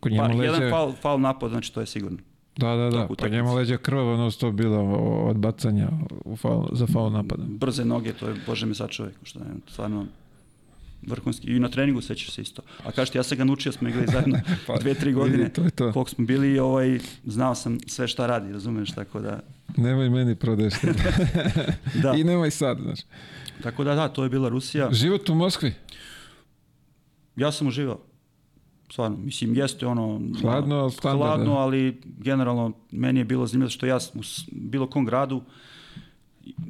Kod njemu pa, leđa... jedan faul, faul napad, znači to je sigurno. Da, da, da. Pa njemu leđa krvavo non stop bila od bacanja u faul, za faul napada. Brze noge, to je, bože me sačuvek, što je stvarno vrhunski. I na treningu sećaš se isto. A kažete, ja sam ga naučio, smo igrali zajedno Pa, dve, tri vidi, godine. to je to. Koliko smo bili, ovaj, znao sam sve šta radi, razumeš, tako da, Nemoj meni prodaješ. da. I nemoj sad, znaš. Tako da, da, to je bila Rusija. Život u Moskvi. Ja sam uživao. Stvarno, mislim, jeste ono... Hladno, standard, Hladno, da. ali generalno meni je bilo zanimljivo što ja sam u bilo kom gradu,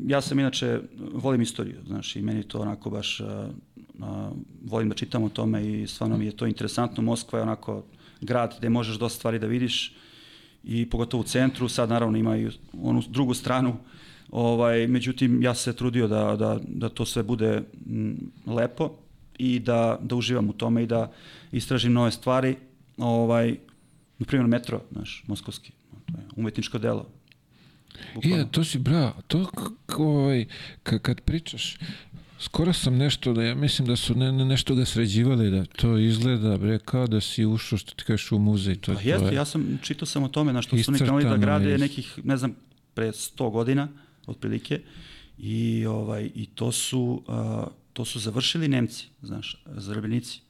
ja sam inače, volim istoriju, znaš, i meni to onako baš, a, a, volim da čitam o tome i stvarno mi je to interesantno. Moskva je onako grad gde možeš dosta stvari da vidiš i pogotovo u centru, sad naravno ima i onu drugu stranu, ovaj, međutim ja se trudio da, da, da to sve bude mm, lepo i da, da uživam u tome i da istražim nove stvari, ovaj, na primjer metro, znaš, moskovski, to je umetničko delo. Bukvalno. Je, to si bravo. To ovaj, ka- kad pričaš, skoro sam nešto da ja mislim da su ne, ne, nešto ga sređivali da to izgleda bre kao da si ušao što ti kažeš u muzej to, Pa jeste, je. ja sam čitao sam o tome na što su oni krenuli da grade je. nekih, ne znam, pre 100 godina otprilike i ovaj i to su a, to su završili Nemci, znaš, zarobljenici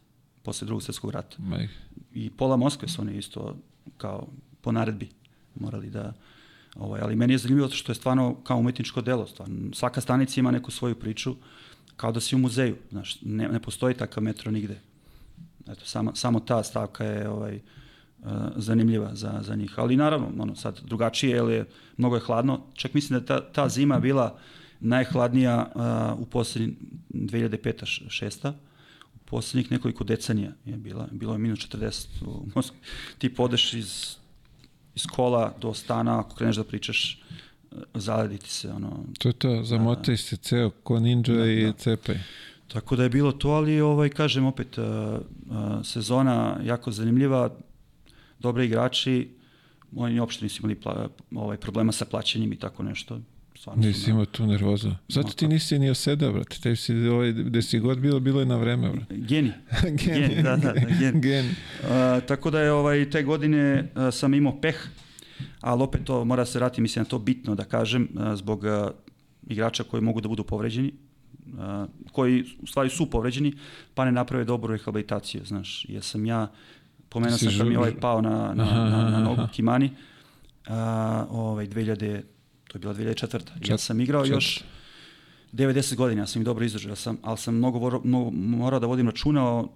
posle drugog svjetskog rata. Maj, I pola Moskve su oni isto kao po naredbi morali da ovaj ali meni je zanimljivo što je stvarno kao umetničko delo, stvarno svaka stanica ima neku svoju priču kao da si u muzeju, znaš, ne, ne postoji takav metro nigde. Eto, samo, samo ta stavka je ovaj, uh, zanimljiva za, za njih. Ali naravno, ono, sad drugačije, jer je, mnogo je hladno. Čak mislim da ta, ta zima bila najhladnija uh, u poslednjih 2005-6. U poslednjih nekoliko decenija je bila. Bilo je minus 40 u Moskvi. Ti podeš iz, iz kola do stana, ako kreneš da pričaš, uh, zalediti se, ono, to je to, zamotaj se ceo ko ninja Da, i da. cepaj. Tako da je bilo to, ali ovaj, kažem opet, uh, uh, sezona jako zanimljiva, dobri igrači, oni uopšte nisu imali pla, ovaj, problema sa plaćanjem i tako nešto. Stvarno Nisi na- imao tu nervozu. Zato ti nisi ni osedao, brate. Tebi si, ovaj, gde si god bilo, bilo je na vreme, brate. Geni. Geni, da, da, da, geni. Geni. Uh, tako da je ovaj, te godine uh, sam imao peh, ali opet to mora se vratiti, mislim da je to bitno da kažem, uh, zbog uh, igrača koji mogu da budu povređeni, uh, koji u stvari su povređeni, pa ne naprave dobru rehabilitaciju, znaš, jer sam ja, pomenuo sam kad mi ovaj pao na, na, Aha, na, na nogu aha. Kimani, uh, ovaj, 2000, to je bila 2004. Ja Čet- sam igrao čet- još 90 godina, ja sam ih dobro izdržao, ja sam, ali sam mnogo, voro- mnogo morao da vodim računa o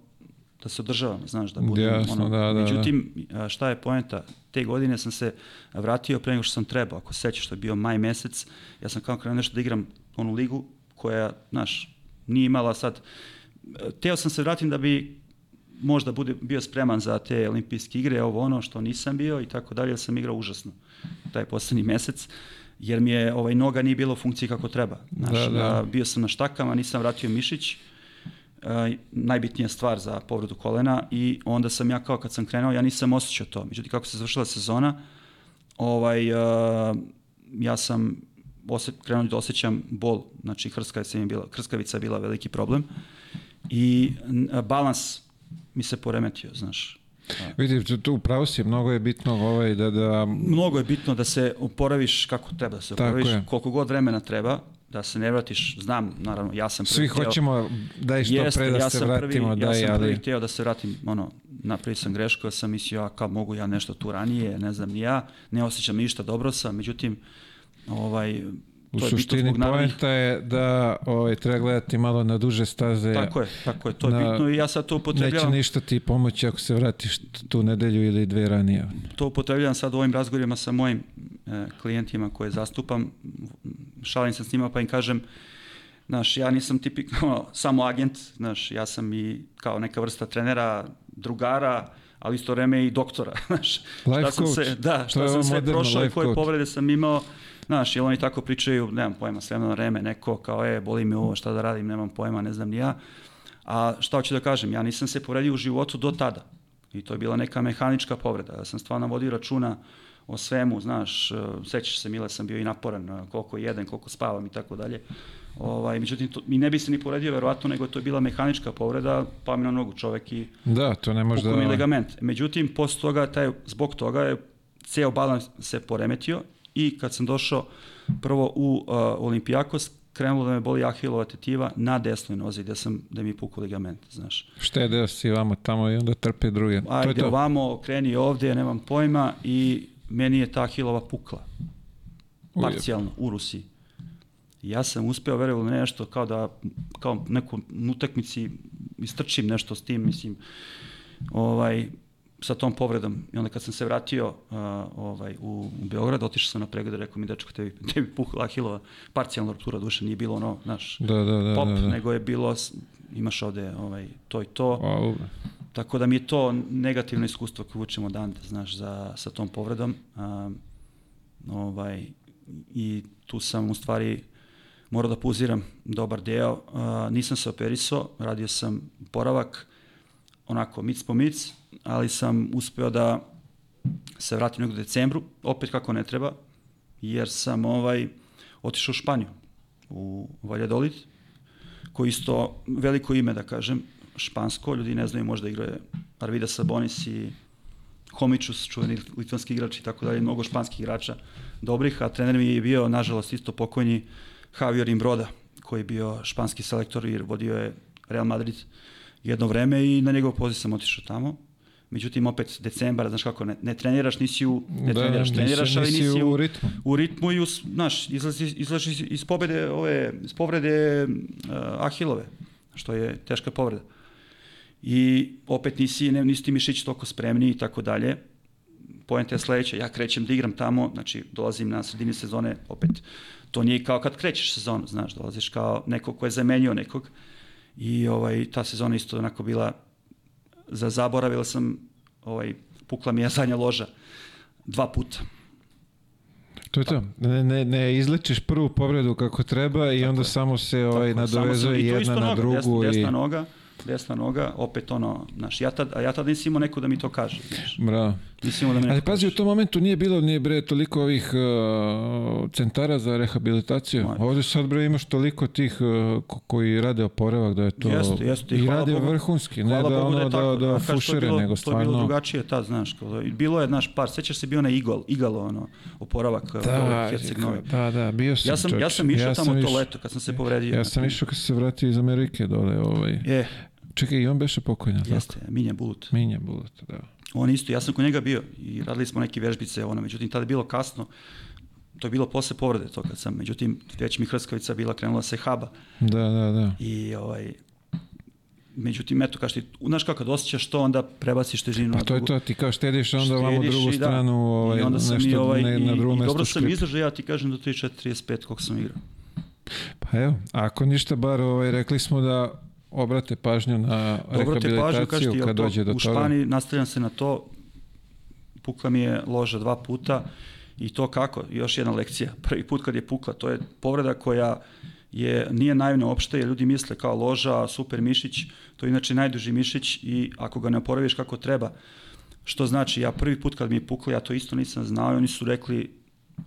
da se održavam, znaš, da budem Jasno, da, da, da. Međutim, šta je poenta? Te godine sam se vratio pre nego što sam trebao. Ako se sećaš, to je bio maj mesec, ja sam kao krenuo nešto da igram onu ligu koja, znaš, nije imala sad... Teo sam se vratim da bi možda bude bio spreman za te olimpijske igre, ovo ono što nisam bio i tako dalje, sam igrao užasno taj poslednji mesec jer mi je ovaj noga nije bilo u funkciji kako treba. Znaš, Da, da. a, bio sam na štakama, nisam vratio mišić, e, najbitnija stvar za povredu kolena i onda sam ja kao kad sam krenuo, ja nisam osjećao to. Međutim, kako se završila sezona, ovaj, e, ja sam ose, krenuo da osjećam bol, znači hrskavica, je bila, krskavica je bila veliki problem i balans mi se poremetio, znaš. Vidi, tu, tu upravo si, mnogo je bitno ovaj, da, da... Mnogo je bitno da se oporaviš kako treba da se Tako oporaviš, je. koliko god vremena treba, da se ne vratiš, znam, naravno, ja sam Svi prvi hteo- hoćemo da i što Jeste, pre da ja se vratimo, prvi, da ja sam prvi ali... hteo da se vratim, ono, napravio sam grešku, ja sam mislio, ja kao mogu ja nešto tu ranije, ne znam ni ja, ne osjećam ništa, dobro sam, međutim, ovaj, U to je suštini narednih poenta je da ovaj, treba gledati malo na duže staze. Tako je, tako je, to je Na- bitno i ja sad to Neće upotrebljavam, ništa ti pomoći ako se vratiš tu nedelju ili dve ranije. to upotrebljavam sad u ovim razgovorima sa mojim e, klijentima koje zastupam, šalim se s njima pa im kažem, znaš, ja nisam tipikno samo agent, znaš, ja sam i kao neka vrsta trenera, drugara, ali isto vreme i doktora, znaš. Life šta sam coach. se, da, šta je sam sve prošao i koje coach. povrede sam imao, znaš, jer oni tako pričaju, nemam pojma, s vremena na vreme, neko kao, e, boli me ovo, šta da radim, nemam pojma, ne znam ni ja. A šta hoću da kažem, ja nisam se povredio u životu do tada. I to je bila neka mehanička povreda. Ja sam stvarno vodio računa o svemu, znaš, e, sećaš se, Mile, sam bio i naporan, e, koliko jedem, koliko spavam i tako dalje. Ovaj, međutim, to, i ne bi se ni povredio, verovatno, nego to je bila mehanička povreda, pa mi na nogu čovek i Da, to ne može mi da... ligament. Međutim, posle toga, taj, zbog toga je ceo balans se poremetio i kad sam došao prvo u uh, Olimpijakos, krenulo da me boli ahilova tetiva na desnoj nozi gde sam da mi je pukao ligament, znaš. Štedeo si vamo tamo i onda trpe druge. to je Ajde to. ovamo, kreni ovde, nemam pojma i meni je ta ahilova pukla parcijalno u Rusiji. Ja sam uspeo, ne, nešto kao da, kao neku utakmici istrčim nešto s tim, mislim, ovaj, sa tom povredom. I onda kad sam se vratio uh, ovaj, u, u Beograd, otišao sam na pregled, rekao mi, dečko, tebi, tebi pukla Ahilova, parcijalna ruptura duše, nije bilo ono, znaš, Da, da, da. pop, da, da. nego je bilo, imaš ovde ovaj, to i to. Au, Tako da mi je to negativno iskustvo koje vučemo odande, znaš, za, sa tom povredom. Um, ovaj, I tu sam u stvari morao da puziram dobar deo. Uh, nisam se operisao, radio sam poravak, onako mic po mic, ali sam uspeo da se vratim negdje u decembru, opet kako ne treba, jer sam ovaj otišao u Španiju, u Valladolid, koji isto veliko ime da kažem, špansko, ljudi ne znaju možda igraju Arvida Sabonis i Homičus, čuveni litvanski igrač i tako dalje, mnogo španskih igrača dobrih, a trener mi je bio, nažalost, isto pokojni Javier Imbroda, koji je bio španski selektor i vodio je Real Madrid jedno vreme i na njegov poziv sam otišao tamo. Međutim, opet decembar, znaš kako, ne, ne treniraš, nisi u, ne Da, treniraš, nisi- treniraš, ali nisi nisi u u, ritmu. u ritmu i, us, znaš, izlazi, izlazi iz pobede, ove, iz povrede uh, Ahilove, što je teška povreda. I opet nisi, ne, nisi ti mišići toliko spremni i tako dalje. Poenta je sledeća, ja krećem da igram tamo, znači dolazim na sredini sezone, opet to nije kao kad krećeš sezonu, znaš, dolaziš kao neko ko je zamenio nekog i ovaj, ta sezona isto onako bila za zaboravila sam, ovaj, pukla mi je zadnja loža dva puta. To je to. Ne, ne, ne izlečiš prvu povredu kako treba i onda samo se ovaj, Tako, nadovezuje isto jedna na noga, drugu. Desna, i... desna noga, desna noga, opet ono, znaš, ja tad, a ja tad nisam imao neko da mi to kaže, znaš. Bravo. Nisam imao da neko Ali pazi, u tom momentu nije bilo ni bre toliko ovih uh, centara za rehabilitaciju. Ma. Ovde sad bre imaš toliko tih uh, ko- koji rade oporavak da je to Jeste, jeste, i i rade Bogu- vrhunski, ne da Bogu ono je da, tako, da, je fušere, bilo- nego To je bilo stvarno. drugačije tad, znaš, kao da, bilo je naš par, sećaš se bio na Igol, Igalo, ono, oporavak Da, da, Herceg Novi. da, da, bio sam Ja sam, ja čovječe. sam išao tamo to leto kad sam se povredio. Ja sam išao kad se vratio iz Amerike dole. Ovaj. E, Čekaj, i on beše pokojna. tako? jeste, Minja Bulut. Minja Bulat, da. On isto, ja sam kod njega bio i radili smo neke vežbice, ono, međutim, tada je bilo kasno, to je bilo posle povrede to kad sam, međutim, već mi hrskavica bila krenula da se haba Da, da, da. i ovaj, međutim, eto, kaš ti, znaš kako, kad osjećaš to, onda prebaciš težinu Pa na to je drugu. to, ti kao štediš, onda Štediš drugu i da. stranu, ovaj, I onda sam nešto i, ovaj, ne, i, na drugo i mesto dobro sam izdržao, ja ti kažem do 34-35 koliko sam igrao. Pa evo, ako ništa, bar ovaj, rekli smo da obrate pažnju na pažnju, rehabilitaciju ti, kad to, dođe do u toga. Španiji? Nastavljam se na to, pukla mi je loža dva puta. I to kako, još jedna lekcija, prvi put kad je pukla, to je povreda koja je, nije naivna uopšte, jer ljudi misle kao loža, super mišić, to je inače najduži mišić i ako ga ne oporaviš kako treba, što znači, ja prvi put kad mi je pukla, ja to isto nisam znao i oni su rekli,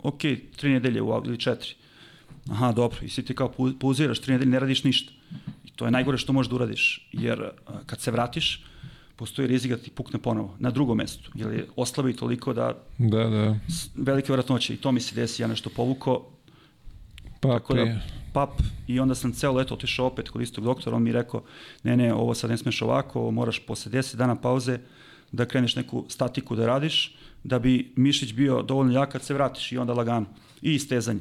ok, tri nedelje u, ili četiri. Aha, dobro, i si ti kao pauziraš, tri nedelje ne radiš ništa. To je najgore što možeš da uradiš, jer a, kad se vratiš, postoji rizik da ti pukne ponovo na drugom mestu, jer je oslabi toliko da Da, da. velike vratnoće i to mi se desi, ja nešto povuko, Pa, tako da pap i onda sam ceo leto otišao opet kod istog doktora, on mi rekao, ne, ne, ovo sad ne smeš ovako, ovo moraš posle 10 dana pauze da kreneš neku statiku da radiš, da bi mišić bio dovoljno jak kad se vratiš i onda lagano. I istezanje.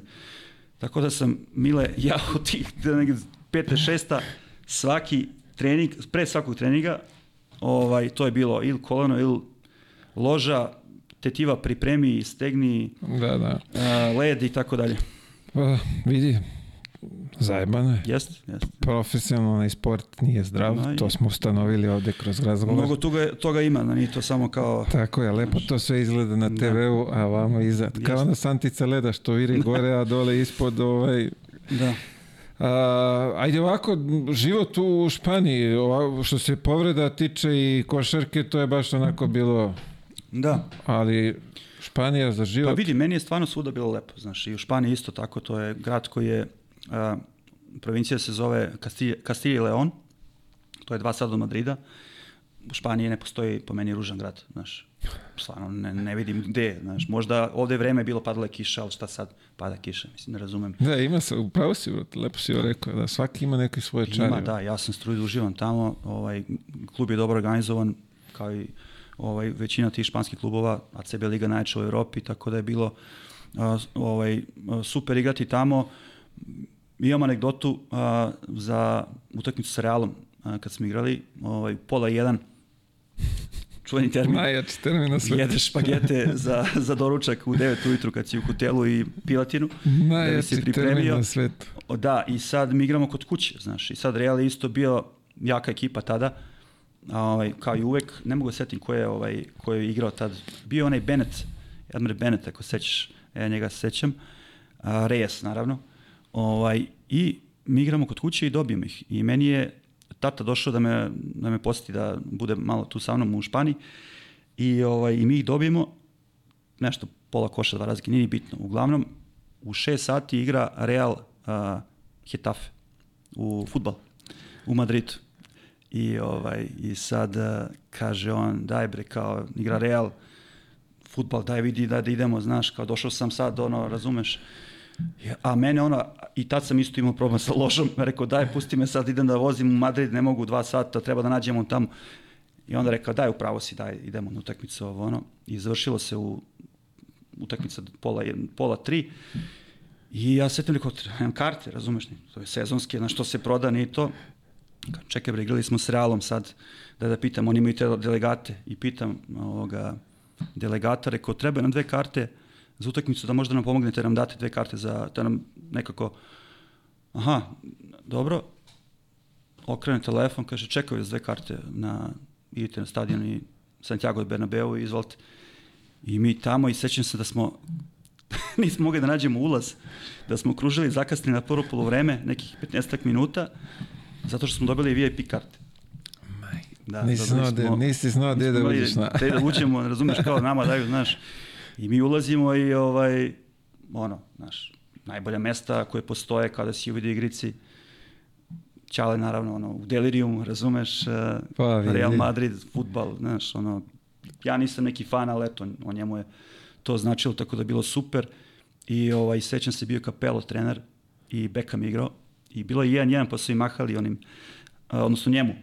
Tako da sam, Mile, ja u tih negdje pete, šesta, svaki trening, pre svakog treninga, ovaj, to je bilo ili koleno ili loža, tetiva pripremi, stegni, Da, da. uh, led i tako dalje. Pa, vidi, zajebano je. Jest, jest. Profesionalni sport nije zdrav, i- to smo ustanovili ovde kroz razgovor. Mnogo toga, toga ima, da nije to samo kao... Tako je, lepo to sve izgleda na Da. TV-u, a vamo iza. Kao ona Santica Leda što viri gore, a dole ispod ovaj... Da. A, ajde ovako, život u Španiji, ovako, što se povreda tiče i košarke, to je baš onako bilo, Da. ali Španija za Pa život, vidi, meni je stvarno svuda bilo lepo, znaš, i u Španiji isto tako, to je grad koji je, a, provincija se zove Castilje, Castilje i Leon, to je dva sata od Madrida, u Španiji ne postoji po meni ružan grad, znaš, stvarno ne, ne vidim gde je, znaš, možda ovde je vreme bilo padala je kiša, ali šta sad, pada kiša, mislim, ne razumem. Da, ima se, upravo si, brate, lepo si joj rekao, da svaki ima neke svoje čari. Ima, da, ja sam struju da uživam tamo, ovaj, klub je dobro organizovan, kao i ovaj, većina tih španskih klubova, ACB Liga najjača u Evropi, tako da je bilo a, ovaj, a, super igrati tamo. Imam anegdotu a, za utakmicu sa Realom, a, kad smo igrali, ovaj, pola jedan, čuveni termin, Najjači termin na svetu. jedeš špagete za, za doručak u 9 ujutru kad si u hotelu i pilatinu, da bi Najjači termin pripremio. na svetu. O, Da, i sad mi igramo kod kuće, znaš, i sad Real je isto bio jaka ekipa tada, a, ovaj, kao i uvek, ne mogu da setim ko je, ovaj, ko je igrao tad, bio onaj Bennett, Edmer Bennett, ako sećaš, ja njega se sećam, a, Reyes, naravno, ovaj, i mi igramo kod kuće i dobijemo ih, i meni je tata došao da me, da me posjeti da bude malo tu sa mnom u Španiji, i, ovaj, i mi ih dobijemo, nešto pola koša, dva razlike, nije ni bitno. Uglavnom, u 6 sati igra Real uh, Hetafe u futbal u Madridu. I, ovaj, i sad uh, kaže on, daj bre, kao igra Real, futbal, daj vidi da, da idemo, znaš, kao došao sam sad, ono, razumeš, A mene ono, i tad sam isto imao problem sa ložom, rekao daj pusti me sad idem da vozim u Madrid, ne mogu dva sata, treba da nađemo tamo. I onda rekao daj upravo si, daj idemo na utakmicu ovo ono. I završilo se u utakmica pola, jedan- pola tri. I ja setim rekao, imam karte, razumeš, ni, to je sezonski, na što se proda, ni to. Čekaj bre, igrali smo s Realom sad, da da pitam, oni imaju te delegate i pitam ovoga delegata, rekao, treba nam dve karte za utakmicu da možda nam pomognete, nam date dve karte za, da nam nekako, aha, dobro, okrene telefon, kaže, čekaju vas dve karte na, idite na stadion i Santiago de Bernabeu i izvolite. I mi tamo i sećam se da smo nismo mogli da nađemo ulaz, da smo kružili zakasni na prvo polovreme, nekih 15 minuta, zato što smo dobili VIP karte. Da, Nisi dobili znao da- nisi znao da imali uđeš na- Gde da uđemo, razumeš, kao nama daju, znaš. I mi ulazimo i ovaj, ono, znaš, najbolja mesta koje postoje kada si u video igrici. Ćale, naravno, ono, u delirium, razumeš, eh, Pa, vidi. Real Madrid, futbal, znaš, ono, ja nisam neki fan, ali eto, o njemu je to značilo, tako da bilo super. I ovaj, sećam se, bio Capello trener i Beckham igrao. I bilo je jedan, jedan, pa su i mahali onim, a, odnosno njemu,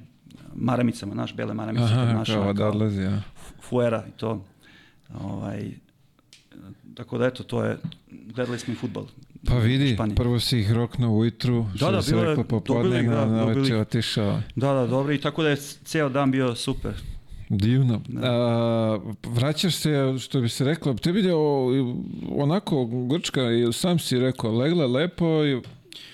maramicama, naš, bele maramice. Aha, naša, kao da odlazi, ja. fuera i to. Ovaj, tako da eto, to je, gledali smo i futbol. Pa vidi, prvo si ih roknuo ujutru, što da, se reklo popodne, dobili, na, da, na dobili. otišao. Da, da, dobro, i tako da je ceo dan bio super. Divno. Da. A, vraćaš se, što bi se reklo, tebi je onako Grčka, i sam si rekao, legla lepo i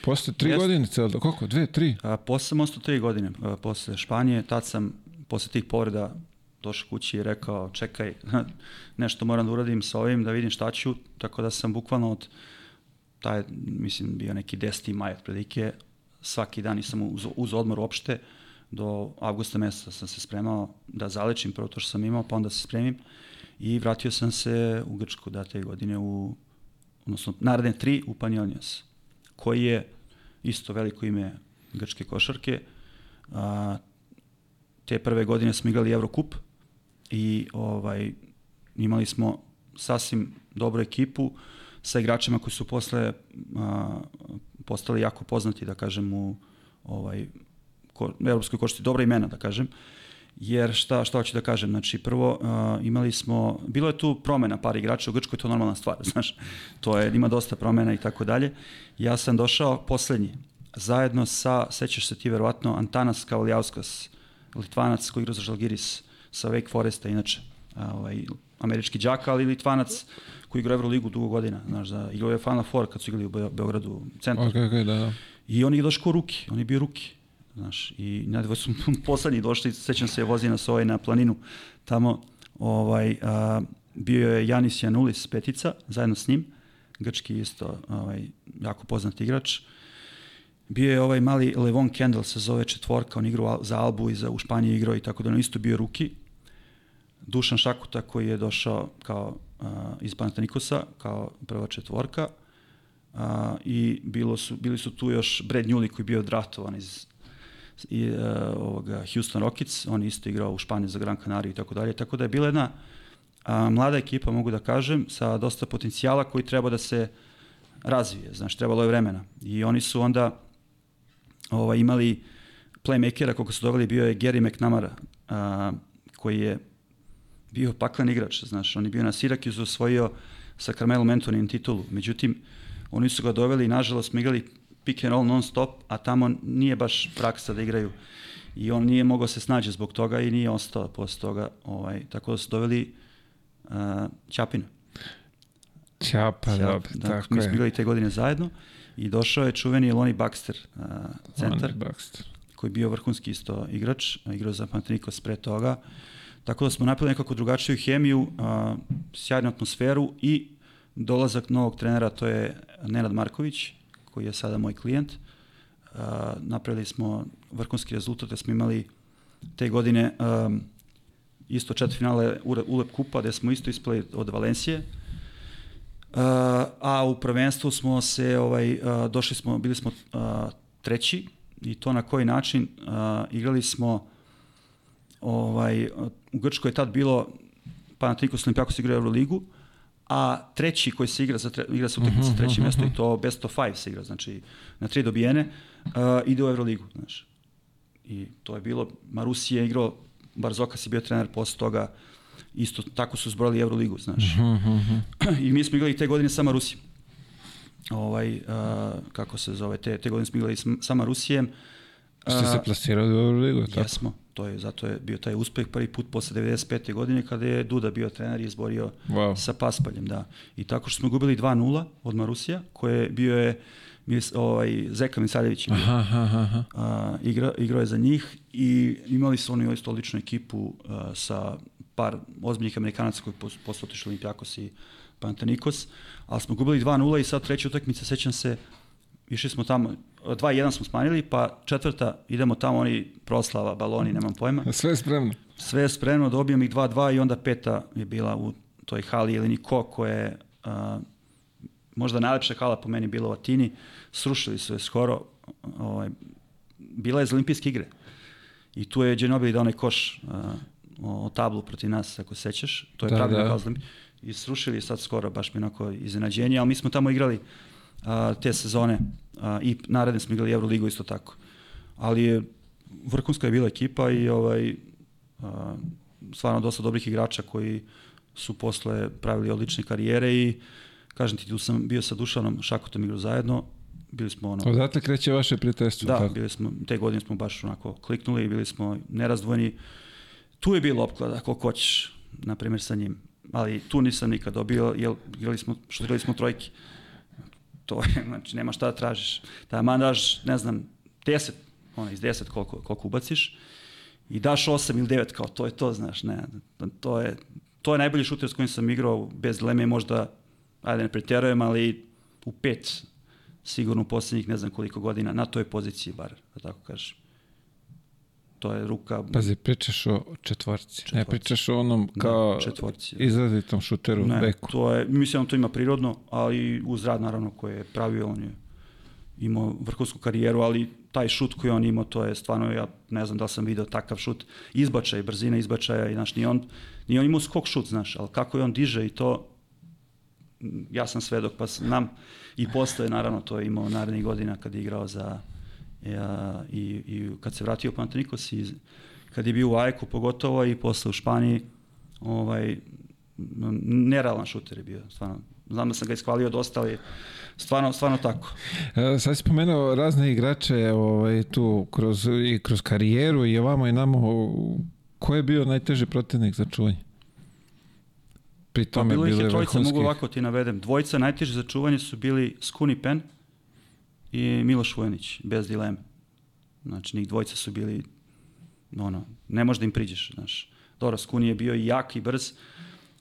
posle tri Jeste. godine, cel, koliko, dve, tri? A, posle sam ostao tri godine, a, posle Španije, tad sam posle tih povreda došao kući i rekao čekaj, nešto moram da uradim sa ovim, da vidim šta ću, tako da sam bukvalno od taj, mislim, bio neki 10. maj otprilike, svaki dan nisam uz, uz odmor uopšte, do avgusta meseca sam se spremao da zalečim prvo to što sam imao, pa onda se spremim i vratio sam se u Grčku da te godine u, odnosno naredne tri u Panionios, koji je isto veliko ime grčke košarke. A, te prve godine smo igrali Eurocup i ovaj, imali smo sasvim dobru ekipu sa igračima koji su posle a, postali jako poznati, da kažem, u ovaj, ko, evropskoj košti, dobra imena, da kažem. Jer šta, šta hoću da kažem, znači prvo uh, imali smo, bilo je tu promena par igrača, u Grčkoj je to normalna stvar, znaš, to je, ima dosta promena i tako dalje. Ja sam došao poslednji, zajedno sa, sećaš se ti verovatno, Antanas Kavalijauskas, Litvanac koji igra za Žalgiris sa Wake Foresta, inače, a, ovaj, američki džak, ali Litvanac koji igra Euroligu dugo godina, znaš, za, igrao je Final Four kad su igrali u Be Beogradu, centar. Okay, okay, da, da. I on je došao ruki, on je bio ruki. Znaš, i nadvo su poslednji došli, sećam se, vozi nas ovaj na planinu, tamo ovaj, a, bio je Janis Janulis petica, zajedno s njim, grčki isto ovaj, jako poznat igrač. Bio je ovaj mali Levon Kendall se zove četvorka, on igrao za Albu i za, u Španiji igrao i tako da on isto bio ruki. Dušan Šakuta koji je došao kao a, iz Panatanikosa kao prva četvorka a, i bilo su, bili su tu još Brad Newley koji je bio draftovan iz i, uh, ovoga Houston Rockets, on isto igrao u Španiji za Gran Canaria i tako dalje, tako da je bila jedna a, mlada ekipa, mogu da kažem, sa dosta potencijala koji treba da se razvije, znaš, trebalo je vremena. I oni su onda ovaj, imali playmakera, koga su doveli, bio je Gary McNamara, a, koji je bio paklen igrač, znaš, on je bio na Syracuse osvojio sa Carmelo Anthonyjem titulu, međutim, oni su ga doveli i nažalost smo igrali pick and roll non stop, a tamo nije baš praksa da igraju i on nije mogao se snađe zbog toga i nije ostao posle toga, ovaj, tako da su doveli uh, Ćapina. Ćapa, Ćap, dobro, da, tako mi smo bili te godine zajedno i došao je čuveni Lonnie Baxter, uh, centar, Lonnie Baxter. koji je bio vrhunski isto igrač, igrao za Panathinaikos pre toga. Tako da smo napravili nekako drugačiju hemiju, a, sjajnu atmosferu i dolazak novog trenera, to je Nenad Marković, koji je sada moj klijent. A, napravili smo vrhunski rezultat, da smo imali te godine um, isto četiri finale ULEP kupa, gde smo isto ispali od Valencije. Uh, a u prvenstvu smo se, ovaj, uh, došli smo, bili smo uh, treći i to na koji način uh, igrali smo ovaj, u Grčkoj je tad bilo Panathinaikos Olimpijakos igra Euroligu, a treći koji se igra za tre, igra se utakmica za treće mesto i to best of five se igra, znači na tri dobijene, uh, ide u Euroligu, znaš. I to je bilo, Marusije je igrao, Barzokas je bio trener posle toga, isto tako su zbrojali Euroligu, znaš. I mi smo igrali te godine sa Marusijom. Ovaj, uh, kako se zove, te, te godine smo igrali sa Marusijem. Ste se plasirali u Euroligu, tako? Jesmo, to je, zato je bio taj uspeh prvi put posle 95. godine kada je Duda bio trener i izborio Wow. sa Paspaljem, da. I tako što smo gubili 2-0 od Marusija, koje je bio je Mis, ovaj, Zeka Misaljević je bio. Aha, aha, aha. A, igra, igrao je za njih i imali su oni isto odličnu ekipu a, sa par ozbiljnih Amerikanaca koji pos, posle otišli Olimpijakos i Panathinaikos, ali smo gubili 2-0 i sad treća utakmica, sećam se, išli smo tamo, 2-1 smo smanjili, pa četvrta idemo tamo, oni proslava, baloni, nemam pojma. Sve je spremno. Sve je spremno, dobijem ih 2-2 i onda peta je bila u toj hali ili Niko koja je a, možda najlepša hala po meni bila u Atini, srušili su je skoro, ovaj, bila je za olimpijske igre. I tu je Ginobili dao onaj koš a, o, o tablu protiv nas, ako sećaš. To je Da, pravilo da. da. kao I srušili je sad skoro, baš mi onako iznenađenje, ali mi smo tamo igrali a, te sezone a, i naredne smo igrali Euroligu isto tako. Ali je, vrhunska je bila ekipa i ovaj, a, stvarno dosta dobrih igrača koji su posle pravili odlične karijere i kažem ti, tu sam bio sa Dušanom Šakotom igrao zajedno, bili smo ono... Odatle kreće vaše prijateljstvo. Da, tako? bili smo, te godine smo baš onako kliknuli i bili smo nerazdvojni. Tu je bilo opklada, koliko hoćeš, na primjer sa njim. Ali tu nisam nikad dobio, jer igrali smo, šutirali smo trojke. To je, znači, nema šta da tražiš. Da man daš, ne znam, 10, ono, iz 10 koliko, koliko ubaciš, i daš 8 ili 9, kao to je to, znaš, ne, to je, to je najbolji šuter s kojim sam igrao, bez dileme možda, ajde ne pretjerujem, ali u pet sigurno u poslednjih ne znam koliko godina, na toj poziciji bar, da tako kažem. To je ruka... Pazi, pričaš o četvorci. Ne Četvorci. pričaš o onom Da, kao četvorci. izrazitom šuteru ne, beku. to je, mislim da on to ima prirodno, ali uz rad naravno koje je pravio, on je imao vrhunsku karijeru, ali taj šut koji on imao, to je stvarno, ja ne znam da sam video takav šut, izbačaj, brzina izbačaja, i, znaš, nije on, nije on imao skok šut, znaš, ali kako je on diže i to, ja sam svedok, pa znam i postoje, naravno, to je imao narednih godina kad je igrao za, ja, i, i kad se vratio Pantanikos i kad je bio u Ajku pogotovo i posle u Španiji, ovaj, nerealan šuter je bio, stvarno. Znam da sam ga iskvalio dosta, ali stvarno, stvarno tako. E, sad si spomenuo razne igrače ovaj, tu kroz, i kroz karijeru i ovamo i namo. Ko je bio najteži protivnik za čuvanje? Pri Pa tome bilo ih je trojica, mogu vrhunskih. ovako ti navedem. Dvojica najteže za čuvanje su bili Skuni Pen i Miloš Vujanić, bez dileme. Znači, njih dvojica su bili, ono, ne možeš da im priđeš, znaš. Dobro, Skuni je bio i jak i brz,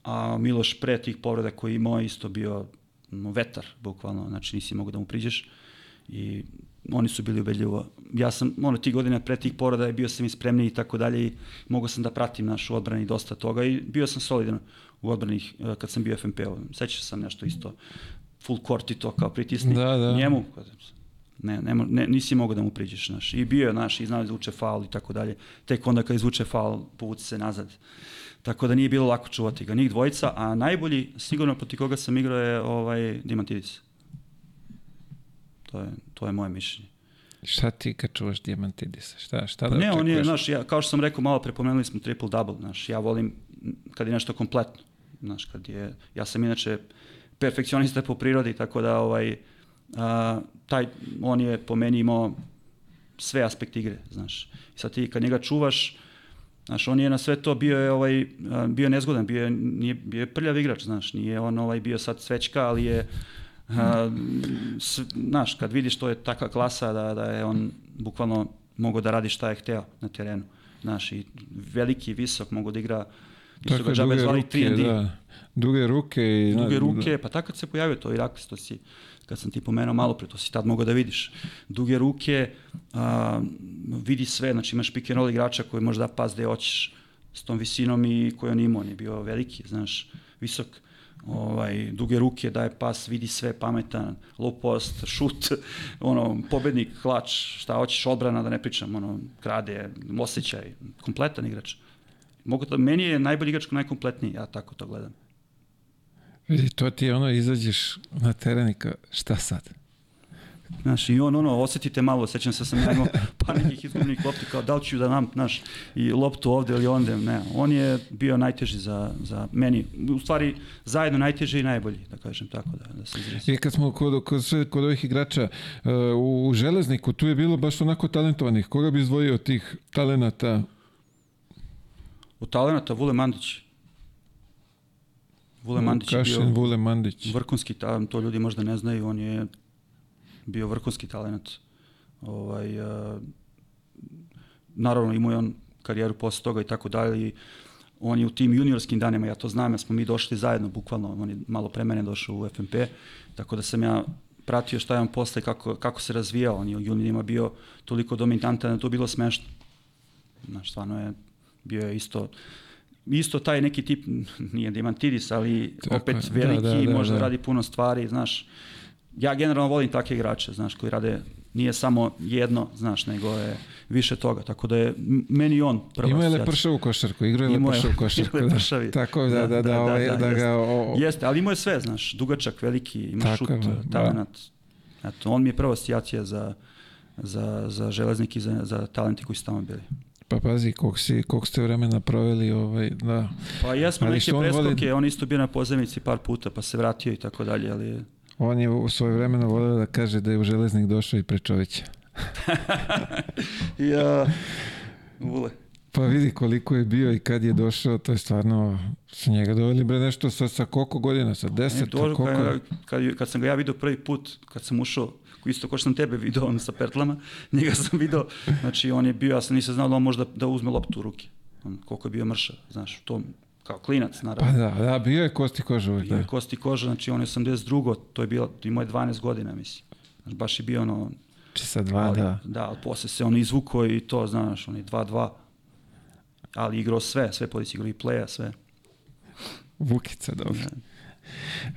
a Miloš pre tih povreda koji imao isto bio no, vetar, bukvalno, znači nisi mogu da mu priđeš i oni su bili ubedljivo. Ja sam, ono, tih godina pre tih povreda je bio sam i spremniji i tako dalje i mogao sam da pratim našu odbrani dosta toga i bio sam solidan u odbrani eh, kad sam bio FNP-u. Sećam se sam nešto isto full court i to kao pritisni Da, da. njemu. Ne, ne, ne, nisi mogao da mu priđeš, znaš. I bio je, znaš, i znao da izvuče faul i tako dalje. Tek onda kad izvuče faul, povuci se nazad. Tako da nije bilo lako čuvati ga. Njih dvojica, a najbolji, sigurno protiv koga sam igrao je ovaj Dimantidis. To je, to je moje mišljenje. Šta ti kad čuvaš Diamantidisa? Šta, šta da Pa ne, on je, očekuješ? znaš, ja, kao što sam rekao malo, prepomenuli smo triple-double, znaš, ja volim kad je nešto kompletno, znaš, kad je, ja sam inače perfekcionista po prirodi, tako da, ovaj, a, taj, on je po meni imao sve aspekte igre, znaš, i sad ti kad njega čuvaš, Znaš, on je na sve to bio je ovaj bio nezgodan, bio je nije bio je prljav igrač, znaš, nije on ovaj bio sad svećka, ali je a, s, znaš, kad vidiš to je takva klasa da, da je on bukvalno mogao da radi šta je hteo na terenu. Znaš, i veliki, visok, mogu da igra i su Tako ga džabe zvali ruke, 3&D. da. Duge ruke i... Duge da, ruke, pa tako kad se pojavio to Iraklis, to si, kad sam ti pomenuo malo pre, to si tad mogao da vidiš. Duge ruke, a, vidi sve, znači imaš pick and roll igrača koji može da pas gde hoćeš s tom visinom i koji on imao, on je bio veliki, znaš, visok, ovaj, duge ruke, daje pas, vidi sve, pametan, low post, šut, ono, pobednik, hlač, šta hoćeš, odbrana, da ne pričam, ono, krade, osjećaj, kompletan igrač. Mogu da, meni je najbolji igrač najkompletniji, ja tako to gledam. Vidi, to ti je ono, izađeš na teren i šta sad? Znaš, i on, ono, osetite malo, sećam se da sam ja imao par nekih izgubljenih lopti, kao da li ću da nam, znaš, i loptu ovde ili onde, ne, on je bio najteži za, za meni, u stvari, zajedno najteži i najbolji, da kažem tako, da, da se izrazim. I kad smo kod, kod, kod ovih igrača uh, u, u Železniku, tu je bilo baš onako talentovanih. Koga bi izdvojio tih talenata? Od talenata Vule Mandić. Vule Mandić je Kašin, bio Vule Mandić. vrhunski talent, to ljudi možda ne znaju, on je bio vrhunski talent. Ovaj, uh, naravno imao je on karijeru posle toga i tako dalje i on je u tim juniorskim danima, ja to znam, ja smo mi došli zajedno, bukvalno, on je malo pre mene došao u FNP, tako da sam ja pratio šta je on posle, kako, kako se razvijao, on je u juniorima bio toliko dominantan da to bilo smešno. Znaš, stvarno je, bio je isto, isto taj neki tip, nije Dimantidis, ali Tako opet je, da, veliki, da, da, može da da. radi puno stvari, znaš. Ja generalno volim takve igrače, znaš, koji rade, nije samo jedno, znaš, nego je više toga, tako da je meni on prva Imao je lepršavu košarku, igrao je lepršavu košarku. imao je da. Tako da, da, da, da, ovaj, da, jeste. ga... O, Jeste, ali imao je sve, znaš, dugačak, veliki, ima Tako šut, je, da. Eto, on mi je prva asocijacija za, za, za železnik i za, za talenti koji su tamo bili. Pa pazi, koliko, si, koliko ste vremena proveli, ovaj, da. Pa jesmo Ali neke on voli- preskoke, on isto bio na pozemici par puta, pa se vratio i tako dalje, ali On je u svoje vremeno volio da kaže da je u železnik došao i pre Čovića. ja, vule. Pa vidi koliko je bio i kad je došao, to je stvarno, su njega doveli bre nešto sa, sa koliko godina, sa Ne, deset, došao, koliko? kad, kad, kad sam ga ja video prvi put, kad sam ušao, isto kao što sam tebe video on sa pertlama, njega sam video, znači on je bio, ja sam nisam znao da on može da, da uzme loptu u ruke. On, koliko je bio mršav, znaš, to kao klinac, Pa naravno. da, da, bio je kosti koža uvijek, Bio je da. kosti koža, znači on je 82. To je bilo, imao je 12 godina, mislim. Znači, baš je bio ono, sa dva, ali, da. da, ali posle se on izvukao i to, znaš, on je 2-2. Ali igrao sve, sve pozicije, igrao i playa, sve. Vukica, dobro.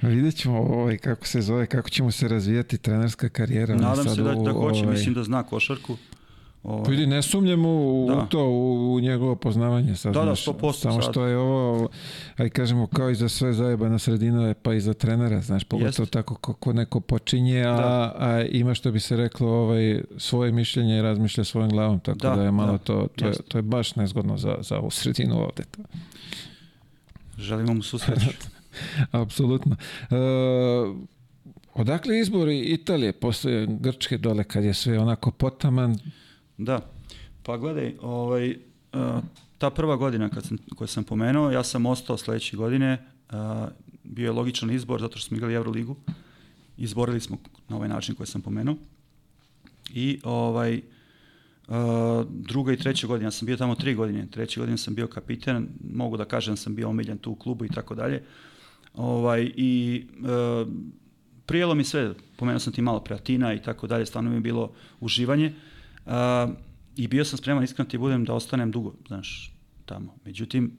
Vidjet ćemo ovaj, kako se zove, kako ćemo se razvijati trenerska karijera. Nadam se da, da hoće, ovaj, mislim da zna košarku. Ovaj, Pa vidi, ne sumnjam u, Da. u to, u, u njegovo poznavanje. Sad, Da, da, znaš, 100% Samo sad. što je ovo, aj kažemo, kao i za sve zajebana sredina, pa i za trenera, znaš, pogotovo Jeste. tako kako neko počinje, a, Da. a ima što bi se reklo ovaj, svoje mišljenje i razmišlja svojim glavom, tako da, Da, je malo da, to, to je, to je baš nezgodno za, za ovu sredinu ovde. Želimo mu susreću. Apsolutno. E, odakle izbor Italije posle Grčke dole kad je sve onako potaman? Da. Pa gledaj, ovaj, uh, ta prva godina kad sam, koju sam pomenuo, ja sam ostao sledeće godine, uh, bio je logičan izbor zato što smo igrali Euroligu. Izborili smo na ovaj način koji sam pomenuo. I ovaj, uh, druga i treća godina, ja sam bio tamo tri godine, treće godine sam bio kapiten, mogu da kažem da sam bio omiljen tu u klubu i tako dalje. Ovaj, I uh, prijelo mi sve, pomenuo sam ti malo pre Atina i tako dalje, stvarno mi je bilo uživanje. Uh, I bio sam spreman, iskreno ti budem, da ostanem dugo, znaš, tamo. Međutim,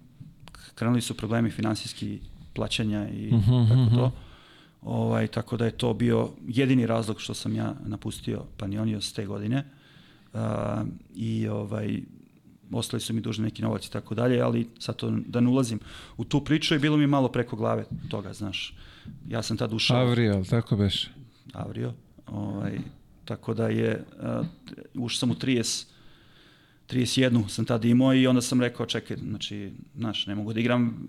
krenuli su problemi finansijski plaćanja i Mhm, tako mhm. to. Ovaj, tako da je to bio jedini razlog što sam ja napustio Panionios te godine. Uh, I ovaj, ostali su mi dužni neki novac i tako dalje, ali sad to da ne ulazim u tu priču i bilo mi malo preko glave toga, znaš. Ja sam tad ušao... Avrio, ali tako beš? Avrio. Ovaj, tako da je, uh, ušao sam u 30, 31 sam tad imao i onda sam rekao, čekaj, znači, znaš, ne mogu da igram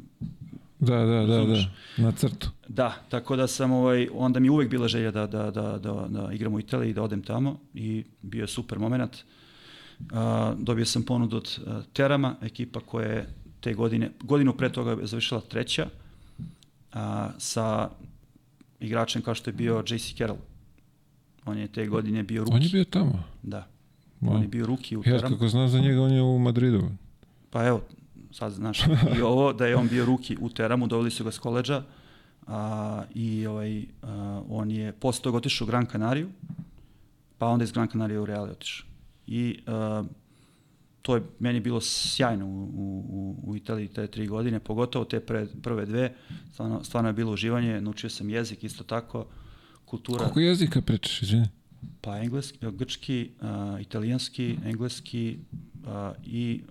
Da, da, da, da, na crtu. Da, tako da sam, ovaj, onda mi uvek bila želja da, da, da, da, da igram u Italiji i da odem tamo i bio je super moment. Uh, dobio sam ponudu od uh, Terama, ekipa koja je te godine, godinu pre toga je završila treća, a, sa igračem kao što je bio JC Carroll. On je te godine bio ruki. On je bio tamo. Da, Wow. on je bio ruki u Ja Teramu. kako znam za njega, on je u Madridu. Pa evo, sad znaš i ovo da je on bio ruki u Teramu, doveli su ga s koleđa a, i ovaj, a, on je posle toga otišao u Gran Canariju, pa onda iz Gran Canarija u Real je otišao. I a, to je meni bilo sjajno u, u, u Italiji te tri godine, pogotovo te pre, prve dve, stvarno, stvarno je bilo uživanje, naučio sam jezik isto tako, kultura. Koliko jezika pričaš, izvini? Pa engleski, grčki, uh, italijanski, engleski uh, i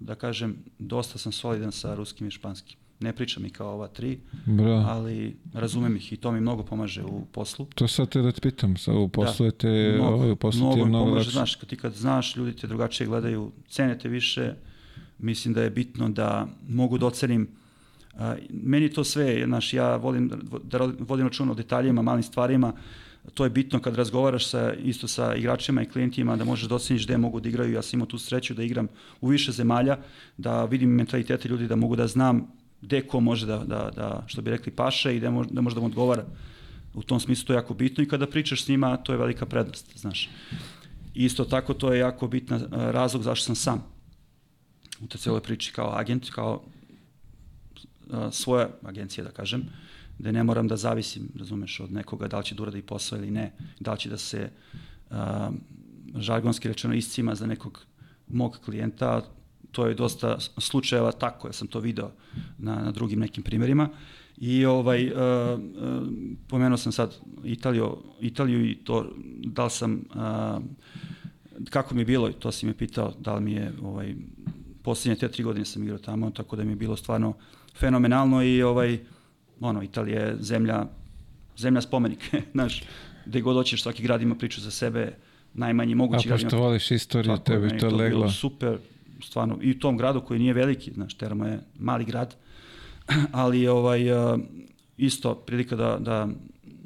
da kažem, dosta sam solidan sa ruskim i španskim. Ne pričam i kao ova tri, Bro, ali razumem ih i to mi mnogo pomaže u poslu. to sad te da te pitam, sa, u poslu je te, Mnogo, ovaj, u poslu mnogo mnogo pomaže, lakše. znaš, kad ti kad znaš, ljudi te drugačije gledaju, cene te više, mislim da je bitno da mogu da ocenim Uh, meni to sve, znaš, ja volim da vodim račun o detaljima, malim stvarima, to je bitno kad razgovaraš sa, isto sa igračima i klijentima, da možeš da oceniš gde mogu da igraju. Ja sam imao tu sreću da igram u više zemalja, da vidim mentalitete ljudi, da mogu da znam gde ko može da, da, da što bi rekli, paše i da može da, može da mu odgovara. U tom smislu to je jako bitno i kada pričaš s njima, to je velika prednost, znaš. Isto tako to je jako bitna uh, razlog zašto sam sam u te celoj priči kao agent, kao uh, svoja agencija, da kažem, gde ne moram da zavisim, razumeš, od nekoga da li će da uradi posao ili ne, da li će da se uh, žargonski rečeno iscima za nekog mog klijenta, to je dosta slučajeva tako, ja sam to video na, na drugim nekim primjerima. I ovaj, uh, uh, pomenuo sam sad Italiju, Italiju i to, da li sam, uh, kako mi je bilo, to si me pitao, da li mi je, ovaj, posljednje te tri godine sam igrao tamo, tako da mi je bilo stvarno fenomenalno i ovaj, ono, Italija je zemlja, zemlja spomenik, znaš, gde god hoćeš, svaki grad ima priču za sebe, najmanji A mogući grad ima pošto voliš istoriju, tako tebi to bilo leglo. super, stvarno, i u tom gradu koji nije veliki, znaš, Teramo je mali grad, ali ovaj, uh, isto prilika da, da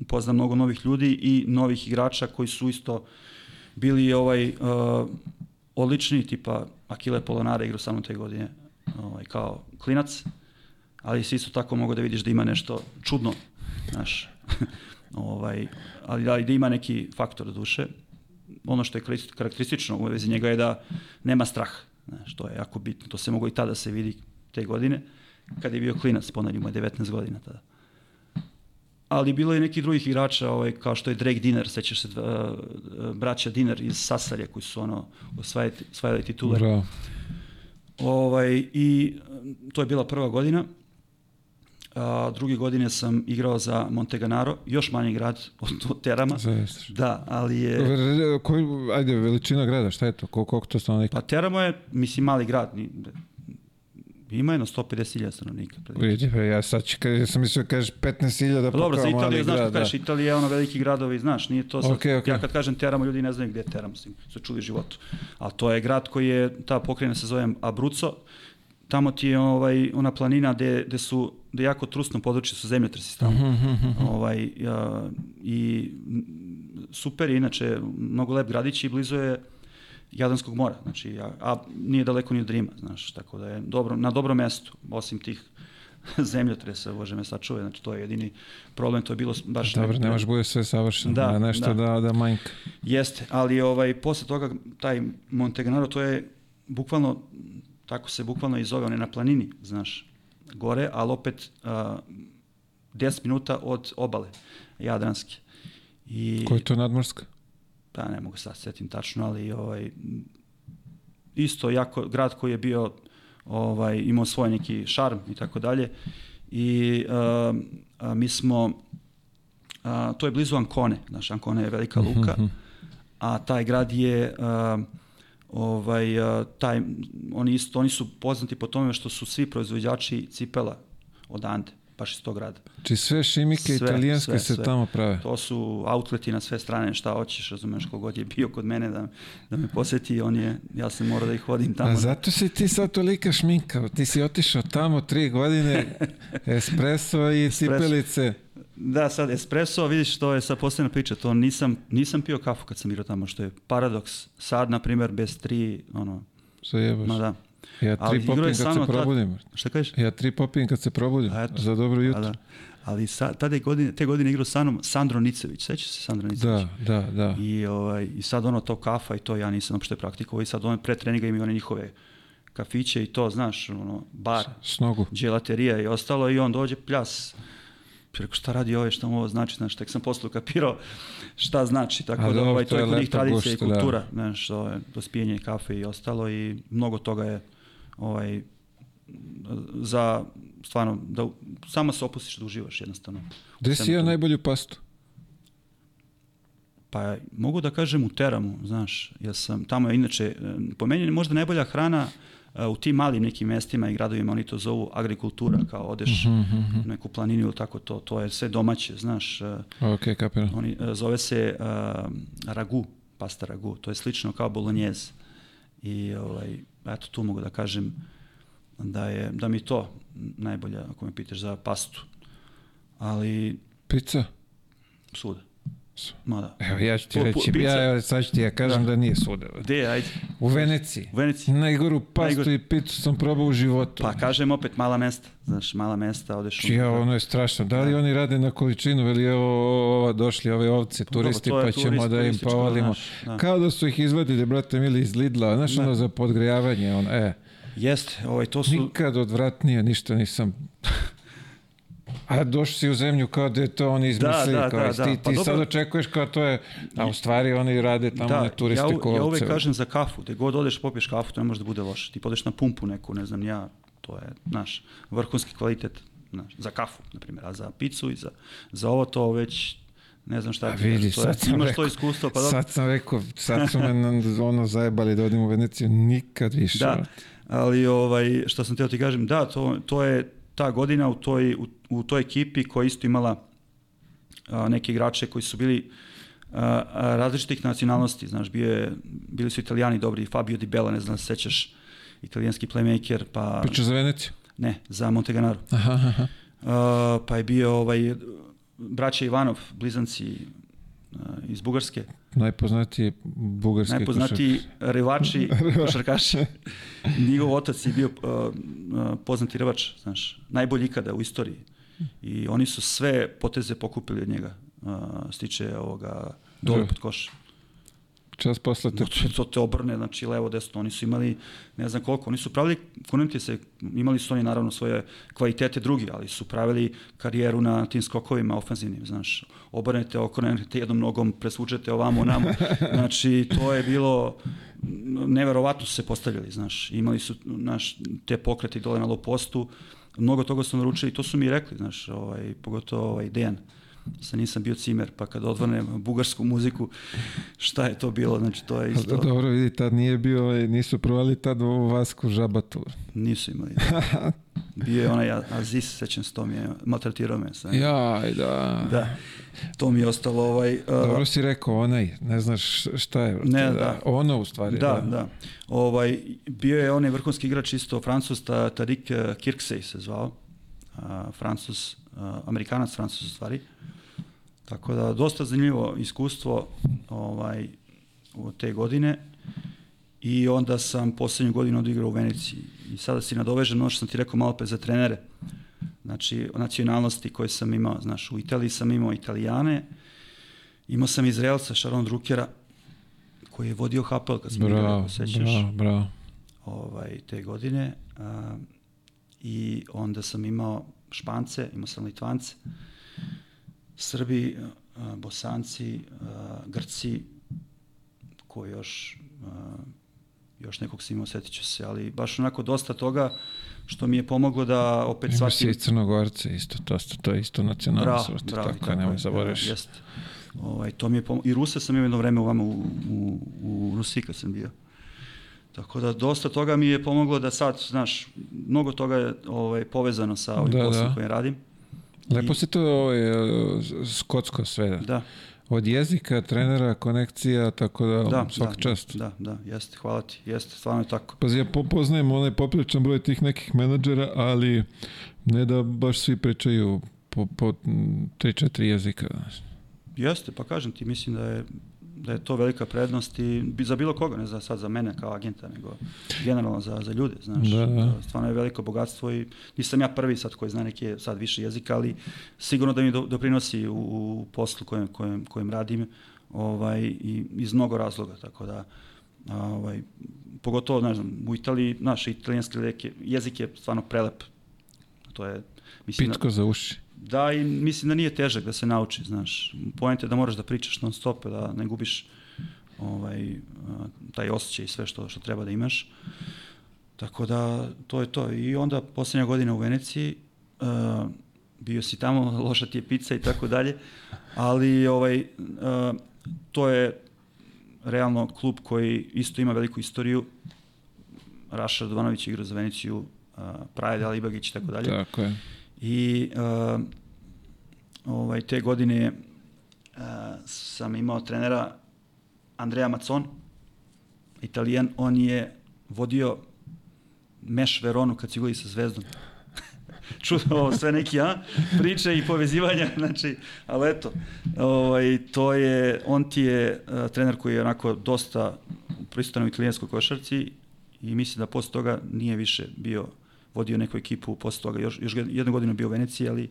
upoznam mnogo novih ljudi i novih igrača koji su isto bili ovaj, uh, odlični, tipa Akile Polonara igrao samo te godine ovaj, kao klinac, ali si isto tako mogu da vidiš da ima nešto čudno, znaš, ovaj, ali da, da ima neki faktor duše. Ono što je karakteristično u vezi njega je da nema strah, znaš, to je jako bitno, to se mogo i tada se vidi te godine, kada je bio klinac, ponavljamo je 19 godina tada. Ali bilo je nekih drugih igrača, ovaj, kao što je Drake Dinner, sećaš se uh, braća Dinner iz Sasarja koji su ono osvajali, osvajali titule. Bravo. Ovaj, I to je bila prva godina. A, druge godine sam igrao za Monteganaro, još manji grad od, Terama. Zavisno. Da, ali je... Koji, ajde, veličina grada, šta je to? Koliko, koliko to stanovnika? Pa Teramo je, mislim, mali grad. ni- Ima jedno 150.000 stanovnika. Vidi, pa ja sad ću, kad sam mislio da kažeš 15.000 Pa dobro, za kao Italiju, znaš kad kažeš, Italija je ono veliki gradovi, znaš, nije to sad, Okej, okej. ja kad kažem Teramo, ljudi ne znaju gdje je Teramo, su čuli životu. A to je grad koji je, ta pokrajina se zove Abruzzo, tamo ti je ovaj, ona planina gde, gde su, gde jako trusno područje su zemljotresi tamo. Mhm, ovaj, a, I super je, inače, mnogo lep gradić i blizu je Jadranskog mora, znači, a, a nije daleko ni od Rima, znaš, tako da je dobro, na dobrom mestu, osim tih zemljotresa, bože me sačuve, znači to je jedini problem, to je bilo baš... Dobro, ne- može bude sve savršeno, Da, nešto da. da, da, manjka. Jeste, ali ovaj, posle toga, taj Monteganaro, to je bukvalno, tako se bukvalno i zove, on je na planini, znaš, gore, ali opet a, 10 minuta od obale, Jadranske. I, Koja je to nadmorska? pa ne mogu sad setim tačno, ali ovaj, isto jako, grad koji je bio, ovaj, imao svoj neki šarm i tako dalje. I a, a, mi smo, a, to je blizu Ancone, znaš, Ancone je velika luka, a taj grad je a, ovaj taj oni isto oni su poznati po tome što su svi proizvođači cipela odande baš iz tog grada. Či sve šimike Sve, italijanske sve, se sve. tamo prave. To su outleti na sve strane, šta hoćeš, razumeš, kogod je bio kod mene da, da me poseti, on je, ja sam morao da ih vodim tamo. A zato si ti sad tolika šminka, ti si otišao tamo tri godine, espresso i cipelice. Da, sad espresso, vidiš, to je sad posebna priča, to nisam, nisam pio kafu kad sam igrao tamo, što je paradoks. Sad, na primjer, bez tri, ono, Zajebaš. ma da. Ja Ali tri igrao popim kad se mnom tad- probudim. Šta kažeš? Ja tri popim kad se probudim. A eto. Za dobro A jutro. da. Ali sa, tada je godine, te godine igrao sa mnom Sandro Nicević, sećaš se Sandro Nicević? Da, da, da. I, ovaj, I sad ono to kafa i to ja nisam uopšte praktikovao i sad on pre treninga imaju one njihove kafiće i to, znaš, ono, bar, S nogu. dželaterija i ostalo i on dođe pljas. Rekao, šta radi ovo, šta mu ovo znači, znaš, tek sam posle ukapirao šta znači, tako A da ovaj, to je kod njih tradicija i da. kultura, znaš, to je dospijenje kafe i ostalo i mnogo toga je ovaj, za stvarno, da samo se opustiš da uživaš jednostavno. Gde si jeo najbolju pastu? Pa mogu da kažem u Teramu, znaš, ja sam, tamo je inače, e, po meni možda najbolja hrana u tim malim nekim mestima i gradovima, oni to zovu agrikultura, kao odeš Mhm, u neku planinu ili tako to, to je sve domaće, znaš, e, Ok, kapiram. oni, e, zove se uh, ragu, pasta ragu, to je slično kao bolognese. I ovaj, eto tu mogu da kažem da je da mi to najbolje ako me pitaš za pastu. Ali Pizza? svuda. Ma da. Evo, ja ću ti Po- po- reći, pizza. ja, sad ću ti ja kažem da, nije svuda. Gde je, ajde? U Veneciji. U Veneciji. Najgoru pastu Najgore. i picu sam probao u životu. Pa kažem opet mala mesta, znaš, mala mesta, odeš Čija, ono je strašno. Da li oni rade na količinu, veli evo ova, došli ove ovce, dobro, turisti, pa ćemo turist, da im povalimo. da. Kao da su ih izvadili, brate mili, iz Lidla, znaš Da. ono za podgrejavanje, on, e, Jeste, ovaj, to su... nikad odvratnije, ništa nisam... A došli si u zemlju kao da je to oni izmislili, da, kao da, da. ti, Pa ti dobro. sad očekuješ kao to je, a u stvari oni rade tamo da, ne turiste ja, ja uvek kažem za kafu, gde god odeš popiješ kafu, to ne može da bude loše. Ti podeš na pumpu neku, ne znam ja, to je, naš, vrhunski kvalitet, znaš, za kafu, na primjer, a za picu i za, za ovo to već, ne znam šta ti vidi, to je, imaš rekao, to iskustvo, pa sad sam rekao, sad su me na- ono zajebali da odim u Veneciju, nikad više. Da, ali ovaj, što sam teo ti kažem, da, to, to je ta godina u toj, u, u toj ekipi koja je isto imala a, neke igrače koji su bili a, a, različitih nacionalnosti, znaš, bio je, bili su italijani dobri, Fabio Di Bella, ne znam, da se sećaš, italijanski playmaker, pa Pričaš za Veneciju? ne, za Monteganaro. Aha, aha. A, pa je bio ovaj, braća Ivanov, blizanci a, iz Bugarske, Najpoznatiji bugarski najpoznatiji rivači, košarkaši. Njegov otac je bio uh, uh, poznati rivač, znaš, najbolji ikada u istoriji. I oni su sve poteze pokupili od njega. Uh, stiče ovoga dole Da. pod koš. Čas posle te... To, to te obrne, znači levo, desno. Oni su imali, ne znam koliko, oni su pravili, kunimti se, imali su oni naravno svoje kvalitete drugi, ali su pravili karijeru na tim skokovima ofenzivnim, znaš. Obrnete, okrenete jednom nogom, presvučete ovamo, namo. Znači, to je bilo, neverovatno su se postavljali, znaš. Imali su, naš, te pokrete dole na low postu, mnogo toga su naručili, to su mi rekli, znaš, ovaj, pogotovo ovaj Dejan. Sa nisam bio cimer, pa kad odvrnem bugarsku muziku, šta je to bilo, znači to je isto... Dobro, vidi, tad nije bio, ovaj, nisu provali tad u Vasku žabatu. Nisu imali. Bio je onaj Aziz, sećam se, to mi je, maltretirao me. Sam. Jaj, da. Da, to mi je ostalo ovaj... Uh, Dobro si rekao, onaj, ne znaš šta je. Ne, da. Ono u stvari. Da, da. Ovaj, bio je onaj vrhunski igrač isto, Francus, ta, Tarik Kirksey se zvao. Uh, Francus, Amerikanac Francus u stvari. Tako da, dosta zanimljivo iskustvo ovaj, u te godine i onda sam poslednju godinu odigrao u Veneciji. I sada si nadovežen ono što sam ti rekao malo pe za trenere. Znači, o nacionalnosti koje sam imao, znaš, u Italiji sam imao Italijane, imao sam Izraelca, Sharon Druckera, koji je vodio Hapel, kad smo igrali, sećaš, bravo, bravo. ovaj, te godine. A, I onda sam imao Špance, imao sam Litvance, Srbi, a, Bosanci, a, Grci, ko još, a, još nekog si imao, setit ću se, ali baš onako dosta toga što mi je pomoglo da opet Imaš shvatim... si i Crnogorce isto, to, to je isto nacionalnost, bravo, tako, tako nemoj je, zaboraviš. Jest. Ovaj, to mi je pomoglo. I Rusa sam imao jedno vreme ovamo u, u, u Rusiji kad sam bio. Tako da dosta toga mi je pomoglo da sad, znaš, mnogo toga je ovaj, povezano sa ovim Da, poslom da. kojim radim. Lepo si to ovaj, skotsko sve. Da, Od jezika, trenera, konekcija, tako da, da, svaka da, čast. Da, da, jeste, hvala ti, jeste, stvarno je tako. Pazi, ja po- poznajem onaj popriličan broj tih nekih menadžera, ali ne da baš svi pričaju po, po 3-4 jezika. Jeste, pa kažem ti, mislim da je da je to velika prednost i za bilo koga, ne za sad za mene kao agenta, nego generalno za, za ljude, znaš. Da, da. Stvarno je veliko bogatstvo i nisam ja prvi sad koji zna neke sad više jezika, ali sigurno da mi do- doprinosi u, u poslu kojem, kojem, kojem radim ovaj, i iz mnogo razloga, tako da ovaj, pogotovo, ne znam, u Italiji, naš italijanski jezik je, stvarno prelep. To je, mislim, Pitko za uši. Da, i mislim da nije težak da se nauči, znaš. Poenta je da moraš da pričaš non stop, da ne gubiš ovaj, taj osjećaj i sve što, što treba da imaš. Tako da, to je to. I onda, poslednja godina u Veneciji, a, bio si tamo, loša ti je pizza i tako dalje, ali ovaj, a, to je realno klub koji isto ima veliku istoriju. Raša Radovanović igra za Veneciju, a, Praja Alibagić i tako dalje. Tako je. I uh, ovaj, te godine uh, sam imao trenera Andrea Macon, italijan, on je vodio Meš Veronu kad su igrali sa Zvezdom. Čudno ovo sve neki a, priče i povezivanja, znači, ali eto, ovaj, to je, on ti je uh, trener koji je onako dosta prisutan u italijanskoj košarci i mislim da posle toga nije više bio vodio neku ekipu posle toga, još, još jednu godinu bio u Veneciji, ali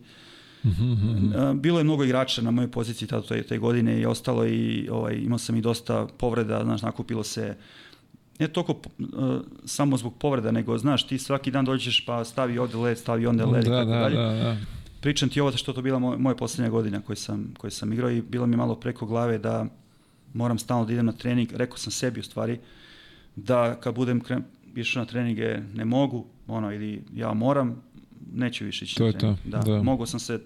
a, bilo je mnogo igrača na mojoj poziciji tada te, te godine i ostalo i ovaj, imao sam i dosta povreda, znaš, nakupilo se ne toliko uh, samo zbog povreda, nego, znaš, ti svaki dan dođeš pa stavi ovde led, stavi onda led i Da, tako da, dalje. da, da. Pričam ti ovo što to bila moja, moja poslednja godina koju sam, koju sam igrao i bilo mi malo preko glave da moram stalno da idem na trening. Rekao sam sebi u stvari da kad budem kren, išao na treninge ne mogu, ono, ili ja moram, neću više ići To je to. Da, da. Mogao sam se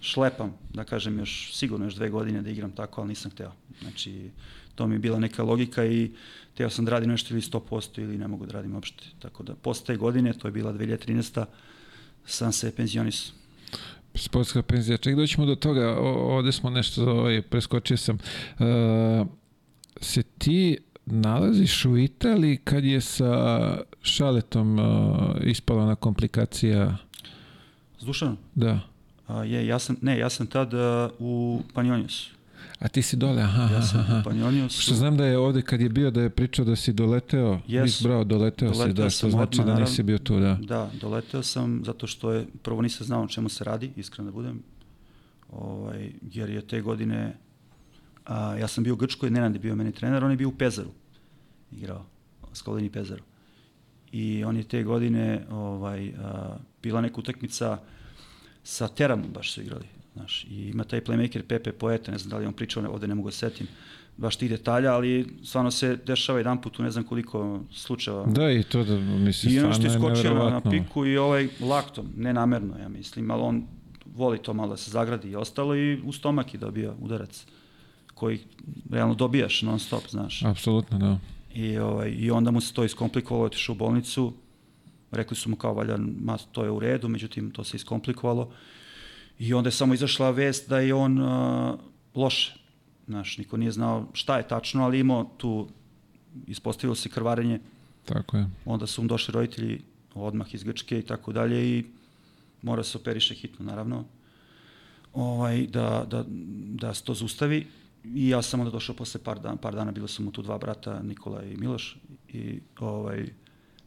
šlepam, da kažem još sigurno još dve godine da igram tako, ali nisam hteo. Znači, to mi je bila neka logika i teo sam da radim nešto ili 100% ili ne mogu da radim uopšte. Tako da, posle te godine, to je bila 2013. sam se penzionisao. Sportska penzija. Ček, doćemo do toga. O, ovde smo nešto, ovaj, preskočio sam. E, se ti nalaziš u Italiji kad je sa Šaletom e, ispala na komplikacija? S Dušanom? Da. A, je, ja sam, ne, ja sam tad uh, u Panjoniusu. A ti si dole, aha, Ja sam aha. Što znam da je ovde kad je bio da je pričao da si doleteo. Yes. Nis, bravo, doleteo, si, Doleteo da, što znači odmah, da nisi bio tu, da. Da, doleteo sam zato što je, prvo nisam znao o čemu se radi, iskreno da budem, ovaj, jer je te godine, a, ja sam bio u Grčkoj, Nenad je bio meni trener, on je bio u Pezaru, igrao, Skolini Pezaru. I on je te godine, ovaj, a, bila neka utakmica sa Teramom baš su igrali. Znaš, i ima taj playmaker Pepe Poeta, ne znam da li on pričao, ovde ne mogu da setim baš tih detalja, ali stvarno se dešava jedan put u ne znam koliko slučajeva. Da, i to da, mislim, I ono što je skočio na, na piku i ovaj laktom, nenamerno, ja mislim, ali on voli to malo da se zagradi i ostalo i u stomak je dobio udarac koji realno dobijaš non stop, znaš. Apsolutno, da. I, ovaj, I onda mu se to iskomplikovalo, otišao u bolnicu, rekli su mu kao valja, ma, to je u redu, međutim to se iskomplikovalo. I onda je samo izašla vest da je on uh, loše. Znaš, niko nije znao šta je tačno, ali imao tu, ispostavilo se krvarenje, Tako je. onda su mu došli roditelji odmah iz Grčke i tako dalje i mora se operiše hitno, naravno, ovaj, da, da, da se to zustavi. I ja sam onda došao posle par dana, par dana bilo su mu tu dva brata, Nikola i Miloš, i ovaj,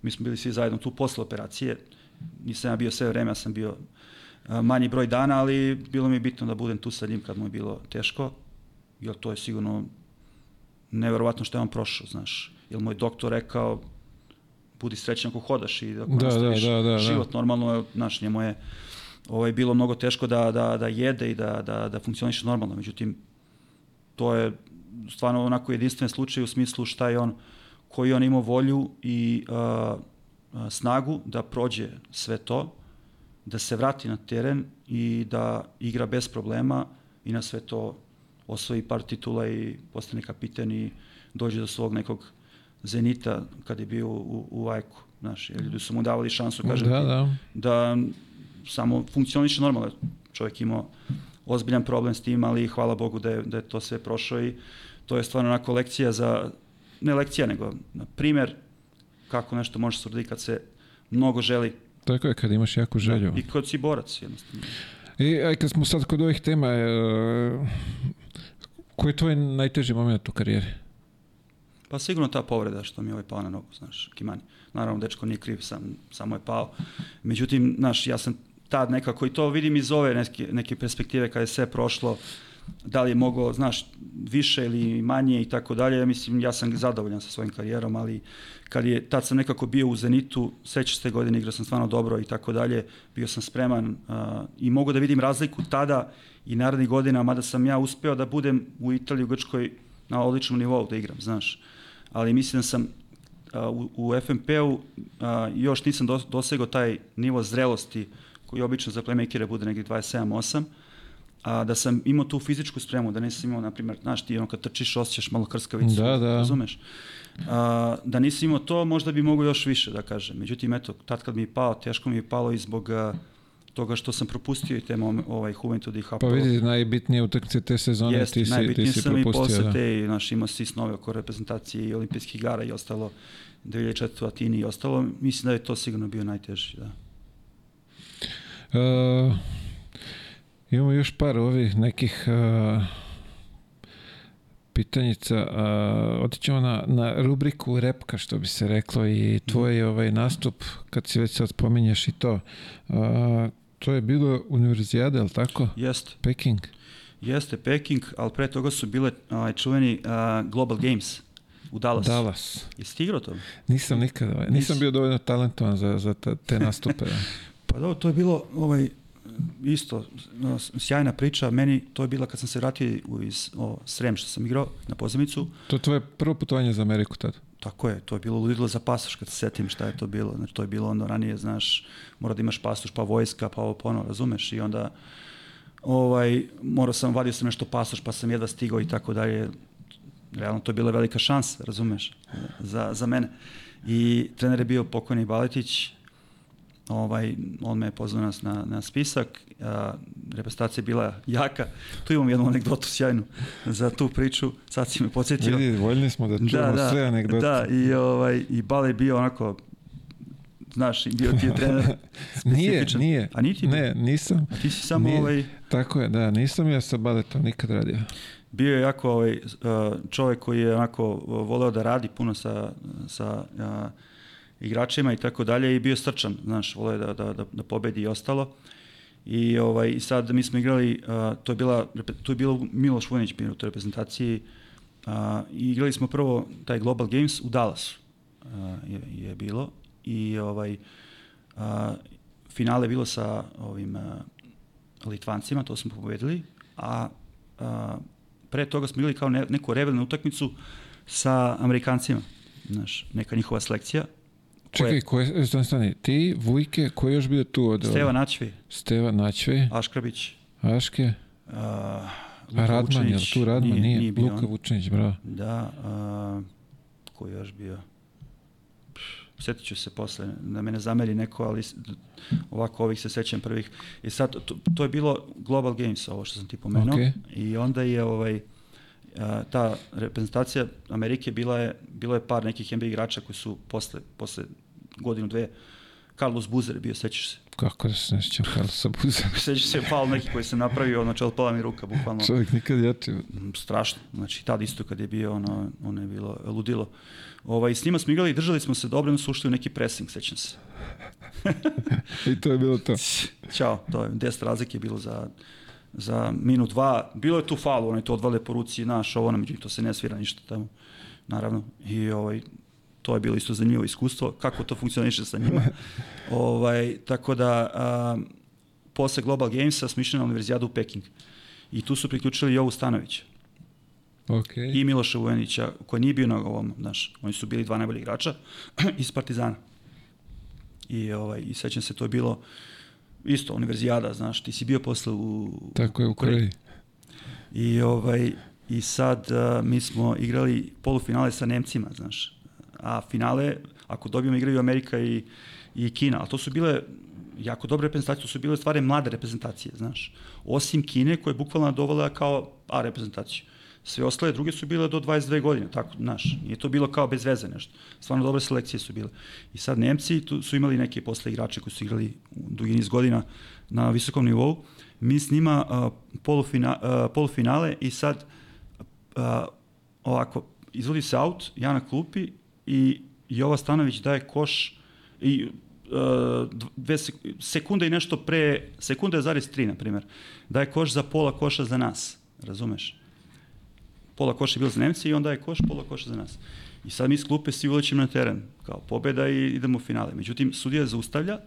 mi smo bili svi zajedno tu posle operacije. Nisam ja bio sve vreme, ja sam bio manji broj dana, ali bilo mi je bitno da budem tu sa njim kad mu je bilo teško, jer to je sigurno neverovatno što je on prošao, znaš. Jer moj doktor rekao, budi srećan ako hodaš i ako Da, nastaviš da, da, da, da. život normalno, znaš, njemu je ovaj, bilo mnogo teško da, da, da jede i da, da, da funkcioniše normalno, međutim, to je stvarno onako jedinstven slučaj u smislu šta je on, koji on imao volju i a, a, snagu da prođe sve to, da se vrati na teren i da igra bez problema i na sve to osvoji par titula i postane kapiten i dođe do svog nekog zenita kad je bio u, u Ajku. Znaš, jer ljudi su mu davali šansu, kažem Da, ti, da. da samo funkcioniše normalno. Čovjek imao ozbiljan problem s tim, ali hvala Bogu da je, da je to sve prošao i to je stvarno onako lekcija za, ne lekcija, nego na primer kako nešto može se uraditi kad se mnogo želi Tako je, kad imaš jaku želju. i kad si borac jednostavno. I aj, kad smo sad kod ovih tema, e, koji je tvoj najteži moment u karijeri? Pa sigurno ta povreda što mi je ovaj pao na nogu, znaš, Kimani. Naravno, dečko nije kriv, sam, samo je pao. Međutim, znaš, ja sam tad nekako i to vidim iz ove neke, neke perspektive kada je sve prošlo, da li je moglo, znaš, više ili manje i tako dalje. Mislim, ja sam zadovoljan sa svojim karijerom, ali kad je, tad sam nekako bio u Zenitu, sećaš se te godine, igrao sam stvarno dobro i tako dalje, bio sam spreman uh, i mogu da vidim razliku tada i narednih godina, mada sam ja uspeo da budem u Italiji, u Grčkoj na odličnom nivou da igram, znaš. Ali mislim da sam a, u, u FNP-u a, još nisam dos, dosegao taj nivo zrelosti koji obično za playmakere bude negdje 27-8, a da sam imao tu fizičku spremu, da nisam imao, na primjer, znaš ti ono kad trčiš osjećaš malo krskavicu, Da, da. razumeš? A, da nisam imao to, možda bi mogo još više da kažem. Međutim, eto, tad kad mi je pao, teško mi je palo i zbog a, toga što sam propustio i te mom, ovaj Juventud i Pa HPL. vidi, najbitnije utakmice te sezone Jeste, ti si, ti najbitnije si sam i propustio. Da. i znaš, imao si snove oko reprezentacije i olimpijskih igara i ostalo 2004. u Atini i ostalo. Mislim da je to sigurno bio najteži. Da. Uh, imamo još par ovih nekih uh, pitanjica. Uh, otićemo na, na rubriku repka, što bi se reklo, i tvoj ovaj nastup, kad si već sad spominješ i to. Uh, to je bilo univerzijade, ali tako? Jeste, Peking. jeste Peking, ali pre toga su bile ovaj, čuveni uh, Global Games u Dallasu. Dallas. Jesi ti igrao to? Nisam nikada, ovaj, nisam Nisi. bio dovoljno talentovan za, za te nastupe. da. Pa dobro, to je bilo ovaj, isto sjajna priča. Meni to je bila kad sam se vratio iz o, Srem što sam igrao na pozemicu. To je tvoje prvo putovanje za Ameriku tad. Tako je, to je bilo ludilo za pasoš kad se setim šta je to bilo. Znači to je bilo onda ranije, znaš, mora da imaš pasoš, pa vojska, pa ovo ponovo, razumeš? I onda ovaj, morao sam, vadio sam nešto pasoš, pa sam jedva stigao i tako dalje. Realno to je bila velika šansa, razumeš, za, za mene. I trener je bio pokojni Baletić, ovaj, on me je pozvao nas na, na spisak, a, reprezentacija je bila jaka. Tu imam jednu anegdotu sjajnu za tu priču, sad si me podsjetio. Vidi, voljni smo da čujemo sve anegdote. Da, i, ovaj, i Bale je bio onako, znaš, bio ti je trener Nije, nije. A niti Ne, nisam. A ti si samo Nije. ovaj, Tako je, da, nisam ja sa baletom nikad radio. bio je jako ovaj, čovjek koji je onako voleo da radi puno sa, sa uh, igračima i tako dalje i bio srčan, znaš, voleo da, da, da, da pobedi i ostalo. I ovaj i sad mi smo igrali, uh, to je bila tu je bilo Miloš Vujanić bio u toj reprezentaciji. Uh, i igrali smo prvo taj Global Games u Dallasu. Uh, je, je bilo i ovaj uh, finale je bilo sa ovim uh, Litvancima, to smo pobedili, a, a pre toga smo igrali kao ne, neku revelnu utakmicu sa Amerikancima, znaš, neka njihova selekcija. Čekaj, ko je, stani, stani, ti, Vujke, ko je još bio tu od... Steva Načvi, Steva Načve, Aškrabić, Aške, a Radman, je li tu Radman? Nije, Nije, nije bio Luka. Vučinić, bravo. Da, a, ko je još bio? Sjetit ću se posle, da me ne zameri neko, ali ovako ovih se sećam prvih. I sad, to, to je bilo Global Games, ovo što sam ti pomenuo. Okej. I onda je ovaj, ta reprezentacija Amerike bila je, bilo je par nekih NBA igrača koji su posle, posle godinu, dve, Carlos Buzer je bio, sećaš se. Kako da se ne sjećam Carlosa Buza. Sećaš se faul neki koji sam napravio, znači otpala mi ruka, bukvalno. Čovjek nikad jači. Mm, strašno. Znači, tad isto kad je bio, ono, ono je bilo ludilo. Ovaj, s njima smo igrali, držali smo se dobro, su ušli u neki pressing, sećam se. I to je bilo to. Ćao, to je 10 razlike je bilo za, za minut, dva. Bilo je tu faul, onaj to odvale po ruci, naš, ovo, ono, međutim, to se ne svira ništa tamo, naravno. I ovaj, to je bilo isto zanimljivo iskustvo, kako to funkcioniše sa njima. ovaj, tako da, a, posle Global Gamesa smo išli na univerzijadu u Peking. I tu su priključili Jovu Stanovića Ok. i Miloša Vujanića, koji nije bio na ovom, znaš, oni su bili dva najbolji igrača iz Partizana. I, ovaj, i sećam se, to je bilo isto, univerzijada, znaš, ti si bio posle u... Tako je u Koreji. I, ovaj, i sad uh, mi smo igrali polufinale sa Nemcima, znaš. A finale, ako dobijemo, igraju Amerika i, i Kina. Ali to su bile jako dobre reprezentacije, to su bile stvari mlade reprezentacije, znaš. Osim Kine, koja je bukvalno dovola kao A reprezentaciju. Sve ostale druge su bile do 22 godine, tako, znaš. Nije to bilo kao bez veze nešto. Stvarno dobre selekcije su bile. I sad Nemci tu su imali neke posle igrače koji su igrali dugi niz godina na visokom nivou. Mi s njima polufina, polufinale i sad ovako, izvodi se aut, ja na klupi i Jova Stanović daje koš i dve sek sekunde i nešto pre, sekunda je tri, na primjer, daje koš za pola koša za nas, razumeš? Pola koša je bilo za Nemci i onda je koš, pola koša za nas. I sad mi iz klupe svi ulećemo na teren, kao pobeda i idemo u finale. Međutim, sudija zaustavlja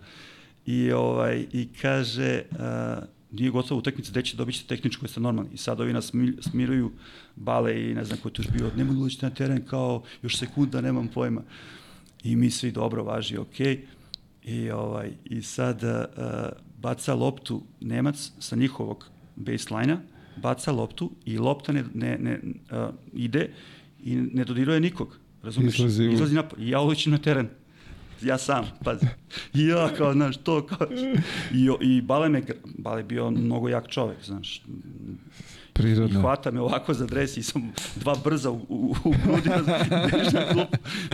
i, ovaj, i kaže, uh, nije gotovo utakmica, gde će dobit ćete tehničko, jeste normalni. I sad ovi nas smiruju bale i ne znam ko je tu bio, nemoj da ulećete na teren kao još sekunda, nemam pojma. I mi svi dobro važi, okej. I, ovaj, I sad uh, baca loptu Nemac sa njihovog baseline-a, baca loptu i lopta ne, ne, ne uh, ide i ne dodiruje nikog. Razumeš? Izlazi u- Izlazi napad. I ja ulećem na teren. Ja sam, pazi. I ja kao, znaš, to kao... I, i Bale me, Bale bio mnogo jak čovek, znaš. I Prirodno. hvata me ovako za dres i sam dva brza u, u, u grudi na.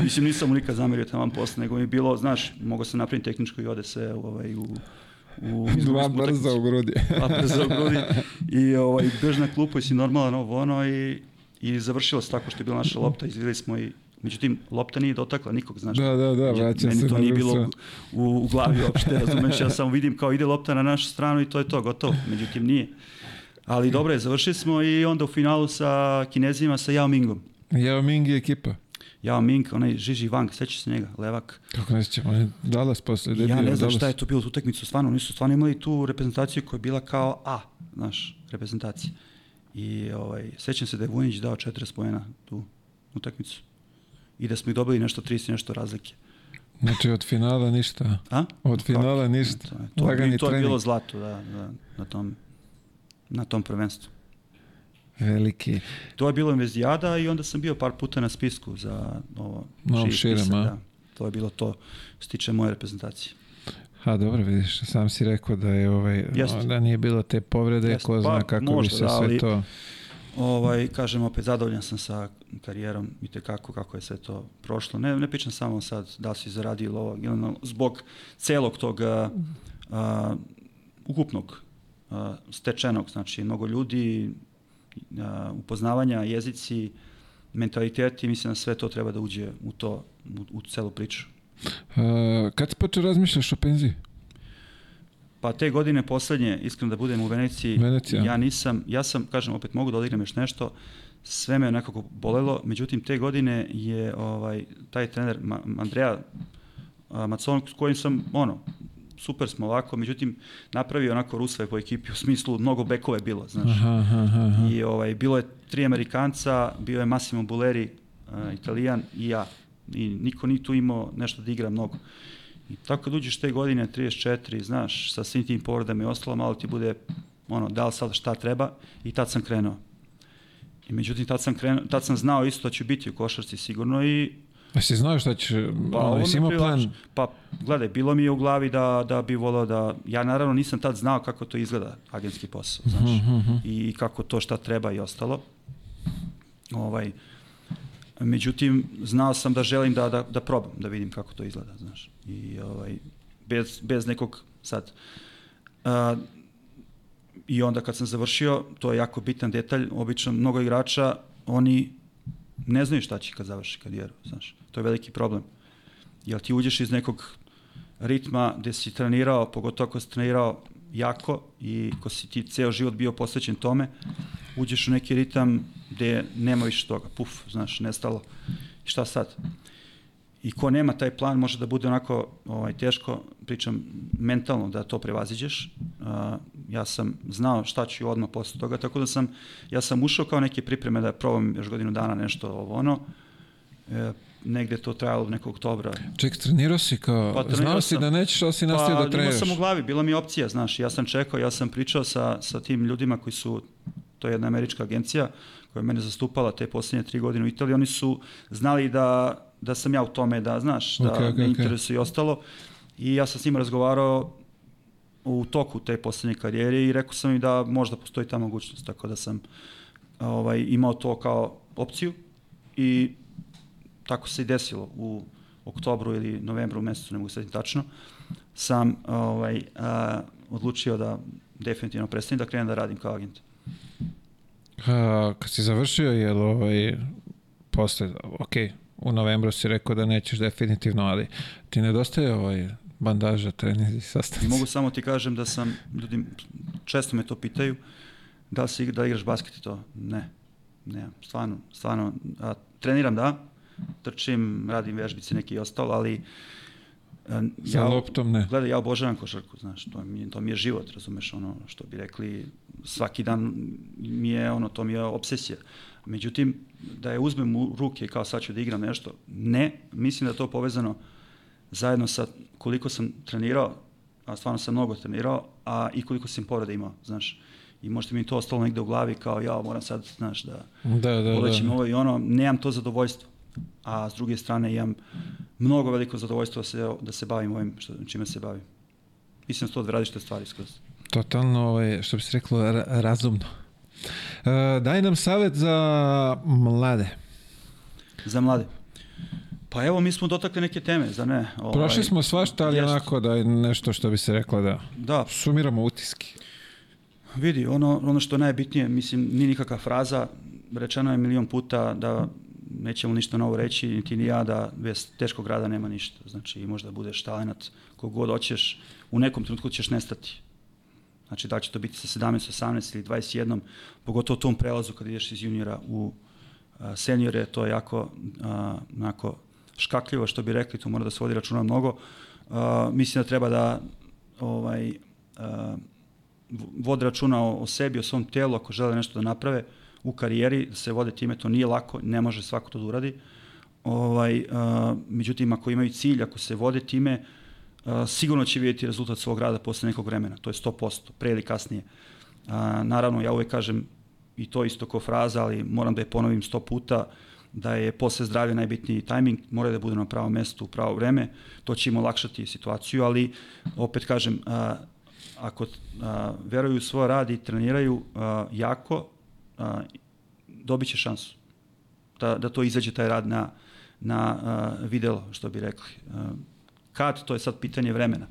Mislim, nisam mu nikad zamerio tamo posle, nego mi je bilo, znaš, mogao sam napraviti tehničko i ode se ovaj, u, u Dva brza u grudi. Dva brza u grudi. I ovaj, bež na klupu si normalan ovo ono i, i završilo se tako što je bila naša lopta, izvideli smo i Međutim, lopta nije dotakla nikog, znaš. Da, da, da, vraća Meni se to na nije bilo vrhu. u, u glavi uopšte, razumeš, ja samo vidim kao ide lopta na našu stranu i to je to, gotovo. Međutim, nije. Ali dobro je, završili smo i onda u finalu sa Kinezima, sa Yao Mingom. Yao Ming je ekipa. Yao Ming, onaj Žiži Wang, sećaš se njega, levak. Kako ne sjećam, on je Dallas posle. Ja ne znam Dallas. šta je to bilo tu utakmicu, stvarno, oni su stvarno imali tu reprezentaciju koja je bila kao A, znaš, reprezentacija. I ovaj, sećam se da je Vujnić dao 40 pojena tu utakmicu. I da smo ih dobili nešto 30 i nešto razlike. Znači od finala ništa. A? Od finala ništa. To, je- to, Lagani to je bilo zlato, da, da, na tom na tom prvenstvu. Veliki. To je bilo Investijada i onda sam bio par puta na spisku za ovo širem, spisak, a? da. To je bilo to što se tiče moje reprezentacije. Ha, dobro, vidiš, sam si rekao da je ovaj, Jeste. da nije bilo te povrede, Jeste. ko zna Pa, kako bi možda, se da, sve ali- to... Ovaj, kažem opet, zadovoljan sam sa karijerom i te kako, kako je sve to prošlo. Ne, ne pričam samo sad da si zaradio ovo, zbog celog tog a, ukupnog a, stečenog, znači mnogo ljudi, upoznavanja, jezici, mentaliteti, mislim da sve to treba da uđe u to, u, u celu priču. Uh, kad si počeo razmišljaš o penziji? Pa te godine poslednje, iskreno da budem u Veneciji, Venecija. ja nisam, ja sam, kažem, opet mogu da odigram još nešto, sve me nekako bolelo, međutim te godine je ovaj taj trener Ma, Andreja Macon s kojim sam ono super smo ovako, međutim, napravio onako rusve po ekipi, u smislu mnogo bekove bilo, znaš. Aha, aha, aha. I ovaj, bilo je tri Amerikanca, bio je Massimo Buleri, uh, Italijan i ja. I niko ni tu imao nešto da igra mnogo. I tako kad uđeš te godine, 34, znaš, sa svim tim povredama i ostalo, malo ti bude, ono, da li sad šta treba i tad sam krenuo. I međutim, tad sam, krenuo, tad sam znao isto da ću biti u košarci sigurno i Jesi znao šta ćeš, Pa, ono, jesi imao plan? Pa, gledaj, bilo mi je u glavi da, da bi volao da... Ja naravno nisam tad znao kako to izgleda, agentski posao, znaš. Mhm, I kako to šta treba i ostalo. Ovaj, međutim, znao sam da želim da, da, da probam, da vidim kako to izgleda, znaš. I ovaj, bez, bez nekog sad... A, I onda kad sam završio, to je jako bitan detalj, obično mnogo igrača, oni ne znaju šta će kad završi karijeru, znaš. To je veliki problem. Jel ti uđeš iz nekog ritma gde si trenirao, pogotovo ako si trenirao jako i ko si ti ceo život bio posvećen tome, uđeš u neki ritam gde nema više toga, puf, znaš, nestalo. I šta sad? I ko nema taj plan može da bude onako ovaj, teško, pričam mentalno da to prevaziđeš. Uh, ja sam znao šta ću odmah posle toga, tako da sam, ja sam ušao kao neke pripreme da probam još godinu dana nešto ovo ono. E, negde to trajalo nekog oktobra. Ček, trenirao si kao, Pa, trenirao znao si da nećeš, ali si nastavio Pa, da treniraš. imao sam u glavi, bila mi opcija, znaš, ja sam čekao, ja sam pričao sa, sa tim ljudima koji su, to je jedna američka agencija koja je mene zastupala te posljednje tri godine u Italiji, oni su znali da, da sam ja u tome, da, znaš, da Okej, okej, me interesuje i ostalo. I ja sam s njima razgovarao u toku te poslednje karijere i rekao sam im da možda postoji ta mogućnost, tako da sam ovaj, imao to kao opciju i tako se i desilo u oktobru ili novembru mesecu, ne mogu setim tačno, sam ovaj, a, odlučio da definitivno prestanem da krenem da radim kao agent. A, kad si završio, je li ovaj, posle, ok, u novembru si rekao da nećeš definitivno, ali ti nedostaje ovaj bandaža, treninzi, I sastanci. mogu samo ti kažem da sam, ljudi često me to pitaju, da li si da igraš basket i to? Ne. Ne, stvarno, stvarno, a, treniram da, trčim, radim vežbice neke i ostalo, ali a, Sa loptom ne. Gledaj, ja obožavam košarku, znaš, to mi, to mi je život, razumeš, ono što bi rekli, svaki dan mi je, ono, to mi je obsesija. Međutim, da je uzmem u ruke kao sad ću da igram nešto, ne, mislim da je to povezano zajedno sa koliko sam trenirao, a stvarno sam mnogo trenirao, a i koliko sam povreda imao, znaš. I možda mi to ostalo negde u glavi kao ja moram sad, znaš, da Da, da, polećem da. ovo i ono, nemam to zadovoljstvo. A s druge strane imam mnogo veliko zadovoljstvo da se, da se bavim ovim što, čime se bavim. Mislim da su to dve različite stvari skroz. Totalno, ovaj, što bi se reklo, ra- razumno. E, daj nam savjet za mlade. Za mlade. Pa evo, mi smo dotakli neke teme, za ne? Ovaj, Prošli smo svašta, ali jest. onako da je nešto što bi se reklo da Da, sumiramo utiski. vidi, ono, ono što je najbitnije, mislim, nije nikakva fraza, rečeno je milion puta da nećemo ništa novo reći, niti ni ja, da bez teškog rada nema ništa. Znači, možda budeš talenat, kogod hoćeš, u nekom trenutku ćeš nestati. Znači, da će to biti sa 17, 18 ili 21, pogotovo u tom prelazu kad ideš iz juniora u a, seniore, to je jako a, onako škakljivo, što bi rekli, tu mora da se vodi računa mnogo. A, mislim da treba da ovaj, a, vode računa o, o sebi, o svom telu, ako žele nešto da naprave u karijeri, da se vode time, to nije lako, ne može svako to da uradi. Ovaj, a, međutim, ako imaju cilj, ako se vode time, sigurno će vidjeti rezultat svog rada posle nekog vremena, to je 100%, pre ili kasnije. Naravno, ja uvek kažem, i to isto kao fraza, ali moram da je ponovim 100 puta, da je posle zdravlja najbitniji tajming, mora da bude na pravom mestu u pravo vreme, to će im olakšati situaciju, ali opet kažem, a, ako a, veruju u svoj rad i treniraju a, jako, a, dobit će šansu da, da to izađe taj rad na, na a, videlo, što bi rekli. A, kad, to je sad pitanje vremena.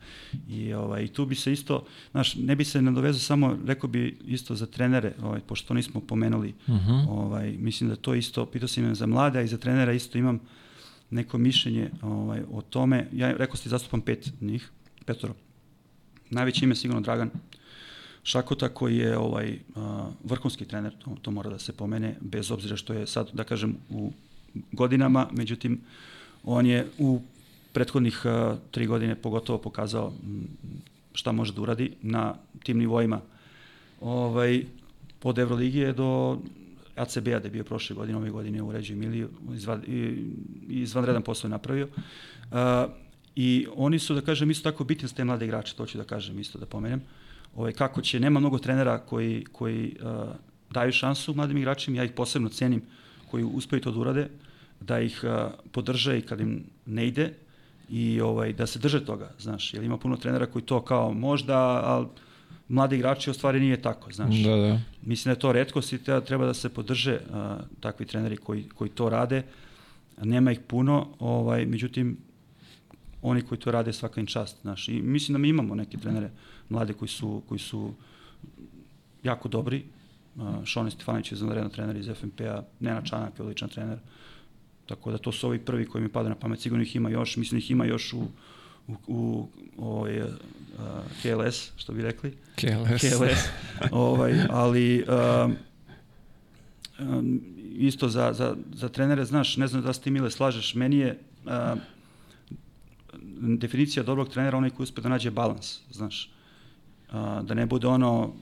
I, ovaj, i tu bi se isto, znaš, ne bi se nadovezao samo, rekao bi isto za trenere, ovaj, pošto to nismo pomenuli, Uh -huh. ovaj, mislim da to isto, pitao sam za mlade, a i za trenera isto imam neko mišljenje ovaj, o tome. Ja rekao ste zastupam pet njih, petoro. Najveće ime sigurno Dragan Šakota koji je ovaj a, vrhunski trener, to, to mora da se pomene, bez obzira što je sad, da kažem, u godinama, međutim, on je u prethodnih uh, tri godine pogotovo pokazao šta može da uradi na tim nivoima. Ovaj, od Evroligije do ACB-a da je bio prošle godine, ove godine u Ređu Emiliju, izvan, izvanredan posao je napravio. Uh, I oni su, da kažem, isto tako bitni za te mlade igrače, to ću da kažem isto da pomenem. Ovaj, kako će, nema mnogo trenera koji, koji uh, daju šansu mladim igračima, ja ih posebno cenim, koji uspeju to da urade, da ih uh, podrže i kad im ne ide i ovaj, da se drže toga, znaš, jer ima puno trenera koji to kao možda, ali mladi igrači u stvari nije tako, znaš. Da, da. Mislim da je to redkost i treba da se podrže uh, takvi treneri koji, koji to rade. Nema ih puno, ovaj, međutim, oni koji to rade svaka im čast, znaš. I mislim da mi imamo neke trenere mlade koji su, koji su jako dobri. Uh, Šone Stefanović je zanredno trener iz FNP-a, Nena Čanak je odličan trener. Tako da to su ovi prvi koji mi pada na pamet. Sigurno ih ima još, mislim da ih ima još u, u, u ovaj, uh, KLS, što bi rekli. KLS. KLS. ovaj, ali um, um, isto za, za, za trenere, znaš, ne znam da se ti Mile slažeš, meni je uh, definicija dobrog trenera onaj koji uspe da nađe balans, znaš. A, da ne bude ono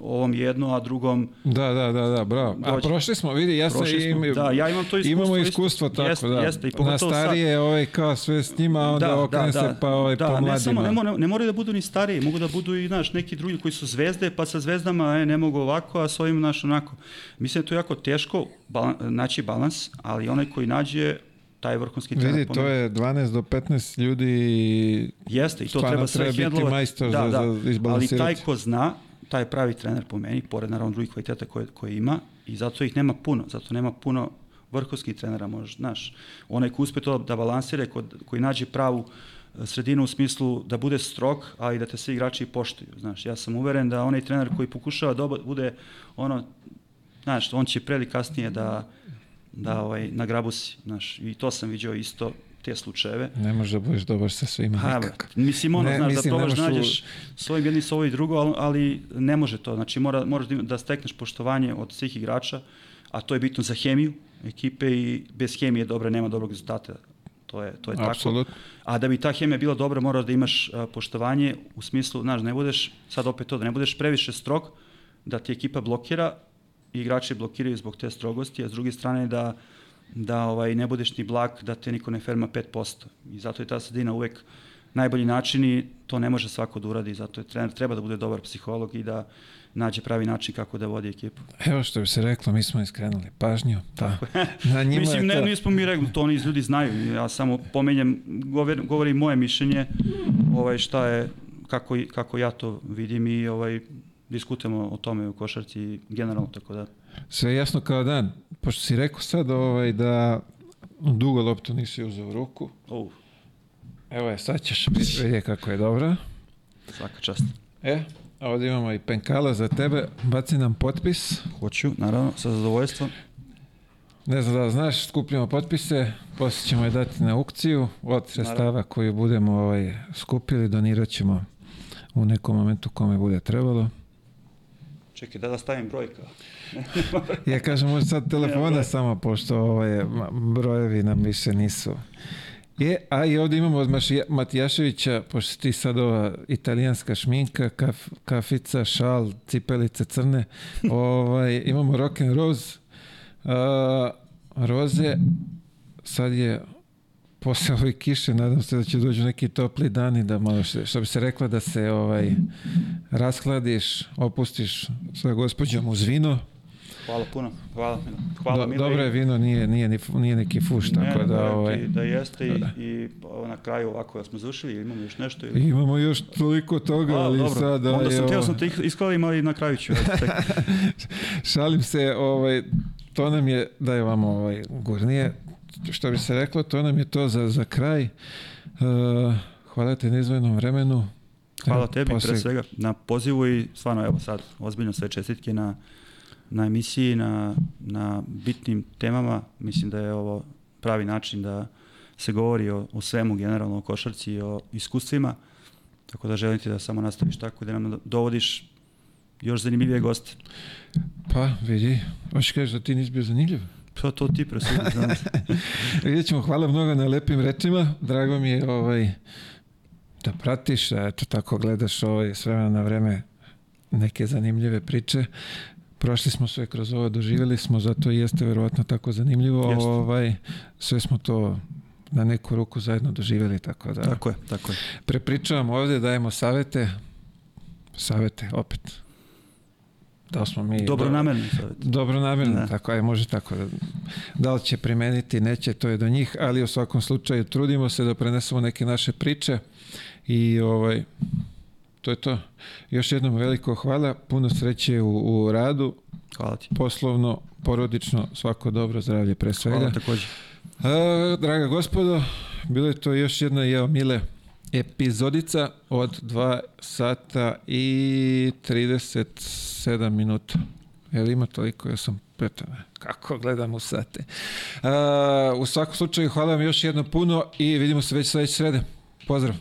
ovom jedno, a drugom... Da, da, da, da, bravo. Dođe. A prošli smo, vidi, ja sam im, da, ja imam to iskustvo. Imamo iskustvo tako, jeste, da. Jeste, i Na starije, sad, ovaj, kao sve s njima, onda da, okrene da, se da, pa ovaj, da, po mladima. Ne, samo, ne, ne, ne moraju da budu ni stariji, mogu da budu i, znaš, neki drugi koji su zvezde, pa sa zvezdama, e, ne mogu ovako, a s ovim, znaš, onako. Mislim da je to jako teško balan, naći balans, ali onaj koji nađe taj vrhunski trener. Vidi, to je 12 do 15 ljudi. Jeste, i to treba sve treba biti majstor da, za, da, za izbalansirati. Ali taj ko zna, taj pravi trener po meni, pored naravno drugih kvaliteta koje, koje ima, i zato ih nema puno, zato nema puno vrhunskih trenera, možeš, znaš, onaj ko uspe to da balansira, ko, koji nađe pravu e, sredinu u smislu da bude strog, ali i da te svi igrači poštuju, znaš, ja sam uveren da onaj trener koji pokušava da bude ono, znaš, on će pre kasnije da da ovaj, na grabusi, znaš, i to sam vidio isto, te slučajeve. Ne može da budeš dobar sa svima ha, Mislim, ono, ne, znaš, da mislim, da probaš nađeš svojim jednim sa ovo i drugo, ali, ali ne može to. Znači, mora, moraš da, da stekneš poštovanje od svih igrača, a to je bitno za hemiju ekipe i bez hemije dobre nema dobrog rezultata. To je, to je Absolut. tako. A da bi ta hemija bila dobra, moraš da imaš a, poštovanje u smislu, znaš, ne budeš, sad opet to, da ne budeš previše strog, da ti ekipa blokira, igrači blokiraju zbog te strogosti, a s druge strane da da ovaj ne budeš ni blag, da te niko ne ferma 5%. I zato je ta sredina uvek najbolji način i to ne može svako da uradi, zato je trener treba da bude dobar psiholog i da nađe pravi način kako da vodi ekipu. Evo što bi se reklo, mi smo iskrenuli pažnju. Pa, na njima Mislim, ne, to... nismo mi rekli, to oni ljudi znaju. Ja samo pomenjem, govorim, govorim moje mišljenje, ovaj, šta je, kako, kako ja to vidim i ovaj, diskutujemo o tome u košarci generalno, tako da... Sve jasno kao dan. Pošto si rekao sad ovaj, da dugo loptu nisi uzeo u ruku. Uh. Evo je, sad ćeš vidjeti kako je dobro. Svaka čast. E, ovdje imamo i penkala za tebe. Baci nam potpis. Hoću, naravno, sa zadovoljstvom. Ne znam da znaš, skupljamo potpise, poslije ćemo je dati na aukciju od sredstava koju budemo ovaj, skupili, donirat ćemo u nekom momentu kome bude trebalo. Čekaj, da da stavim brojka. ja kažem, može sad telefona samo, pošto ovaj, brojevi nam više nisu. Je, a i ovdje imamo od Matijaševića, pošto ti sad ova italijanska šminka, kaf, kafica, šal, cipelice crne, ovaj, imamo rock and rose, uh, roze, sad je posle ove kiše, nadam se da će dođu neki topli dani da malo što, što bi se rekla da se ovaj raskladiš, opustiš sa gospođom uz vino. Hvala puno. Hvala. Hvala Do, dobro je vino, nije, nije, nije neki fuš, ne, tako da... Ovaj, da jeste i, da. i na kraju ovako da smo završili, imamo još nešto? Ili... Imamo još toliko toga, A, ali dobro. sada... Onda sam, teo sam te iskalim, ali na kraju ću. Šalim se, ovaj, to nam je, da je vam ovaj, gurnije, što bi se reklo, to nam je to za, za kraj. Uh, hvala te na izvojnom vremenu. Hvala tebi posle... pre svega na pozivu i stvarno evo sad ozbiljno sve čestitke na, na emisiji, na, na bitnim temama. Mislim da je ovo pravi način da se govori o, o svemu generalno, o košarci i o iskustvima. Tako da želim ti da samo nastaviš tako i da nam dovodiš još zanimljivije goste. Pa, vidi, hoćeš kažeš da ti nisi bio zanimljiv? Pa to ti presudi, znam. Vidjet ćemo, hvala mnogo na lepim rečima. Drago mi je ovaj, da pratiš, da eto tako gledaš ovaj, s vremena na vreme neke zanimljive priče. Prošli smo sve kroz ovo, doživjeli smo, zato i jeste verovatno tako zanimljivo. Jeste. Ovaj, sve smo to na neku ruku zajedno doživjeli, tako da Tako je, tako je. prepričavamo ovde, dajemo savete, savete opet. Da smo mi... Dobro namerno savjet. Dobro namjerno, Da. tako je, može tako. Da, da li će primeniti, neće, to je do njih, ali u svakom slučaju trudimo se da prenesemo neke naše priče i ovaj, to je to. Još jednom veliko hvala, puno sreće u, u radu, Hvala ti. poslovno, porodično, svako dobro zdravlje pre svega. Hvala takođe. A, draga gospodo, bilo je to još jedna jeo mile epizodica od 2 sata i 37 minuta. Jel ima toliko? Ja sam petao. Kako gledam u sate. A, u svakom slučaju, hvala vam još jedno puno i vidimo se već sledeće srede. Pozdrav!